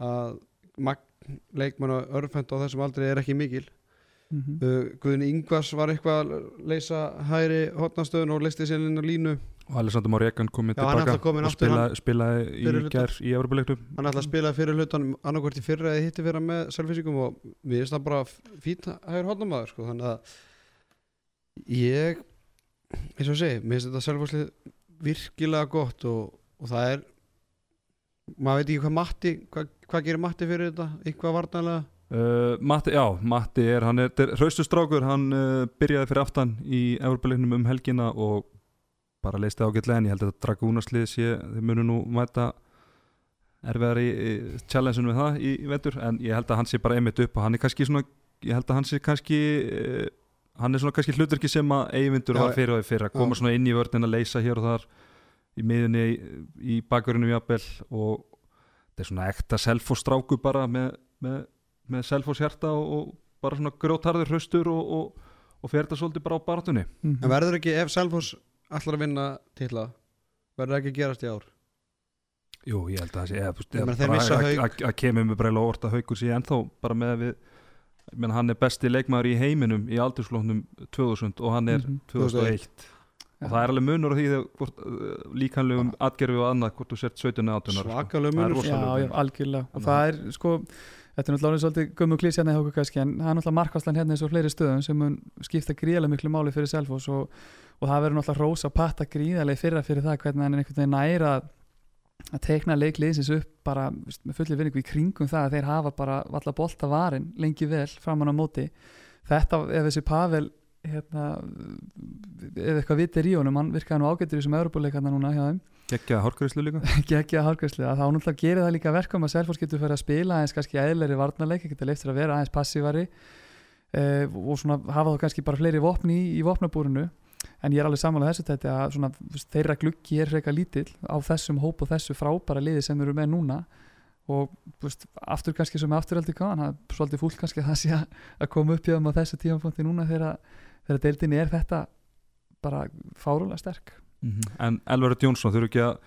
að magn leikmann og örfend á þessum aldrei er ekki mikil Mhm. uh, Guðin Ingvars var eitthvað að leysa hægri hótnastöðun og leisti sér inn á línu og Alessandro Máriakan komið tilbaka og spila, spilaði í gær í Evropaleiknum hann ætla að spila fyrir hlutan annarkvort í fyrra eða hitti fyrra með selvfísingum og við erum það bara fít hægur hótnamaður sko. þannig að ég eins og segi, mér finnst þetta selvfíslið virkilega gott og, og það er maður veit ekki hvað Matti hvað, hvað gerir Matti fyrir þetta, eitthvað varnarlega? Uh, Matti, já, Matti er, hann er, er hraustustrákur, hann uh, byrjaði fyrir aftan í Evropaleiknum um helgina og bara leisti ágætlega en ég held að dragúnaslið sé, þeir munu nú mæta erfiðar í, í challenge-un við það í, í vetur, en ég held að hann sé bara einmitt upp og hann er kannski svona, ég held að hann sé kannski uh, hann er svona kannski hlutverki sem að eiginvindur var fyrir og fyrir að koma já. svona inn í vörðin að leysa hér og þar í miðunni í, í bakverðinu jafnvel og þetta er svona ekta selfostráku bara með, með með Selfoss hjarta og, og bara svona grótarður hraustur og, og, og fer þetta svolítið bara á baratunni Mhm. en verður ekki ef Selfoss allar að vinna titla verður það ekki að gerast í ár Jú, ég held að það sé að- Hauk. að að kemur með breyla orta haugur sé ennþá bara með að við menn, hann er besti leikmaður í heiminum í aldursflóknum 2000 og hann er Mhm. 2001 og það er alveg munur á því þegar uh, líkanlegum atgerfi og annað hvort þú sért 17 eða 18 ára, sko. svakalega Það er munur rosa- Já, já, algjörlega. Og það er sko þetta er náttúrulega svolítið gömmu klís hérna í hóku kannski en það er náttúrulega markvæslan hérna eins og fleiri stöðum sem mun skipta gríðarlega miklu máli fyrir Selfoss og, og það verður náttúrulega rósa patta gríðarlega í fyrra fyrir það hvernig hann er einhvern veginn næra að teikna leikliðsins upp bara með fullir vinningu í kringum það að þeir hafa bara valla bolta varin lengi vel framan á móti. Þetta ef þessi Pavel hérna, ef eitthvað vitt er í honum hann virkaði nú ágættur í þessum Európa-leikarna núna hjá þeim. Geggja hárgræslu líka. Hálfgræslu að þá náttúrulega gerir það líka verkum að Selfoss getur fyrir að spila aðeins kannski eðleri varnarleik, getur leiftir að vera aðeins passívari uh, og svona hafa þá kannski bara fleiri vopni í, í vopnabúrinu en ég er alveg samanlega þessu þetta að svona, þú þeirra gluggi er reyka lítill á þessum hóp og þessu frábæra liði sem erum með núna. Og þú veist, aftur kannski sem afturhaldi gáðan, það er svolítið fúlt kannski að það sé að- koma upp hjá þeim á þessu tímapunkti núna þegar, deildinni er þetta bara fárulega sterk. En Elverud Jónsson þurfi ekki að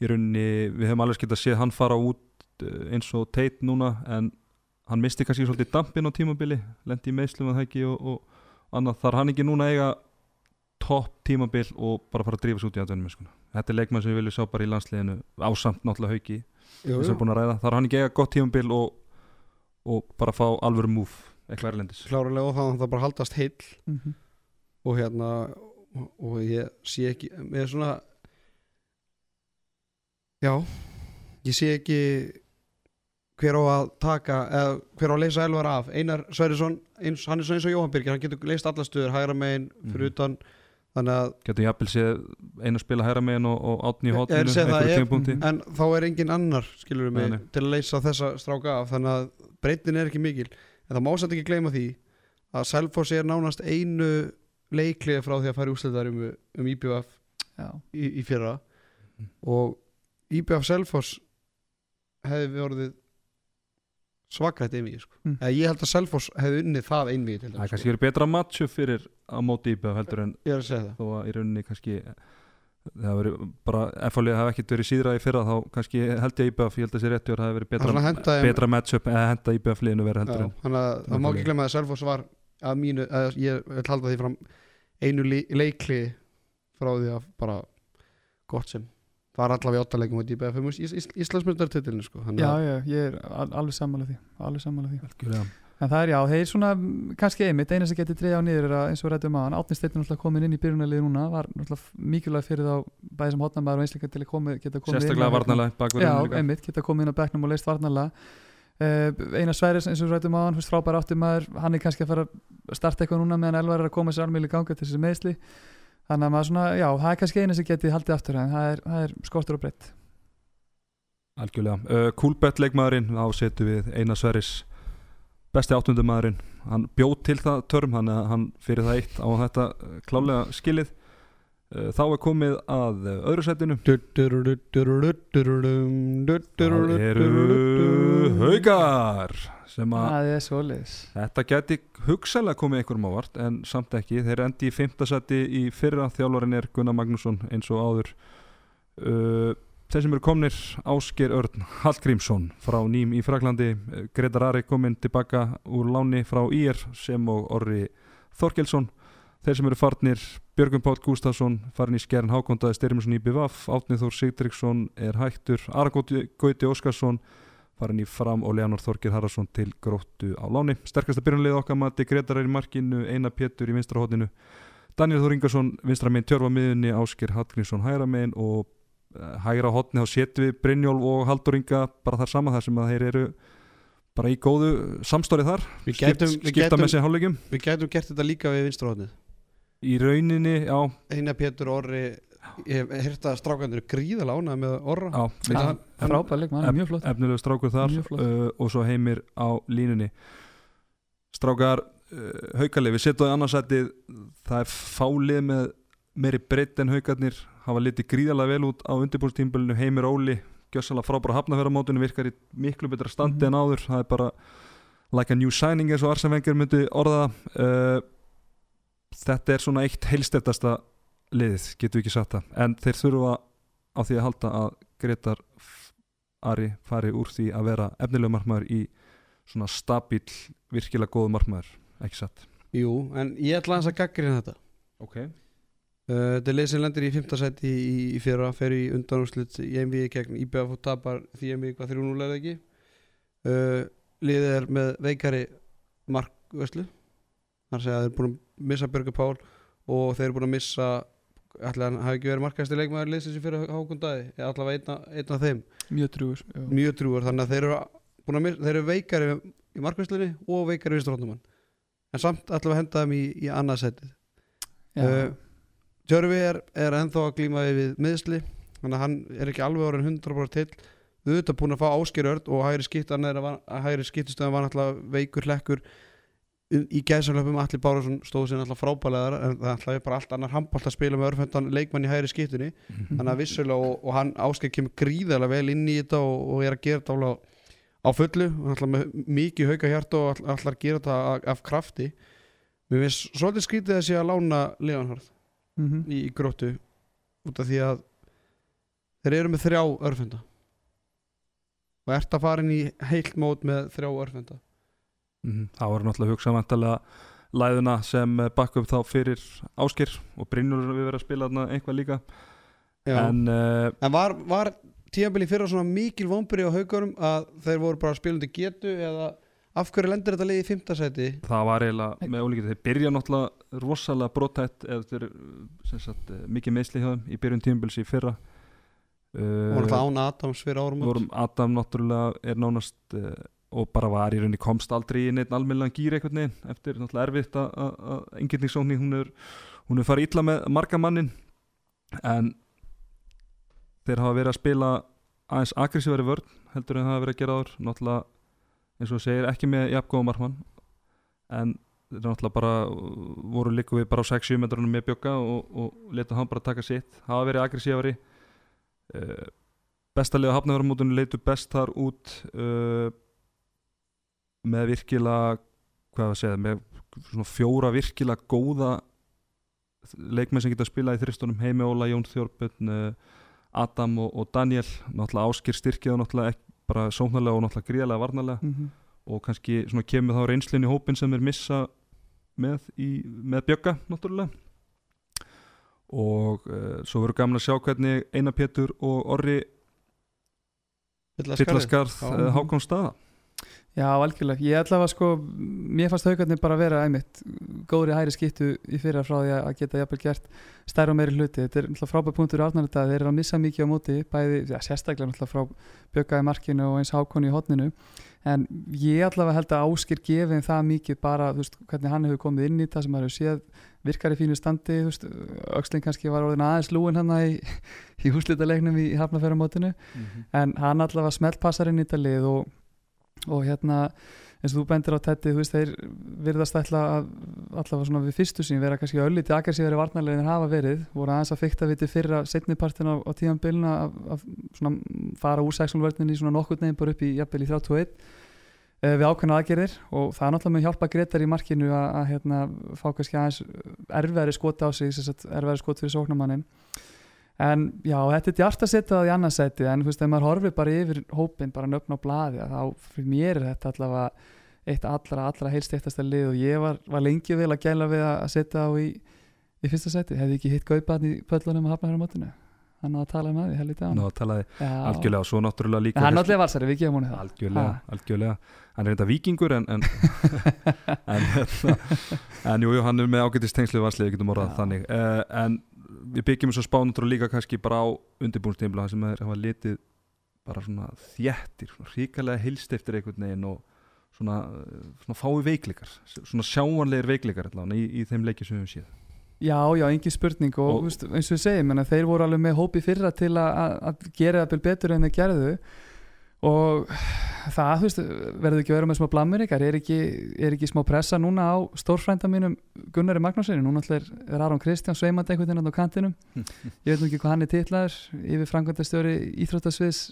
í rauninni, við hefum alveg skilt að séð hann fara út uh, eins og teit núna en hann misti kannski svolítið dampin á tímabili, lendi í meðslum að það ekki og, og, annað, þar hann ekki núna eiga topp tímabil og bara fara að drífa sig út í aðdönum sko. þetta er leikmann sem við viljum sjá bara í landsliðinu ásamt náttúrulega hauki jú, sem er búin að ræða, þar hann ekki eiga gott tímabil og, og bara fá alvöru múf eitthvað erlendis klárlega og þá það bara haldast heill mm -hmm. og hérna og, og ég sé ekki með svona já ég sé ekki hver á að taka eða hver á að leysa elvar af Einar Sverrisson, eins, hann er svona eins og Jóhann Birgir hann getur leist alla stöður, hægra megin fyrir Mhm. utan þannig að getur jafnvel séð einu spila hæra megin og, og átni í Ég- ég er hotinu ef- tímapunkti en þá er engin annar skilur við mig til að leysa þessa stráka af. Þannig að breytin er ekki mikil. En það má satt ekki gleyma því að Selfoss er nánast einu leiklið frá því að fara í úsliðar um, um IBF já, í, í fyrra. Og IBF Selfoss hefði við orðið svakrætt einvið sko. Mm. ég held að Selfoss hefði unnið það einvið til Það er kannski verið betra matchu fyrir á móti íbjöð heldur en sko. ég er að segja það þó að í rauninni kannski það verið bara F-fálið hafi ekkert verið síðra í fyrra þá kannski held ég íbjöð ég held að þessi rétti og það hafi verið Það er svona betra, betra matchup eða henda íbjöð liðinu verið heldur Já, en þannig að það má ekki glemma að Selfoss var að mínu, að ég vil halda því fram einu leikli frá því að bara gott sem það var allavega í áttalegum og DBF um Ís, Ís, Íslandsmyndartitilinu sko. Já, að- já, ég er al- alveg sammála því alveg sammála því Algjörlega. En það er já, þeir svona kannski einmitt, eina sem getur treyja á niður er að eins og rættum á Steinn er náttúrulega komin inn í byrjunarlið núna, var náttúrulega mikilvæg fyrir þá bæði sem hotnamaður og einsleika til að komi, geta komið sérstaklega á- varnalega Já, bakverðinu líka einmitt, geta komið inn á bekknum og leist varnalega uh, Einar Sværis eins og rættum á hann, frábær áttumæður hann er kannski að fara að starta eitthvað núna meðan Elvar er að koma sér almjölu ganga til þessi meðsli þannig að maður svona, já, það er kannski eina sem geti haldið aftur en það er, það er skortur og breytt Algjörlega. Uh, Kúlbett leikmaðurinn, þá setum við Einar Sverris besti áttundumæðurinn. Hann bjóð til það törm, hann, hann fyrir það eitt á þetta uh, klálega skilið. Uh, þá er komið að uh, öðru setinu. Það eru haugar sem að er þetta geti hugsalega komið einhverjum ávart en samt ekki. Þeir endi í fimmta seti í fyrra þjálfarin er Gunnar Magnússon eins og áður. Uh, þeir sem eru komnir Ásker Örn Hallgrímsson frá Ným í Fraklandi Gretar Ari kominn tilbaka úr láni frá IR sem og Orri Þorkelsson þeir sem eru farnir Björgum Páll Gústafsson farin í Skjern Hákondaði Styrmisson í BVF Átnið Þór Sigdriksson er hættur Aragóti Gauti Óskarsson farin í Fram og Leonard Þorkir Haraldsson til gróttu á láni. Sterkasta byrjunlið okkar mati Gretar er í markinu Einar Pétur í vinstra hodninu Daniel Þór Ingarsson vinstra megin tjörfa miðunni Ásker Hallgrímsson hægra megin og eh, hægra hotni þá setjum við Brynjólf og Haldur Inga bara þar sama þar sem að þeir eru bara í góðu samstórið þar. Við Skipt, gætum, við, skipta gætum, við gætum gert þetta líka við vinstrahotnið í rauninni, já, Einar Pétur Orri ég hef heyrt að strákandur eru gríðalega ánægð með Orra. Já hann- hann- Frábær leikmann, er mjög flott efnilegu strákur þar uh, og svo heimir á línunni. Strákar uh, haukalið, við setjum í annarsætið það er fálið með meiri breytt en haukarnir. Hafa litið gríðalega vel út á undirbúrstímbilinu heimir Óli, gjössalega frábæra hafnafjörðamótinu virkar í miklu betra standi Mhm. en áður. Það er bara like a new signing eins og Arsene Wenger myndi orða það. Uh, þetta er svona eitt heilsteftasta liðið, getur við ekki sagt það. En þeir þurfa á því að halda að Gretar Ari fari úr því að vera efnilega markmaður í svona stabíl virkilega góðu markmaður, ekki satt? Jú, en ég ætla að gaggrina þetta. Ok. Uh, Þetta er lið sem lendir í 5. seti í, í fyrra, fer í undanúslit í einvið gegn IBF og tapar því einvið hvað 3-0 er það ekki? Uh, Liðið er með veikari markvöslu þar segja að þeir búin að missa Björgur Pál og þeir eru búin að missa ætla hann hafi ekki verið markæsti leikmaður liðsins í fyrra hákundaði, eða allavega einna, einna af þeim. Mjög drúgur já. mjög trúur, þannig að þeir eru, að missa, þeir eru veikari í markvöslunni og veikari vinsturhóttumann en samt ætlum við að henda þeim í, í Já. Uh, Tjörfi er, er ennþá að glíma við meðsli þannig að hann er ekki alveg orðin 100% til auðvitað búin að fá áskýrörd og hægri skiptustöðan var náttúrulega veikur hlekkur í gæðsamlöfum allir Bárusson stóð sér náttúrulega frábælegar en það náttúrulega bara allt annar handbólt að spila með örfendan leikmann í hægri skiptunni. Þannig að vissulega og, og hann áskil kemur gríðarlega vel inn í þetta og, og er að gera þetta alveg á, á fullu. Og náttúrulega með mikið hauka hjarta og ætlar að gera þetta af, af krafti. Mér finnst svolítið skrítið að sé að lána Leonhard Mhm. í, í gróttu út af því að þeir eru með þrjá örfenda og ert að fara inn í heilt mót með þrjá örfenda Mhm, Það var náttúrulega að hugsa vantarlega læðuna sem bakka upp þá fyrir Áskir og Brynjólfur við verið að spila þarna eitthvað líka. En, uh, en var, var tíabili fyrra svona mikil vonbyrði á haugurum að þeir voru bara spilandi getu eða af hverju lendir þetta liði í fimmtasæti það var eiginlega með ólíkið þeir byrja náttúrulega rosalega brotætt eða þeir sem sagt, eh, mikið meðsli hjá þeim í byrjun tímubils í fyrra. Uh, náttúrulega án Adams fyrir árum vorum Adam náttúrulega er nánast uh, og bara var í rauninni komst aldrei í neitt almennilega gýr einhvern veginn eftir náttúrulega erfitt að- engirningssóknin hún er er farið illa með marga mannin en þeir hafa verið að spila aðeins aggressívari vörn heldur en það hafa verið að gera áður náttúrulega eins og segir ekki með jafngóða markmann en þeir náttúrulega bara voru líku við bara á 6-7 metrunum með bjögga og, og letu hann bara taka sitt. Hafa verið aggressífari uh, besta liða hafnaverðarmótunum leitu best þar út uh, með virkilega hvað að segja, með svona fjóra virkilega góða leikmenn sem geta að spila í þristunum Heimi Óla, Jón Þjórbjörn uh, Adam og, og Daniel. Náttúrulega áskir styrkið og náttúrulega ekki, bara sóknarlega og náttúrulega gríðarlega varnarlega. Mm -hmm. og kannski svona kemur þá reynslinn í hópin sem er missa með, í, með bjögga náttúrulega. Og uh, svo verður gaman að sjá hvernig Einar Pétur og Orri Fyllarskarð uh, Hákon staða Já, algjörlega, ég ætla að sko mér fannst haugarnir bara að vera einmitt góðri hæri skiptu í fyrra frá því að geta jafnvel gert stærra og meiri hluti. Þetta er náttúrulega frábæð punktur árnar þetta þeir eru að missa mikið á móti, bæði, já, sérstaklega náttúrulega frá í markinu og eins Hákon í hotninu en ég allavega held að Áskir gefið það mikið bara, þú veist, hvernig hann hefur komið inn í það sem maður hefur séð virkar í fínu standi, þú veist, Öxling kannski var orðin aðeins lúin hann í, í húslítalegnum í hafnafæramótinu mm -hmm. en hann allavega smeltpassar inn í þetta lið og og hérna eins og þú bendir á tetti, þú veist, þeir virðast að allavega svona við fyrstu sín vera kannski öllítið aggressíðari varnarlegin hafa verið, voru aðeins að fykta viti fyrra setnipartin á, á tíðan bylna að, að fara úr sexuálverðinni svona nokkurt nefn bara upp í jafnvel í 31 eh, við ákveðna aðgerðir og það er náttúrulega með hjálpa Gretar í markinu að, að hérna, fá kannski aðeins erfiðari skot á sig, erfiðari skot fyrir sóknamannin en já, þetta er djart að setja það í annarsæti en þú veist, ef maður horfir bara yfir hópin bara nöfn á bladi, þá fyrir mér er þetta allavega eitt allra, allra heilst eittasta lið og ég var, var lengi vel að gæla við að setja á í, í fyrsta sæti, hefði ekki hitt gaupaðn í pöllunum að hafna hér á mótinu? Hann á að tala um það, ég held ekki á hann Ná, talaði algjörlega og svo náttúrulega líka en hann náttúrulega var særi, við gefum hún það. Algjörlega, algjörlega, hann er þetta vikingur en en, en, hérna, en jú, jú, hann er með ágætist tengslu varslið, getum orðað þannig. Uh, en við byggjum svo spánundur og líka kannski bara á undirbúinstímla sem er að litið bara svona þjættir, svona ríkalega hilst eftir einhvern veginn og svona, svona fái veikleikar svona sjáanlegar veikleikar allavega í, í þeim leiki sem við séð. Já, já, engi spurning og, og veist, eins og við segjum, þeir voru alveg með hópi fyrra til að, að gera það betur en þeir gerðu og það, þú veist, verður ekki að vera með smá blamur ykkar, er ekki, er ekki smá pressa núna á stórfrænda mínum Gunnari Magnúsinu, núna er, er Aron Kristján sveimandi einhvern veginn á kantinum. Ég veit nú ekki hvað hann er titlaður yfir framkvæmdastjóri Íþróttasviðs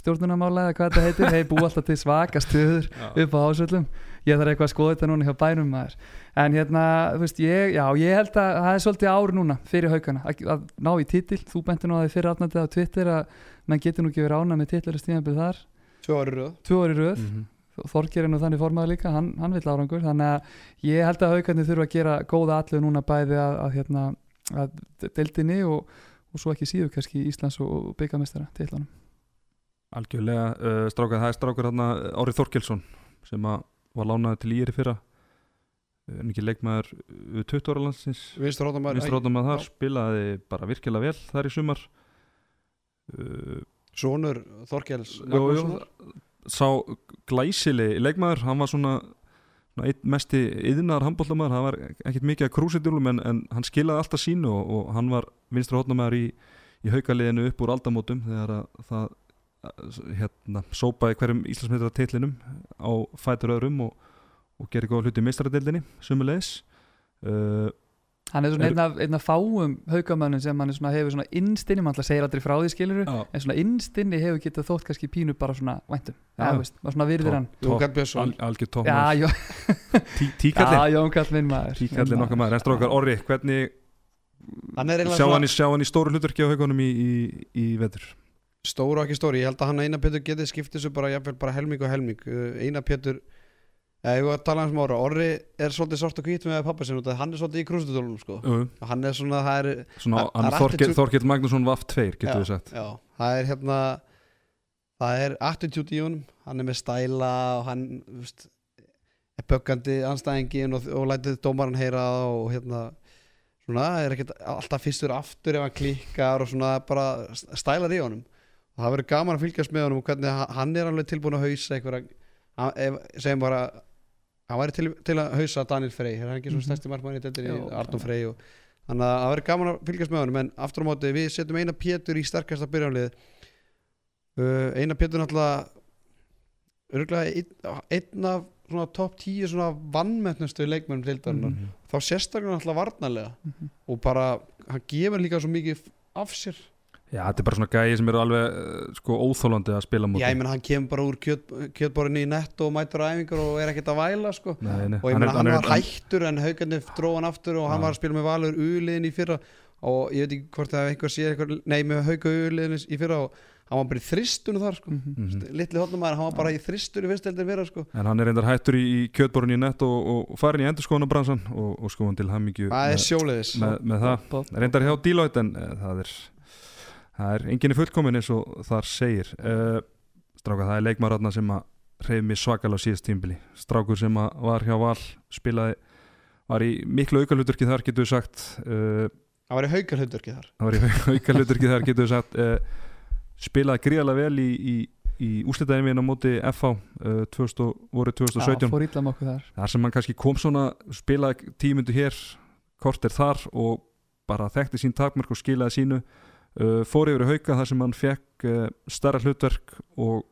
stjórnunamála eða hvað þetta heitir, hei bú alltaf til svaka stuður upp á ásvöldum ég þarf eitthvað að skoða þetta núna hjá bænum maður. En hérna, þú veist, ég, já, ég held að það er svolítið ár núna fyrir haugana að, að ná í títil, þú benti nú að þið fyrir átnættið á Twitter að menn getur nú ekki verið ána með títil að stíðanbyrð þar. Tvö ári röð. Tvö ári röð. Mm -hmm. Þorgir er nú þannig formaður líka, hann, hann vil árangur. Þannig að ég held að haugarnir þurfa að gera góða allu núna bæði að, að, hérna, að deildinni og, og svo ekki síðu kannski Íslands og byggamestara til hann Algjörlega, uh, strákar, það er strákar hérna Árið Þorkelsson sem var lánaði til Íri fyrra. En ekki leikmaður 20 ára landsins. Vinstróðamaður þar spilaði bara virkilega vel þar í sumar. Uh, Sónur Þorkels Sá glæsili leikmaður, hann var svona, einn mesti yðnar handbóllamæður, hann var ekkert mikið að krúsitjúlum en, en hann skilaði alltaf sínu og, og hann var vinstra hótnamæður í, í haugaliðinu upp úr aldamótum þegar að það hérna, sópaði hverjum Íslandsmeitra teitlinum á fætur öðrum og, og gerir góða hluti í meistradeildinni sumulegis uh, Hann er svona einn af, einn af fáum haugamönnum sem hann svona hefur svona innstinni, mann alltaf segir aldrei frá því skiluru, Já. en svona innstinni hefur getað þótt kannski pínu bara svona væntum, já, Já. veist, maður svona virðir hann. Jókall Björnsson. al, algjör Já, tókmaður jó, Tí, já, Tíkallin, Jón Kall minn maður. tíkallin okkar maður. En strákar, Orri, hvernig Hann er sjá hann, í, sjá hann í stóru hlutverki á haugunum í, í, í vetur stóru og ekki stóri Ég held að hann Einar Pétur getið skiptið svo bara, jafnvel, bara helming og helming. Uh, Einar Pétur var að tala um ára Orri er svolítið svart og hvít með pappa því hann er svolítið í krúsitólunum sko. uh, og hann er svona, það er attitude- Þorkell Magnússon Vaff 2, getur við sagt. já, það er hérna það er attitude í honum. Hann er með stæla og hann þú veist, er böggandi anstæðingin og, og lætið dómaran heyra og hérna svona er ekkert alltaf fyrstur aftur ef hann klikkar og svona bara stælar í honum það verður gaman að fylgjast með honum og hvernig ha- hann er alveg tilbúin að hausa einhverja segjum bara hann væri til, til að hausa Daniel Frey er hann ekki svona Mhm. stærsti markmann í deildinni Jó, Arnó Frey og þannig að það verður gaman að fylgjast með honum en aftur á móti við setjum eina Pétur í sterkasta byrjanlið uh, eina Pétur náttúrulega örgulega einn, af svona top 10 svona vannmettnustu leikmennum deildarinnar Mhm. þá sérstaklega alltaf varnarlega Mhm. og bara, hann gefur líka svo mikið af sér Já, þetta er bara svona gæði sem eru alveg uh, sko óþólandi að spila múti Já, ég menn hann kemur bara úr kjöt, kjötborinu í nett og mætur á æfingar og er ekkert að væla sko. Nei, nei, og ég menn hann, er- var hættur en haugarnir dróð hann aftur og hann Já. var að spila með valur uliðin í fyrra og ég veit ekki hvort það einhver sé eitthvað, nei með hauga uliðin í fyrra og hann var bara í þristunum þar sko. Mhm. Mhm. litli hotnumæður, hann var bara í þristur í fyrsteldin fyrra sko. En hann er reyndar hættur í, í kjötborunni í nett og, og farin í endurskónabransan og, og skoðan til hammingju það er með, sjóleiðis með, með það Bob. reyndar hjá Deloitte en það það enginn er fullkomin eins og þar segir. Uh, stráka það er leikmaratna sem að reyð mér svakalega á síðast tímbili strákur sem að var hjá Val spilaði var í miklu aukaluturki þar getur við sagt. Uh, hann var í haugar haugarki þar. það var í aukaluturki þar getur við sagt. Uh, spilaði gríðarlega vel í, í, í úslitaðinvíðin á móti FH uh, 2000, og- voru 2017 Já, fór illa með okkur þar. Þar sem hann kannski kom svona spilaði tímundu hér korter þar og bara þekkti sín takmörk og skilaði sínu uh, fór yfir í hauka þar sem hann fekk uh, starra hlutverk og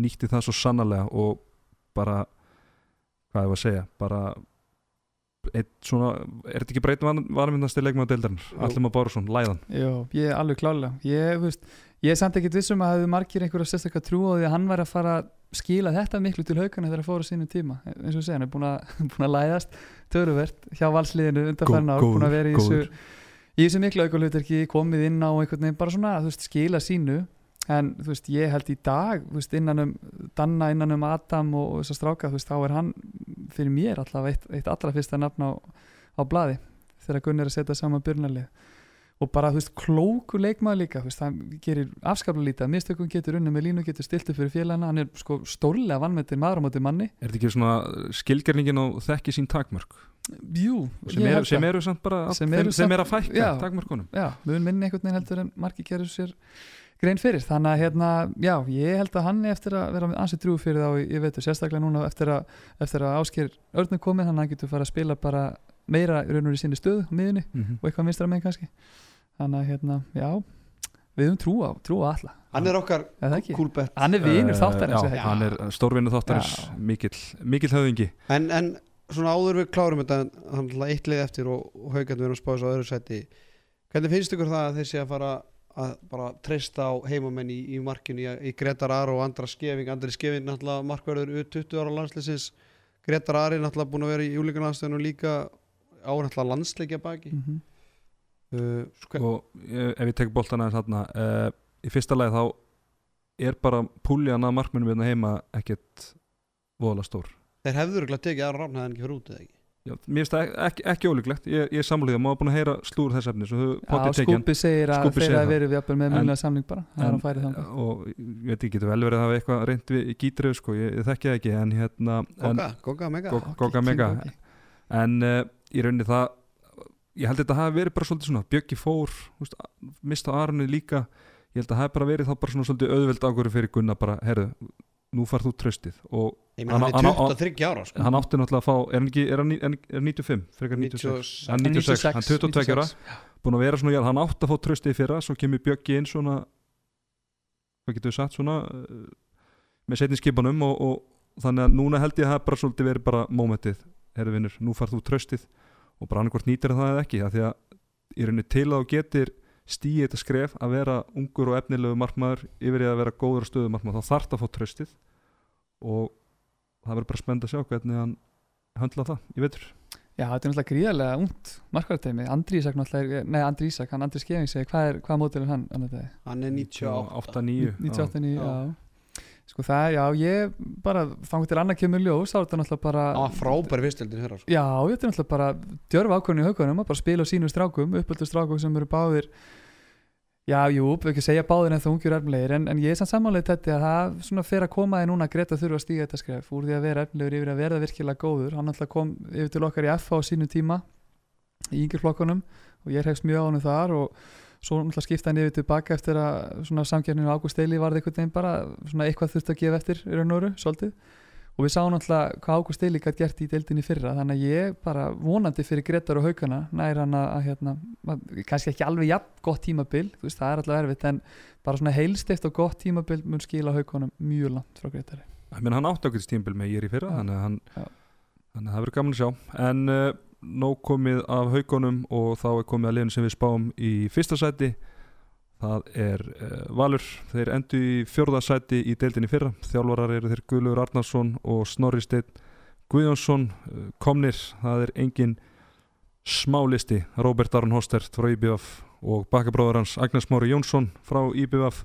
nýtti það svo sannarlega og bara hvað ég var að segja bara eitt svona, er þetta ekki breytum varmyndasti leikmaður deildarinnar, Jú. Allir maður Bárusson, læðan. Jó, ég er alveg klálega ég, veist, ég er samt ekkert vissum að hefðu margir einhverja sérstaklega trú á því að hann væri að fara að skila þetta miklu til haugana þegar að fóra sínum tíma. Eins og segja, hann er búin að, að læðast töruvert hjá valsliðinu undanfærin ár búin að vera í þessu, í þessu miklu aukulhuturki komið inn á einhvern veginn bara svona veist, skila sínu en veist, ég held í dag veist, innan um Danna, innan um Adam og, og þess að stráka, þá er hann fyrir mér allavega eitt, eitt allra fyrsta nafn á, á blaði þegar Gunn er að setja saman byrnarlið og bara, þú veist, klóku leikmaður líka veist, hann gerir afskaplega lítið að mistökum getur unni með línu, getur stiltu fyrir félagana hann er sko stórlega vannmetinn maður á móti manni. Er þetta ekki svona skilgerningin á þekki sín takmörk Jú, sem, ég eru, held sem eru samt bara Sem sem, eru sem samt- er að fækka já. takmörkunum. já, mun minni einhvern veginn heldur en margir gerur sér grein fyrir, þannig að hérna já, ég held að hann er eftir að vera ansið drúi fyrir þá í, í veitur, sérstaklega núna eftir að, eftir að ásker örnum komið þannig að hann getur fara að spila bara meira í raun og í sinni stöðu miðunni mm -hmm. og eitthvað vinstra með kannski. Þannig að hérna, já við höfum trú á, trú á alla. Hann er okkar kúlbett hann er vinur þáttarins já, er það ekki? hann er stórvinnu þáttarins mikill höfðingi. En, en svona áður við klárum þetta hann er eitt lið eftir og, og haugarnir verðum spáðis á öðru sæti. Hvernig finnst ykkur það að þeir sé að fara að bara treysta á heimamenn í, í markinu í, í Gretar Ar og Andra Skeving? Andri Skeving náttúrulega markverður U20 ára landsleisins Gretar Ari náttúrulega búin að vera í júlingarlandstöðinu og líka á náttúrulega landsleikja baki. Mhm. uh, sko, og ef ég tek boltan aðeins þarna uh, í fyrsta lagi þá er bara púljan að markmennum hérna heima ekkert voðalega stór þeir hefður örugglega tekið aðra ráfna en ekki fyrir út eða ekki? Já, mér finnst það ekki, ekki ólíklegt. Ég, ég er samlega, maður búin að heyra slúr þess efni Skúpi segir að Skúbbi þeir segir að það. verið við með munlega samning bara er en, og ég veit ekki, getur vel verið að hafa eitthvað reynd við í gítrið sko, ég, ég þekki það ekki en hérna en, Goga, Goga, mega. En uh, í rauninni það ég held að þetta hafi verið bara svolítið svona Bjöggi fór, þú veist, mista Arnu líka. Ég held að það hafi bara verið þá bara svona svolítið auðveld ákvöru fyrir Gunna bara, herru nú farð þú tröstið og Ég meina hann Hann- er hann- 23 ára sko. hann átti náttúrulega að fá er hann, ekki, er hann, er hann er 95, frekar 96 hann er 96, hann er 22 ára. Búin að vera svona, já, hann átti að fá tröstið í fyrra svo kemur Bjöggi inn svona hvað getur við sagt svona uh, með setni skipanum og, og þannig að núna held ég að það bara svolítið verið bara mómentið, herru vinnur, nú farð þú tröstið og bara annarkvort nýtir það eða ekki af því að í rauninni til að þú getur stíið þetta skref að vera ungur og efnilegu markmaður yfir í að vera góður og stöðu markmaður, þá þarf það að fá tröstið og það verður bara spennt að sjá hvernig hann höndla það, ég veitur Já, þetta er náttúrulega gríðarlega ungt markvartæmi, Andri Ísak náttúrulega er- nei, Andri Ísak, hann Andri Skeving segi hvað er, hvað mótil er hann annar? Hann er 98 8-9 98, já. Já. já Sko það, já, ég bara þangur til annað kemur ljós, þá er þetta náttúrulega bara var frábær fyrstöldin hér sko. Já, þetta er náttúrulega bara djörfa ákvörðin í haugunum að bara spila á sínu strákum, uppöldu strákum sem eru báðir Já, jú, ekki segja báðir en það ungjur erfnilegir en, en ég er samt samanlega þetta að það svona fer að koma því núna Greta þurfa að stíga þetta skref. Úr því að vera erfnilegur yfir að verða virkilega góður hann alltaf kom yfir til okkar í FH á sínu tíma í yngir flokkunum og ég hefst mjög á hann þar og svo náttúrulega skipta hann yfir tilbaka eftir að samkjörninu Ágúst Eili varði veginn bara svona eitthvað þurft að gefa eftir í raun og veru, svolítið og við sáum náttúrulega hvað Ágúst Eili gætt gert í deildinni fyrra þannig að ég bara vonandi fyrir Gretar og Haukana nær hann að, að hérna, að- kannski ekki alveg jafn gott tímabil veist það er alltaf erfitt en bara svona heilstift og gott tímabil mun skila Haukanum mjög langt frá Gretari ég meina hann átti ákveðist tímbil með ég er í fyrra Já. þannig að hann þannig að það verður gaman að sjá. En uh, nóg komið af haugunum og þá er komið að liðinu sem við spáum í fyrsta sæti það er uh, Valur. Þeir endu í fjórða sæti í deildinni fyrra. Þjálfarar eru þeir Guðlur Arnarsson og Snorri Steinn Guðjónsson uh, komnir, það er engin smálisti, Róbert Aron Hostert frá IBF og bakkabróður hans Agnes Mári Jónsson frá IBF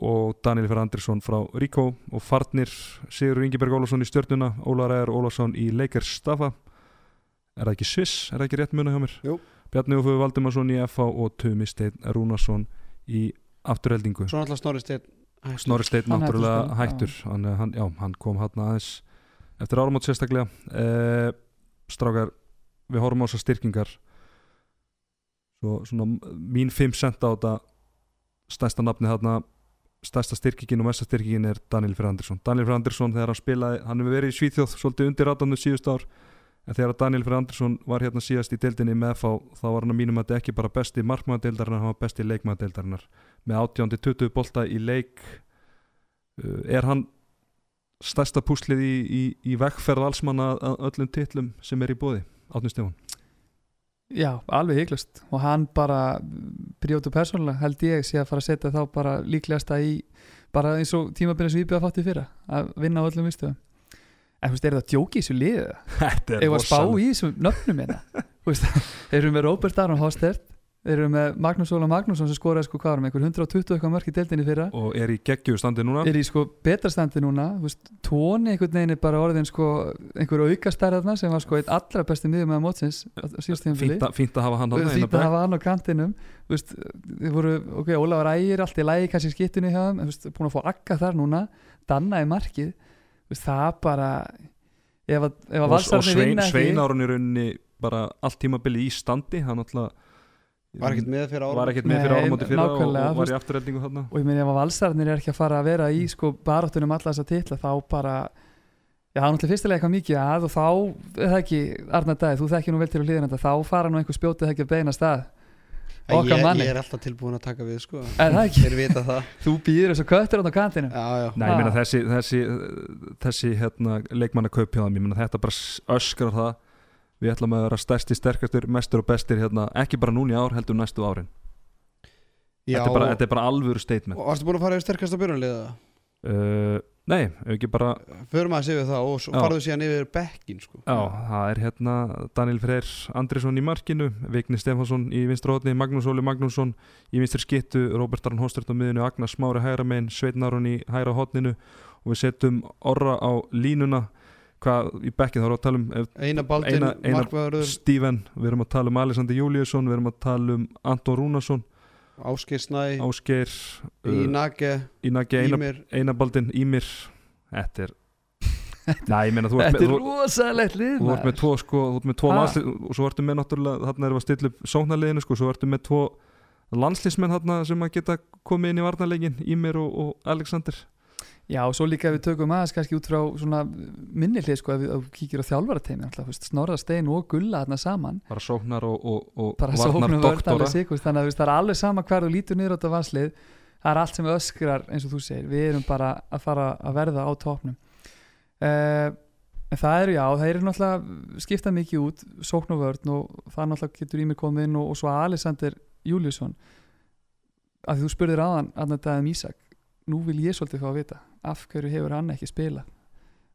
og Daniel Fer Andrisson frá Ríkó. Og farnir Sigur Ingeberg Ólafsson í stjörnuna Ólar Ægar Ólafsson í Leikers Stafa er það ekki Sviss, er það ekki rétt muna hjá mér? Jú. Bjarni Úfur Valdimarsson í FA og Tumi Steinn Rúnarsson í afturheldingu Svo náttúrulega Snorri Steinn hættur. Snorri Steinn Hann hættur náttúrulega sko, hættur. Hann, hann, já, hann kom hann aðeins eftir áramót sérstaklega. Eh, strákar, við horfum á þessar styrkingar. Svo svona mín 5 cent á þetta stærsta nafni þarna. Stærsta styrkingin og mesta styrkingin er Daniel Freyr Andersson Daniel Freyr Andersson þegar hann spilaði hann hefur verið í Svíþjóð svolítið undir ratandu síðust ár en þegar Daniel Freyr Andersson var hérna síðast í deildinni með FH þá var hann að mínum að þetta ekki bara besti markmaðadeildarinnar, hann var besti leikmaðadeildarinnar með 18-20 bolta í leik uh, er hann stærsta púslið í, í, í vekkferð allsmanna öllum titlum sem er í bóði Átni Stefán? Já, alveg hygglust og hann bara brjótu persónulega held ég sé að fara að setja þá bara líklegasta í bara eins og tímabilið sem við byrjaði að fátt í fyrra að vinna á öllum viðstöðum en þú veist, er það að djóki í þessu liðið Þetta eða að spá í þessum nöfnum hérna? Þú veist, þeir eru með Robert Aron Hostert þeir eru með Magnús Óla Magnússon sem skoraði sko hvað var með einhver 120 eitthvað mörk í deildinni fyrra? Og er í geggju standi núna. Er í sko betra standi núna þú veist, tóni einhvern veginn er bara orðin sko einhver auka stærðarna sem var sko einn allra besti miður með mótsins síðast tímafili fínt, að- hafa hann inn á fínt að hafa hann á kantinum. Þú veist, þið voru, ok, Ólafur Ægir allt í lægi kannski skittunni hjá þeim þú veist, búin að fá akka þar núna. Danna í markið það bara ef að, ef að og, og valsarni Svein, vinna ekki Sveinárun í rauninni bara allt tímabili í standi hann alltaf Var ekkert með fyrir árum var ekkert með fyrir Nei, áramóti fyrra og, og var í afturreldingu þarna. Og ég meina ef að valsarnir er ekki að fara að vera í sko baráttunum alla þessa titla þá bara já, það er náttúrulega fyrstilega eitthvað mikið að og þá er það ekki, Arnar Dæð, þú þekkir nú vel til að hlýðina þetta, þá fara nú einhver spjótið ekki að beina stað okkar ég, manni. ég er alltaf tilbúin að taka við sko. Er það ekki? Þeir vita það. Þú býður þessu köttur á kantinu Já, já. Nei, ég meina þessi, þessi, þessi hérna, leikmanna kaupjáðum, ég meina þetta bara öskrar það. Við ætlum að vera stærsti, sterkastur, mestur og bestir hérna, ekki bara núna í ár, heldur næstu árin. Já, þetta, er bara, þetta er bara alvöru statement. Og Varstu búin að fara yfir sterkasta byrjunliða? uh, Nei, ekki bara Förum að yfir það og farðu síðan yfir bekkin sko. Já, það er hérna Daniel Freyr Andrisson í markinu Vigni Stefansson í vinstra hótni Magnús Óli Magnússon í vinstri skittu Róbert Arn Hostert á miðinu Agnar Smári hægra megin Sveitn Aron í hægra hótninu og við setjum orra á línuna. Hvað í bekkið þá erum við að tala um Einar Baldin, Einar- Markvæður Steven, við erum að tala um Alexander Júliusson við erum að tala um Anton Rúnarsson Ásgeir Snæ Ásgeir uh, Ínage, Einar, Ímir. Einarbaldin Ímir. Þetta er Nei, ég meina þú ert Þetta með, er þú, rosalegt lið þú ert með tvo sko, þú ert með tvo landslið og svo ertu með náttúrulega, þarna erum við að stilla upp sóknarliðinu sko, svo ertu með tvo landslismenn þarna sem að geta komið inn í varnarleikin Ímir og, og Alexander Já, og svo líka við tökum aðeins kannski út frá svona minni hlið sko, ef við kíkjum á þjálfarateimi alltaf, þú veist, Snorra Stein og Gulla þarna saman. Bara sóknar og, og, og bara varnar doktora. alveg sikur þannig að veist, það er alveg sama hver þú lítur niður á þetta vanslið það er allt sem öskrar eins og þú segir. Við erum bara að fara að verða á topnum uh, en það eru já, það eru náttúrulega skipta mikið út, sókn og vörn og það náttúrulega getur í mig komið inn og, og svo Alexander Júliusson að þú spurðir aðan að þetta um Ísak. Nú vil ég svolítið fá að vita af hverju hefur hann ekki spilað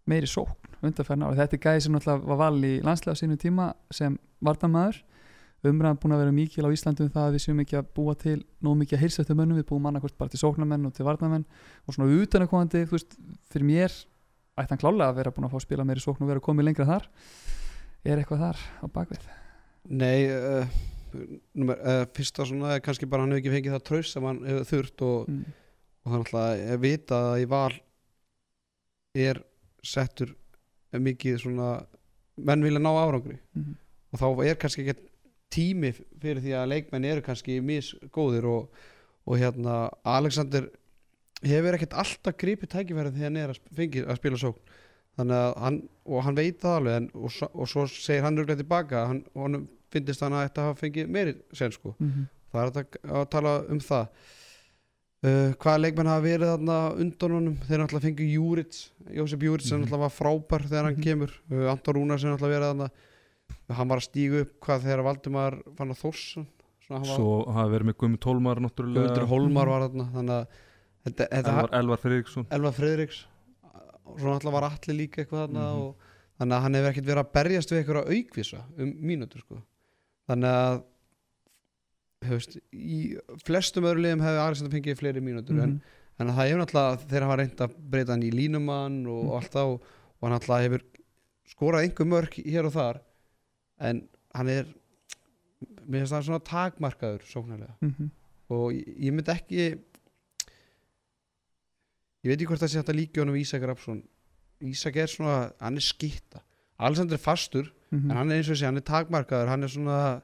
meiri sókn undanferna og þetta er gæði sem náttúrulega var val í landslega á sínum tíma sem vartamæður umræðan búin að vera mikil á Íslandu um það að við séum ekki að búa til nóg mikið að heilsættu mönnum, við búum annarkvort bara til sóknarmenn og til varnarmenn og svona utanakomandi, þú veist, fyrir mér ætti hann klálega að vera búin að fá að spila meiri sókn og vera komið lengra þar. Er eitthvað þar á bakvið? Nei uh, nummer, uh, Fyrsta svona er kannski bara hann hefur ekki fengið það traus sem hann hefur þurft og, mm. Og það er alltaf að vita að í val er settur mikið svona menn vilja ná árangri. Mm. og þá er kannski ekki tími fyrir því að leikmenn eru kannski misgóðir og, og hérna Alexander hefur ekkert alltaf gripið tækifærið þegar hann er að, fengi, að spila sókn. Þannig að hann, og hann veit það alveg en, og, og svo segir hann röglega tilbaka hann, og hann finnist hann að þetta hafa fengið meiri sen sko, Mm það er að, að tala um það uh, hvaða leikmenn hafa verið þarna undan honum þeir náttúrulega fengu Júrits Jósef Júrits sem Mhm. náttúrulega var frábær þegar hann Mhm. kemur uh, Anton Rúnar sem náttúrulega verið þarna hann var að stígu upp hvað þegar Valdimar fann að Þórsson svona hann var svo hafa verið með Guðmund náttúrulega Guðmundur Hólmar Mhm. var þarna þannig að Elvar, Elvar Friðriksson Elva Friðriks og svo náttúrulega var allir líka eitthvað þarna Mhm. og þannig að hann hefur ekkert verið að berjast við einhverja aukvisa um mínútur sko. þannig að hefust, í flestum öðru liðum hefur Alexander fengið fleiri mínútur en, Mhm. en það hefur náttúrulega þeir hafa reynd að breyta hann í línumann og, Mhm. og allt það og, og hann náttúrulega hefur skorað einhver mörk hér og þar en hann er mér finnst það svona takmarkaður sóknarlega Mhm. og ég, ég myndi ekki ég veit ekki hvort það sé hægt að líka honum Ísak Rapsson Ísak er svona, hann er skitta Alexander er fastur, Mhm. en hann er eins og sé hann er takmarkaður, hann er svona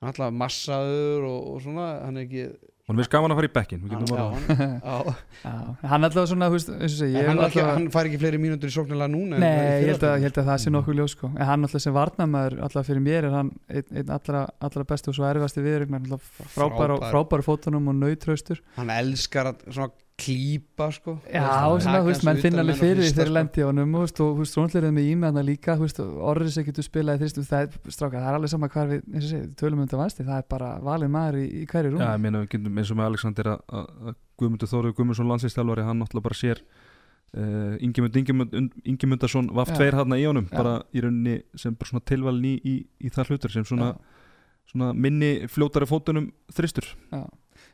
hann er alltaf massaður og, og svona hann er ekki Hún finnst gaman að fara í bekkin hann, er alltaf svona, og segi hann, ekki, alltaf- hann fær ekki fleiri mínútur í sóknarlega núna en Nei, ég held, að, ég held að það sé nokkuð ljós sko. en hann alltaf sem varnamæður alltaf fyrir mér er hann einn, einn allra, allra besti og svo erfasti viðrygnar frábær, Frábær. frábær. frábær fótunum og nautraustur hann elskar að svona klípa sko Já, svona, þú veist, menn finna alveg fyrir því þegar sko. lendi á honum og þú veist, og þú veist, rónleirið með ímeðna líka þú veist, orðið sem getur spilað í þrist það er, stráka, það er alveg sama hvað við eins og segið, tölum um þetta vansti, það er bara valið maður í, í hverju rúm Já, ég meina við getum eins og með Alexander að, Guðmundur Þórið Guðmundsson landsinsþjálfari hann náttúrulega bara sér uh, Ingimundarsson vaff Já. tveir hann í honum Já. bara í rauninni sem bara svona tilvalin í, í, í það hlutur sem svona, Já. svona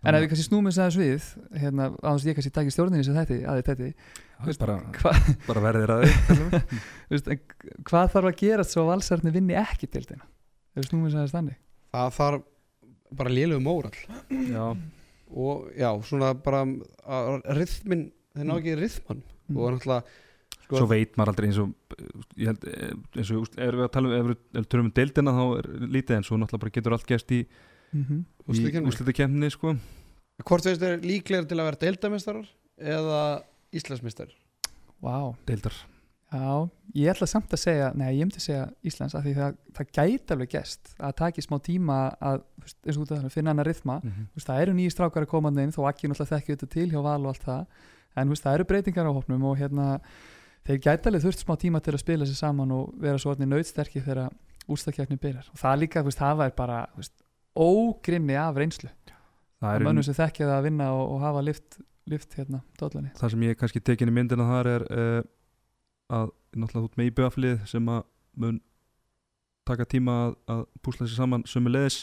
En ef við kannski snúmum þess aðeins við hérna, á þess að ég kannski taki stjórninni sem þetta aðeins þetta, bara, hva, bara verðir að þig þú veist, en hvað þarf að gera svo að valsarni vinni ekki til þeirna ef við snúmum þess aðeins þannig. Það þarf bara lélugum móral. Já, og já, svona bara að rithmin, þeir ná ekki rithman Mm. og náttúrulega sko, svo veit maður aldrei eins og ég held, eh, eins og ef við að tala um ef við tölum um deildina þá er lítið en svo náttúrulega bara getur allt gerst í, mm -hmm. í úrslitakeppni. úrslitakemni sko. hvort veist þeir líklegir til að vera deildamistarar eða Íslandsmistarar Wow, deildar já, ég ætla samt að segja nei, ég myndi segja Íslands af því það, það gæti alveg gest að taki smá tíma að, þú veist, eins og út af það, finna hann að rithma mm -hmm. Þú veist, það eru nýjir strákar að koma inn þó ekki náttúrulega þekki þetta til hjá val og allt það en þú veist, það eru breytingar á hópnum og hérna þeir gæti alveg þurft smá tíma til að spila sér saman og vera svo orðni nautsterki þegar úrstakjafni byrjar og það líka, þú veist, það er bara þú veist, ógrimmi af reynslu. Er mönnum sem þekkja það að vinna og, og hafa lift, lift hérna, dollarni það sem ég kannski tekin í myndina þar er uh, að náttúrulega út með íbjöflið sem að mun taka tíma að, að púsla sér saman sömu leðis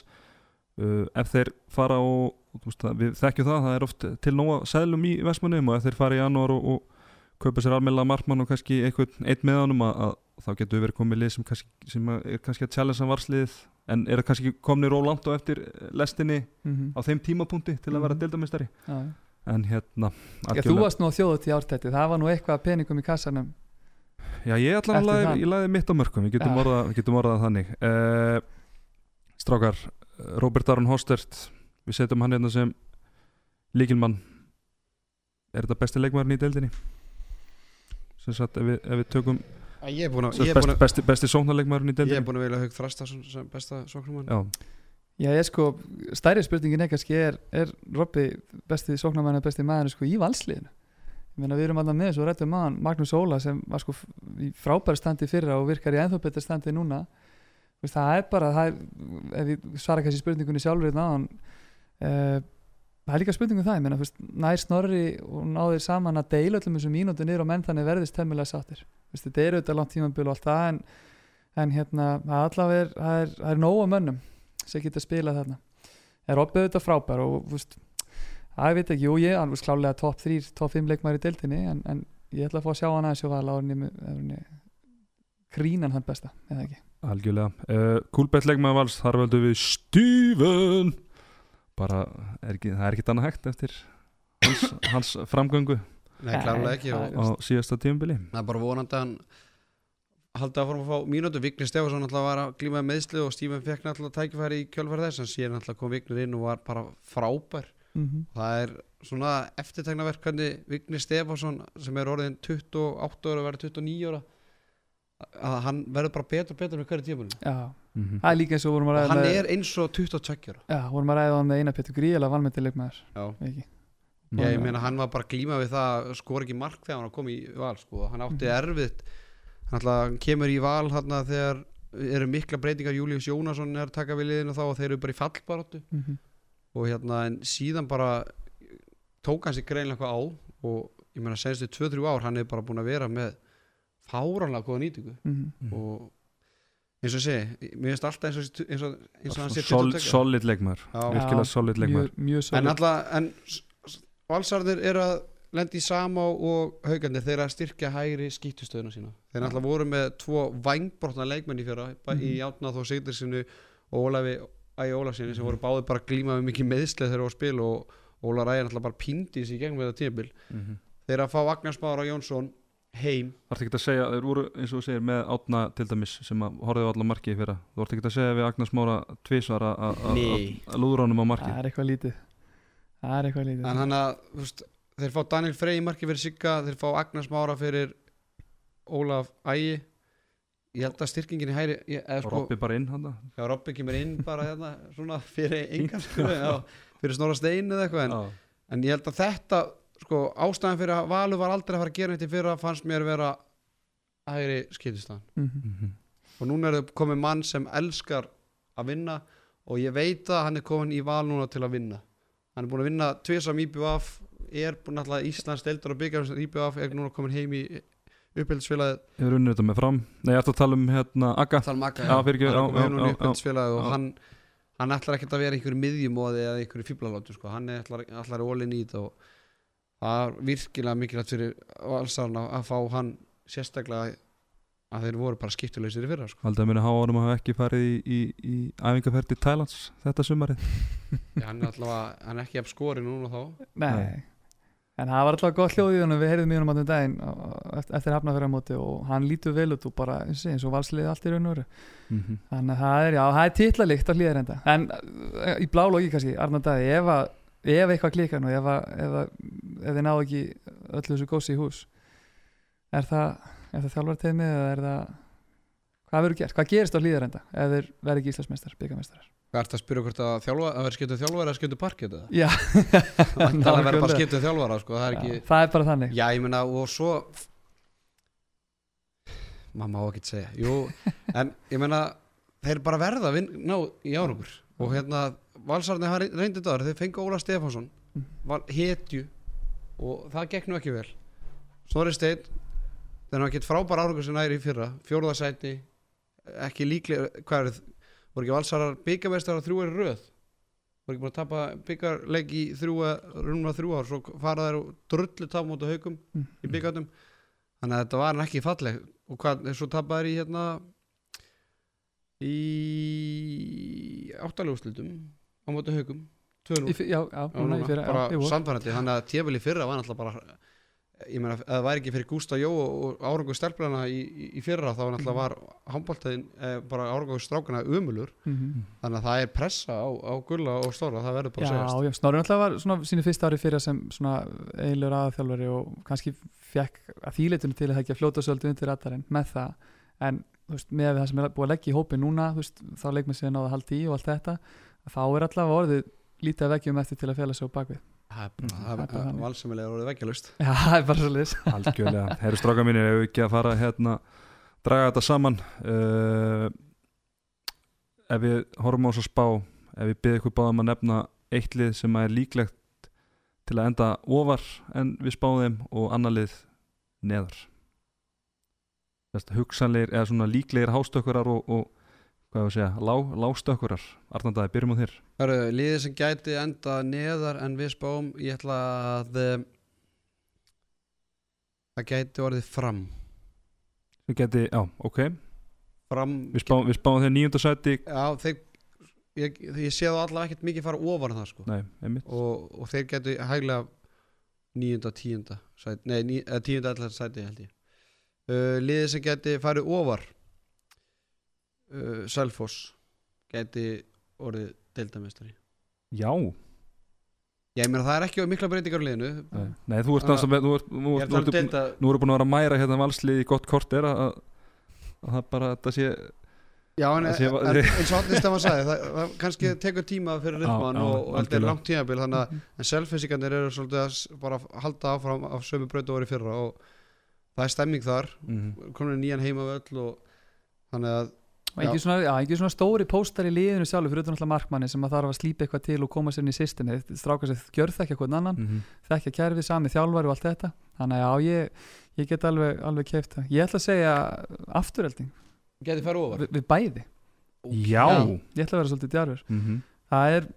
uh, ef þeir fara og, veist, við þekkjum það, það er oft til nóga seðlum í Vestmannum og ef þeir fara í janúar og, og kaupa sér almennilega markmann og kannski einhvern einn með honum að, að þá getur við verið komið lið sem, kannski, sem er kannski að challenge varslið en er kannski komnir rólant á eftir lestinni mm -hmm. á þeim tímapunkti til að vera Mhm. deildamistari Já, en hérna Já, þú varst nú á þjóðut í ártætti, það var nú eitthvað peningum í kassanum Já, ég ætla að það. ég laði mitt á mörgum, við getum, Já. orðað, við getum orðað það þannig uh, Strákar, Robert Aron Hostert, við setjum hann hérna sem líkilmann Er þetta besti leikmaðurinn í deildinni? Sem sagt, ef við, ef við tökum ég er búin að, er besti, að, besti, sóknarleikmaðurinn í ég er deildinni búin að vilja haug þrasta sem, besta sóknumann Já, Já, ég sko, stærri spurningin er kannski er, er Robby besti sóknarmæna besti maður sko í valsliðinu? Ég meina við erum alltaf með þessu og rættum maður Magnús Óla sem var sko í frábæri standi fyrra og virkar í ennþá betur standi núna. Það er bara, það er, ef ég svara kannski spurningunni sjálfur náðan uh, það er líka spurningum það, ég meina nær snorri og náðir saman að deila öllum þessum mínútu niður og menn þannig verðist temmilega sáttir. Þetta er auðvitað langt tímabil og allt það en, en hérna, allavega er, það er, er nóga mönnum sem geta spilað þarna. Er Robby auðvitað frábær og veist, að ég veit ekki, jú ég hann var klálega top 3, top 5 leikmæri í deildinni en, en ég ætla að fá að sjá hann aðeins og val á henni krínan hann besta, eða ekki? Algjörlega. Uh, Kúlbett leikmaður vals, þar völdum við Steven Bara, er ekki, það er ekki annað hægt eftir hans, hans framgöngu Nei, klárlega ekki á síðasta tímubili það er bara vonandi að hann haldi að fórum að fá mínútu Vignir Stefansson alltaf var að glíma meðslu og Stífan fekk alltaf tækifæri í kjölfæri þess en síðan alltaf kom Vignir inn og var bara frábær. Mm það er svona eftirtegnaverk hvernig Vignir Stefansson sem er orðin 28 ára og verður 29 ára að hann verður bara betur og betur með hverju tímulinu já, mm -hmm. það er líka eins og vorum að og ræða hann er eins og 22 ára já, vorum að ræða hann með eina Pétur Gríðala valmyndilegmaður já, ekki Já, ég meina hann var bara að glíma við það að skora ekki mark þegar hann koma í val sko. hann átti Mhm. erfitt hann, ætla, hann kemur í val hann þegar eru mikla breytingar Július Jónasson er að taka við liðinu þá og þeir eru bara í fallbaróttu Mhm. og hérna en síðan bara tók hann sér greinlega eitthvað á og ég meina senstu 2-3 ár hann er bara búin að vera með fáranlega góða nýtingu Mhm. Mm. og eins og segi, mér finnst alltaf eins og, eins og, eins og hann sé Sol, 22. solid leikmar virkilega solid leikmar mjög, mjög en alltaf en valsarðir eru að lendi í sama og haugarnir þeir að styrkja hægri skýttustöðuna sína. Þeir alltaf voru með tvo vangbrotna leikmenn í fjöra mm í Mhm. Átna þó Sigdursinu og Ólafi Ægi Ólafsinni sem voru báði bara að glíma við mikið meðsleð þegar þeir voru að spila og Óla Ræðin alltaf bara píndi sér í gegnum þetta tímabil. Mhm. þeir eru að fá Agnar Smára Jónsson heim. Þarf ekki að segja, þeir voru eins og þú segir með átna til dæmis sem að horfið á alla marki í fyrra. Þú vart ekki að segja við Agnars Mára tvísvar að- lúðra honum á marki það er eitthvað lítið. Það er eitthvað lítið. En hann að þú veist, þeir fá Daniel Frey í marki fyrir Sigga þeir fá Agnar Smára fyrir Ólaf Ægi. Ég held að styrkingin í eða, og sko, Robby bara inn hann Já, Robby kemur inn bara hérna svona fyrir já, fyrir Snorra Stein eða eitthvað en, en ég held að þetta sko, ástæðan fyrir að Valur var aldrei að fara að gera þetta fyrir að fannst mér vera hægri skiptistan Mhm. og núna er það komið mann sem elskar að vinna og ég veit að hann er komin í val núna til að vinna. Hann er búin að vinna tvisam IBF er búin alltaf Íslands deildur og byggja IBF er núna komin heim í upphildisfélagið Ég verður unnið þetta með fram? Nei, ég ætla að tala um hérna Aga tala um Akka Já, er já, komin já, já, upphildisfélagið og hann hann ætlar ekkert að vera einhverju miðjumóði eða einhverju fíblalótu sko. hann er ætlar, ætlar að ólinn í þetta og það er virkilega mikilvægt fyrir valsarna að fá hann sérstaklega að þeir voru bara skiptuleysir í fyrra sko. Haldið að minni háanum hafa ekki farið í, í, í æfingarferð til Thailands þetta sumarið hann er alltaf hann er ekki af skori núna þá Nei. Nei. En það var alltaf gott hljóð í honum, við heyrðum í honum á þeim daginn eftir, eftir hafnafjörðamóti og hann lítur vel út og bara eins og, eins og valsliði allt í raun og veru. mm -hmm. Þannig að það er, já, það er titlalikt á hlýðar enda. En uh, í blá logi kannski, Arnar Dæði, ef, að, ef eitthvað klikkar nú, ef, að, ef, að, ef þið náðu ekki öllu þessu gósi í hús, er það, það þjálfarteimið eða er það, hvað verður gert? Hvað gerist á hlýðar enda ef þeir verði ekki Íslandsmeistar, byggameistarar? Hvað ert að spyrja hvort að þjálfa, að vera skiptuð þjálfara eða skiptuð parkið það? Já, Það er bara skiptuð þjálfara, sko, það er Já, ekki það er bara þannig. Já, ég meina, og svo maður má ekki segja Jú, en ég meina þeir bara verða að vin, ná í árangur og hérna, valsarni hafa reyndið það þeir fengu Óla Stefánsson hetju og það gekk nú ekki vel. Snorri Steinn þegar hann gett frábær árangur sem næri í fyrra fjóruðasæti, ekki líklega hvað er þið, voru ekki valsarar byggamestar á þrjú er röð? Voru ekki búin að tapa byggarleik í þrjú, rúmna þrjú ár svo fara þær og drullu tapa mútu haugum í byggandum þannig að þetta var ekki falleg og hvað, svo tapaði þær í hérna í áttaljóðslutum á móti haugum 2-0 Í fyr- Já, já, Já, núna í núna, fyrra, bara já, samfærandi þannig að tjöfili fyrra var náttúrulega bara ég meina, það væri ekki fyrir Gústa Jó og, árangur stelplana í, í, í fyrra þá náttúrulega var handbóltaðin eh, bara árangur strákana umulur Mhm. þannig að það er pressa á, á gulla og stóra það verður bara að Já, segjast. Já, Snorri náttúrulega var svona sínu fyrsta ári fyrir sem svona eiginlegur aðþjálfari og kannski fekk að þýleitunum til að það ekki að fljóta svolítið undir radarinn með það. En þú veist, með það sem er búið að leggja í hópin núna þú veist, þá leikmenn þá er allavega orðið lítið að veggjum eftir til að fjalla sig á bakvið. Það er er valsamilega orðið veggjalust. Já, það er bara svolítið Algjörlega, herru stráka mínir ef við ekki að fara hérna draga þetta saman? Uh, ef við horfum á þess að spá ef við byrðum ykkur báðum að nefna eitt lið sem er líklegt til að enda ofar en við spáðum þeim og annar lið neðar. Hugsanleir eða svona líklegir hástökkurar og, og hvað ég að segja, lá, lágstökkurar Arnandaði, byrjum á þér. Hörru, liðið sem gæti enda neðar en við spáum ég ætla að eh, það gæti orðið fram. Við geti, já, ok. Fram Við spáum, við spáum þeir nýjundasæti já, þeir, ég, ég sé það allavega ekkert mikið fara ofar en það sko. Nei, og, og þeir gætu hæglega níunda, tíunda sæti, nei, eða tíunda allar sæti held ég. Uh, liðið sem gæti farið ofar uh, Selfoss gæti orðið deildamestari Já, ég meina það er ekki mikla breytingar á liðinu. Nei, nei þú ert ert, nú, er erum búin að vera að mæra hérna valslið í gott kort er að, að það bara þetta sé Já, en, eins og Átni Stefán sagði það, það kannski tekur tíma fyrir Já, já, og, þetta er langt tímabil þannig að en selfisingarnir eru svolítið að bara halda áfram af sömu breytu ári fyrra og það er stemming þar. Mhm. komin nýjan heimavöll og þannig að og ekki svona, já, ekki svona stóri póstar í liðinu sjálfur fyrir utan alltaf markmanni sem að þarf að slípa eitthvað til og koma sér inn í systemi stráka sér gjörð þekkja hvern annan Mhm. þekkja kerfið, sami þjálfari og allt þetta. Þannig að já, ég, ég get alveg, alveg keift það. Ég ætla að segja afturhelding ofar. Við, við bæði, Já. Ég ætla að vera svolítið djarfur. Mhm. það er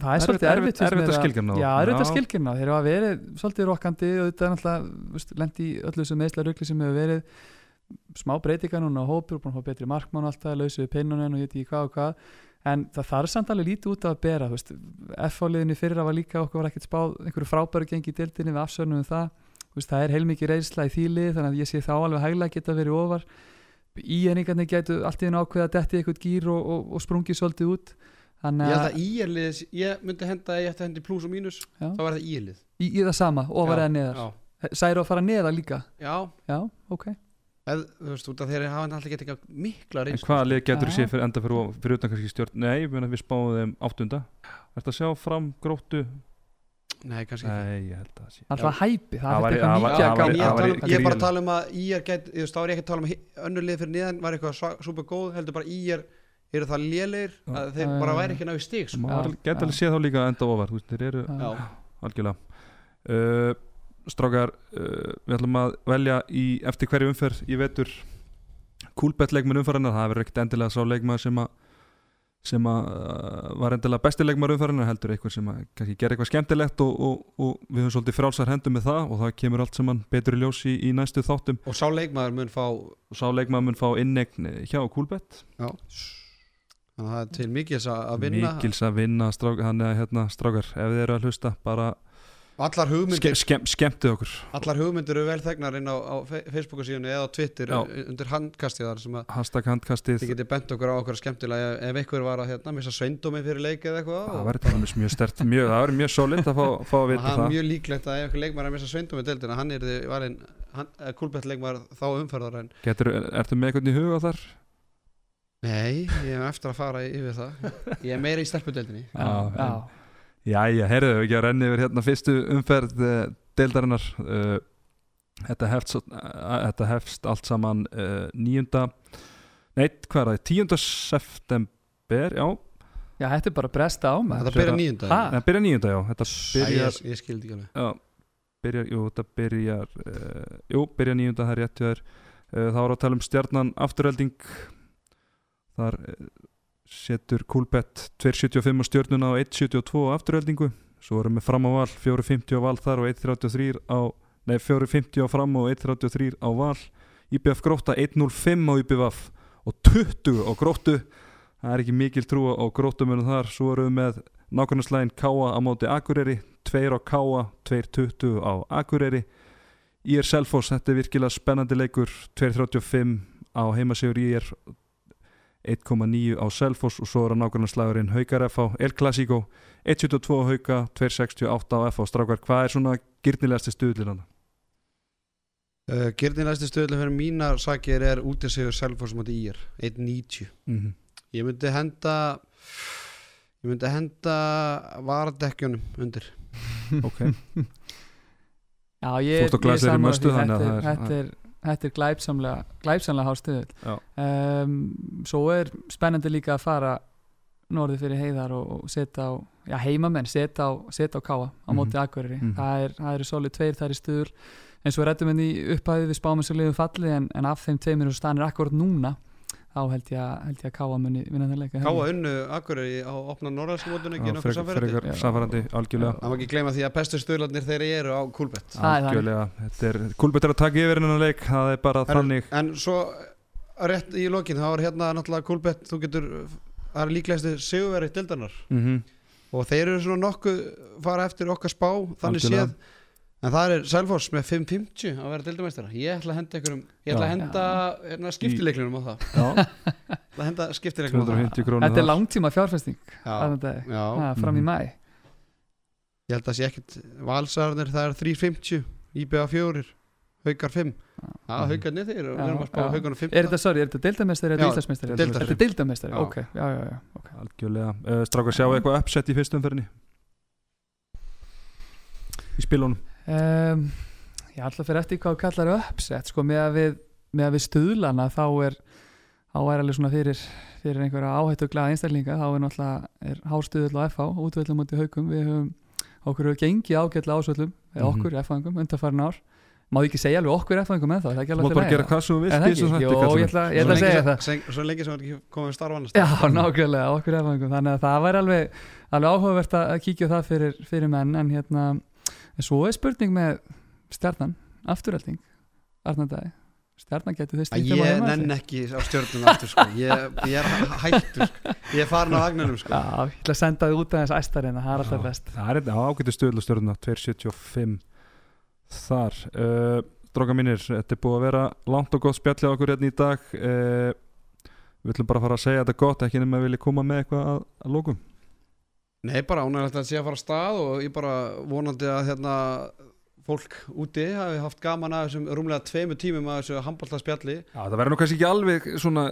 það er svolítið erfitt erfitt að skilgjörna Já, erfitt að skilgjörna, þeir hafa verið svolítið rokkandi og þetta er náttúrulega lendi í öllu sem meðsla rugli sem hefur verið smá breytingar núna á hópur búin að fá betri markmann og allt það, lausu við pinnunin og ég veit ekki hvað og hvað. En það þarf samt alveg lítið út af að bera F-fáliðinni fyrra var líka okkur var ekkert spáð einhverju frábæru gengi í dildinni við afsörnum um það, veist, það er heilmikið reynsla í þýlið þannig að ég sé þá alveg hæglega geta verið ofar. Íeningarnir getur allt í einu ákveða að detti eitthvað gýr og, og, og sprungi svolítið út. Ég þannig að að íerlið, ég myndi henda að ég ætti að hendi plús og mínus, Já. þá var það íerlið. Í, í það sama, ofar eða neðar. Særu að fara neðar líka? Já. Já, ok eð, þú veist, út af þeir hafa alltaf getið eitthvað mikla En reynslu. hvaða lið getur Já. sé fyrir enda fyrir, fyrir utan kannski stjórn? Nei, ég meina við spáum þeim áttunda. Ertu að sjá fram gróttu? Nei, kannski ekki. Nei, ég held að það sé Alltaf hæpi, það Það er eitthvað mikið að En gáða ég, er um, er bara að tala um að þú þá er ég ekki að tala um önnur lið fyrir niðan var eitthvað super góð, heldur bara IR eru það að þeir bara væri ekki að ná í stig sko. Maður getur alveg séð þá líka enda ofar Strákar uh, Við ætlum að velja í, eftir hverju umferð í vetur. Kúlbett leikmenn umferðina Það verður ekkert endilega sá leikmaður sem að sem að uh, var endilega besti leikmaður umferðina heldur eitthvað sem að kannski gera eitthvað skemmtilegt og, og, og við höfum svolítið frálsar hendur með það og það kemur allt saman betur í ljós í, í næstu þáttum. Og sá leikmaður mun fá og sá leikmaður mun fá innegn hjá Kúlbett þannig að það er til mikils að vinna. Mikils að vinna strák, hann hérna strákar ef þið eru að hlusta bara allar hugmyndir, skemm, skemmtið okkur. Allar hugmyndir eru vel þegnar inn á, á Fe- Facebook síðan eða á Twitter Já. undir handkastið þar sem að hashtag handkastið. þið getið bent okkur á okkur skemmtilega. Ef, ef ykkur var að hérna, missa sveindómi fyrir leik eða eitthvað það og verður til dæmis mjög stert mjög, það verður mjög solid að fá, fá að vita það er það. mjög líklegt að ef ykkur leikmaður er að missa sveindómi deildina hann er þið valinn kúlbett leikmaður þá umferðar en Getur, ertu með eitthvað í huga þar? nei, ég hef eftir að fara yfir það. Ég er meira í stelpudeildinni. Já, já, Jæja, heyrðu við ekki að renni yfir hérna fyrstu umferð uh, deildarinnar uh, þetta, hefst, uh, þetta hefst allt saman uh, nýjunda neitt, hvað er það, tíunda september, já, já, þetta er bara að bresta á maður þetta byrja nýjunda það byrja nýjunda, já. Þetta Æ, byrjar, ég, ég skildi ekki alveg. Já, byrjar jú, þetta byrjar uh, jú, byrjar nýjunda, það er rétt þér. Uh, þá er að tala um stjarnan afturölding þar uh, setur Kúlbett 2.75 á stjörnuna og 1.72 á afturöldingu svo erum við fram á val 4.50 á val þar og 1.33 á nei 4.50 á fram og 1.33 á val. IBF gróta 1.05 á IBF og 20 á gróttu. Það er ekki mikil trú á gróttumunum þar. Svo erum við með nákvæmnarslægin Káa á móti Akureyri 2 á Káa 2.20 á Akureyri. Ír Selfoss, þetta er virkilega spennandi leikur 2.35 á heimasigur Ír 1.9 á Selfoss og svo er að nákvæmlega slagurinn Haukar FH, El Clasico 1.72 Hauka, 2.68 á FH Strákar, hvað er svona gyrnilegasti stuðlir hann? uh, Girnilegsti stöðlega fyrir mínar sakir er útisigur Selfoss móti IR 1.90 Mm -hmm. ég myndi henda ég myndi henda varadekkjunum undir Ok, Já, ég, Fórst á ég í möstu, því, þannig að þetta er- er- Þetta er, er glæpsamlega glæpsamlega hástuðul Já. um, Svo er spennandi líka að fara norði fyrir heiðar og, og setja á já, heimamenn, setja á, setja á káa á móti Akureyri, Mhm. það, er, það eru svolítið tveir þar í stuður eins og við rættum henni í upphæði við spáum eins og liðum falli en, en af þeim tveimur og stanir akkurat núna þá held ég að, held ég að káa muni vinna það leika Káa unnu Akureyri á opna norðarskmótinu ekki nokkuð Já. samfærandi, algjörlega. Það má ekki gleyma því að bestu stöðlarnir þeir eru á kúlbett. Algjörlega, þetta er Kúlbett er að taka yfir hennan leik, það er bara þannig. En svo rétt í lokin þá er hérna náttúrulega kúlbett þú getur, það er líklegasti sigurveri dildarnar mm og þeir eru svona nokkuð fara eftir okkar spá þannig Algjörlega. séð en það er Selfoss með 5.50 að vera dildarmeistara ég ætla að henda einhverjum ég ætla Já. að henda hérna, skiptileiklinum á það. Ég Já, ætla að henda skiptileiklinum á það. 250 krónur Þetta er langtíma fjárfesting Já, já, Ha, fram í Mhm. mæ ég held að sé ekkit valsarnir það er 3.50 IBA 4 haukar 5 Já, Mhm. haukarnir þeir, við Já, erum að spá já. haukarnir 5 Er þetta, sorry, er þetta deildamestari eða Já, Íslandsmeistari? deildarmeistari. Þetta er deildamestari, Já. ok, já, já, í í um, Ég ætla að fyrir eftir hvað þú kallar uppsett sko, með að við, með að við stuðlana þá er, þá er alveg svona fyrir, fyrir einhverja áhættu glæða einstaklinga þá er náttúrulega er hástuðull á FH útvöldum mútið haugum. Við höfum okkur hefur gengið ágætlega ásvöldum eða Mhm. okkur F-fangum undarfærin ár. Má ég ekki segja alveg okkur F-fangum en það er ekki alveg til gera hvað sem þú Er vilt það í þessum ekki? Jó, ég ætla, ég ætla að segja það. það Svo lengi sem það er ekki komið starfanast Já, nákvæmlega, okkur F-fangum þannig að það væri alveg, alveg áhugavert að að kíkja á það fyrir, fyrir menn en hérna, en svo er spurning með stjarnan, afturölding Arnardæði, stjarnan getur þess Ég nenn ekki á stjórnum aftur sko. ég, ég er hættur sko. Ég er farin á vagnunum sko. Já, ég ætla að senda þið út aðeins æstarina, það er alltaf best. Það er ágættu stöðlustjörnuna 275 þar. Uh, Dróka mínir, þetta er búið að vera langt og gott spjallið okkur hérna í dag. Uh, Við ætlum bara að fara að segja þetta gott ekki nema að vilja koma með eitthvað að, að lókum Nei, bara ánægilegt að sé að fara að stað og ég bara vonandi að hérna, fólk úti hafi haft gaman að þessum rúmlega tveimu tímum að þessu handbóltaspjalli Já, það verður nú kannski ekki alveg svona,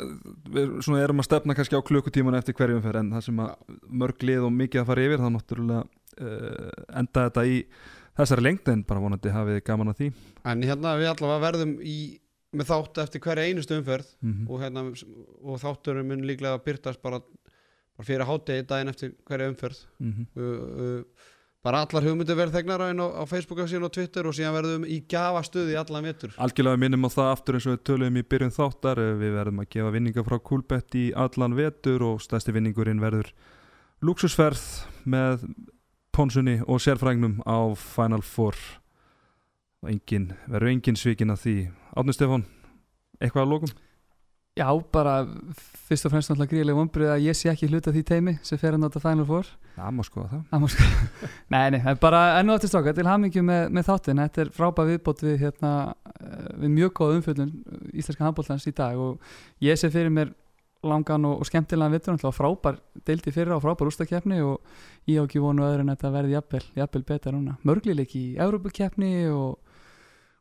við svona erum að stefna kannski á klukkutíman eftir hverjum fyrir en það sem að mörg lið og mikið að fara yfir þá náttúrulega uh, enda þetta í þessari lengd en bara vonandi hafið gaman að því. En hérna við allavega verðum í, með þátt eftir hverja einustu umferð mm og, hérna, og þátturum mun líklega byrtast bara, bara fyrir hátegi daginn eftir hverja umferð -hmm. uh, uh, bara allar hugmyndir verð þegnar á, á Facebook síðan og Twitter og síðan verðum í gafastuði í allan vetur Algjörlega minnum á það aftur eins og við töluðum í byrjun þáttar eh, við verðum að gefa vinninga frá Coolbet í allan vetur og stærsti vinningurinn verður luxusferð með ponsunni og sérfrægnum á Final Four engin, verður engin svikin að því Átni Stefán, eitthvað að lókum? Já, bara fyrst og fremst náttúrulega gríðilega vonbrið að ég sé ekki hluta því teimi sem fer að nota Final Four. Já, má skoða það. Það má sko Nei, nei, það er bara enn og aftur stráka til hamingju með, með þáttin Þetta er frábæð viðbót við, hérna, eh, við mjög góð umfjöldun íslenska handbóltans í dag og ég sé fyrir mér langan og, og skemmtilegan vittur frábær deildi fyrra og frábær ústakefni og ég á ekki vonu öðru en að þetta verði jafnvel, jafnvel betra núna. Mörglileik í Európukefni og,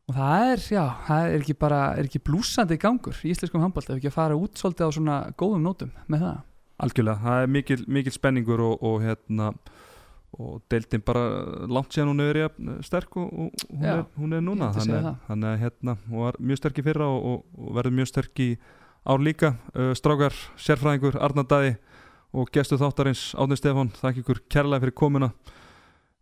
og það er, já, það er ekki bara er ekki blúsandi gangur í íslenskum handbólt ef ekki að fara út svolítið á svona góðum nótum með það. Algjörlega, það er mikil, mikil spenningur og, og hérna og deildin bara langt síðan hún jafn sterk og, og hún, Já, er, hún er núna þannig, þannig að hérna hún var mjög sterk í fyrra og, og, verður mjög sterk í ár líka. Uh, strákar, sérfræðingur, Arnar Dæði og gestu þáttarins Átni Stefán þakk ykkur kærlega fyrir komuna.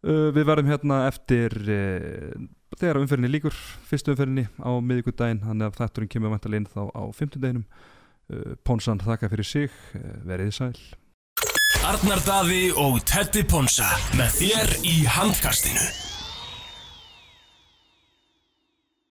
Uh, við verðum hérna eftir uh, þegar umferðinni líkur fyrstu umferðinni á miðvikudaginn þannig að þætturinn kemur vantilega inn þá á fimmtudeginum. Uh, Pónsan þakka fyrir sig uh, verið sæl. Arnar Daði og Teddy Ponsa með þér í handkastinu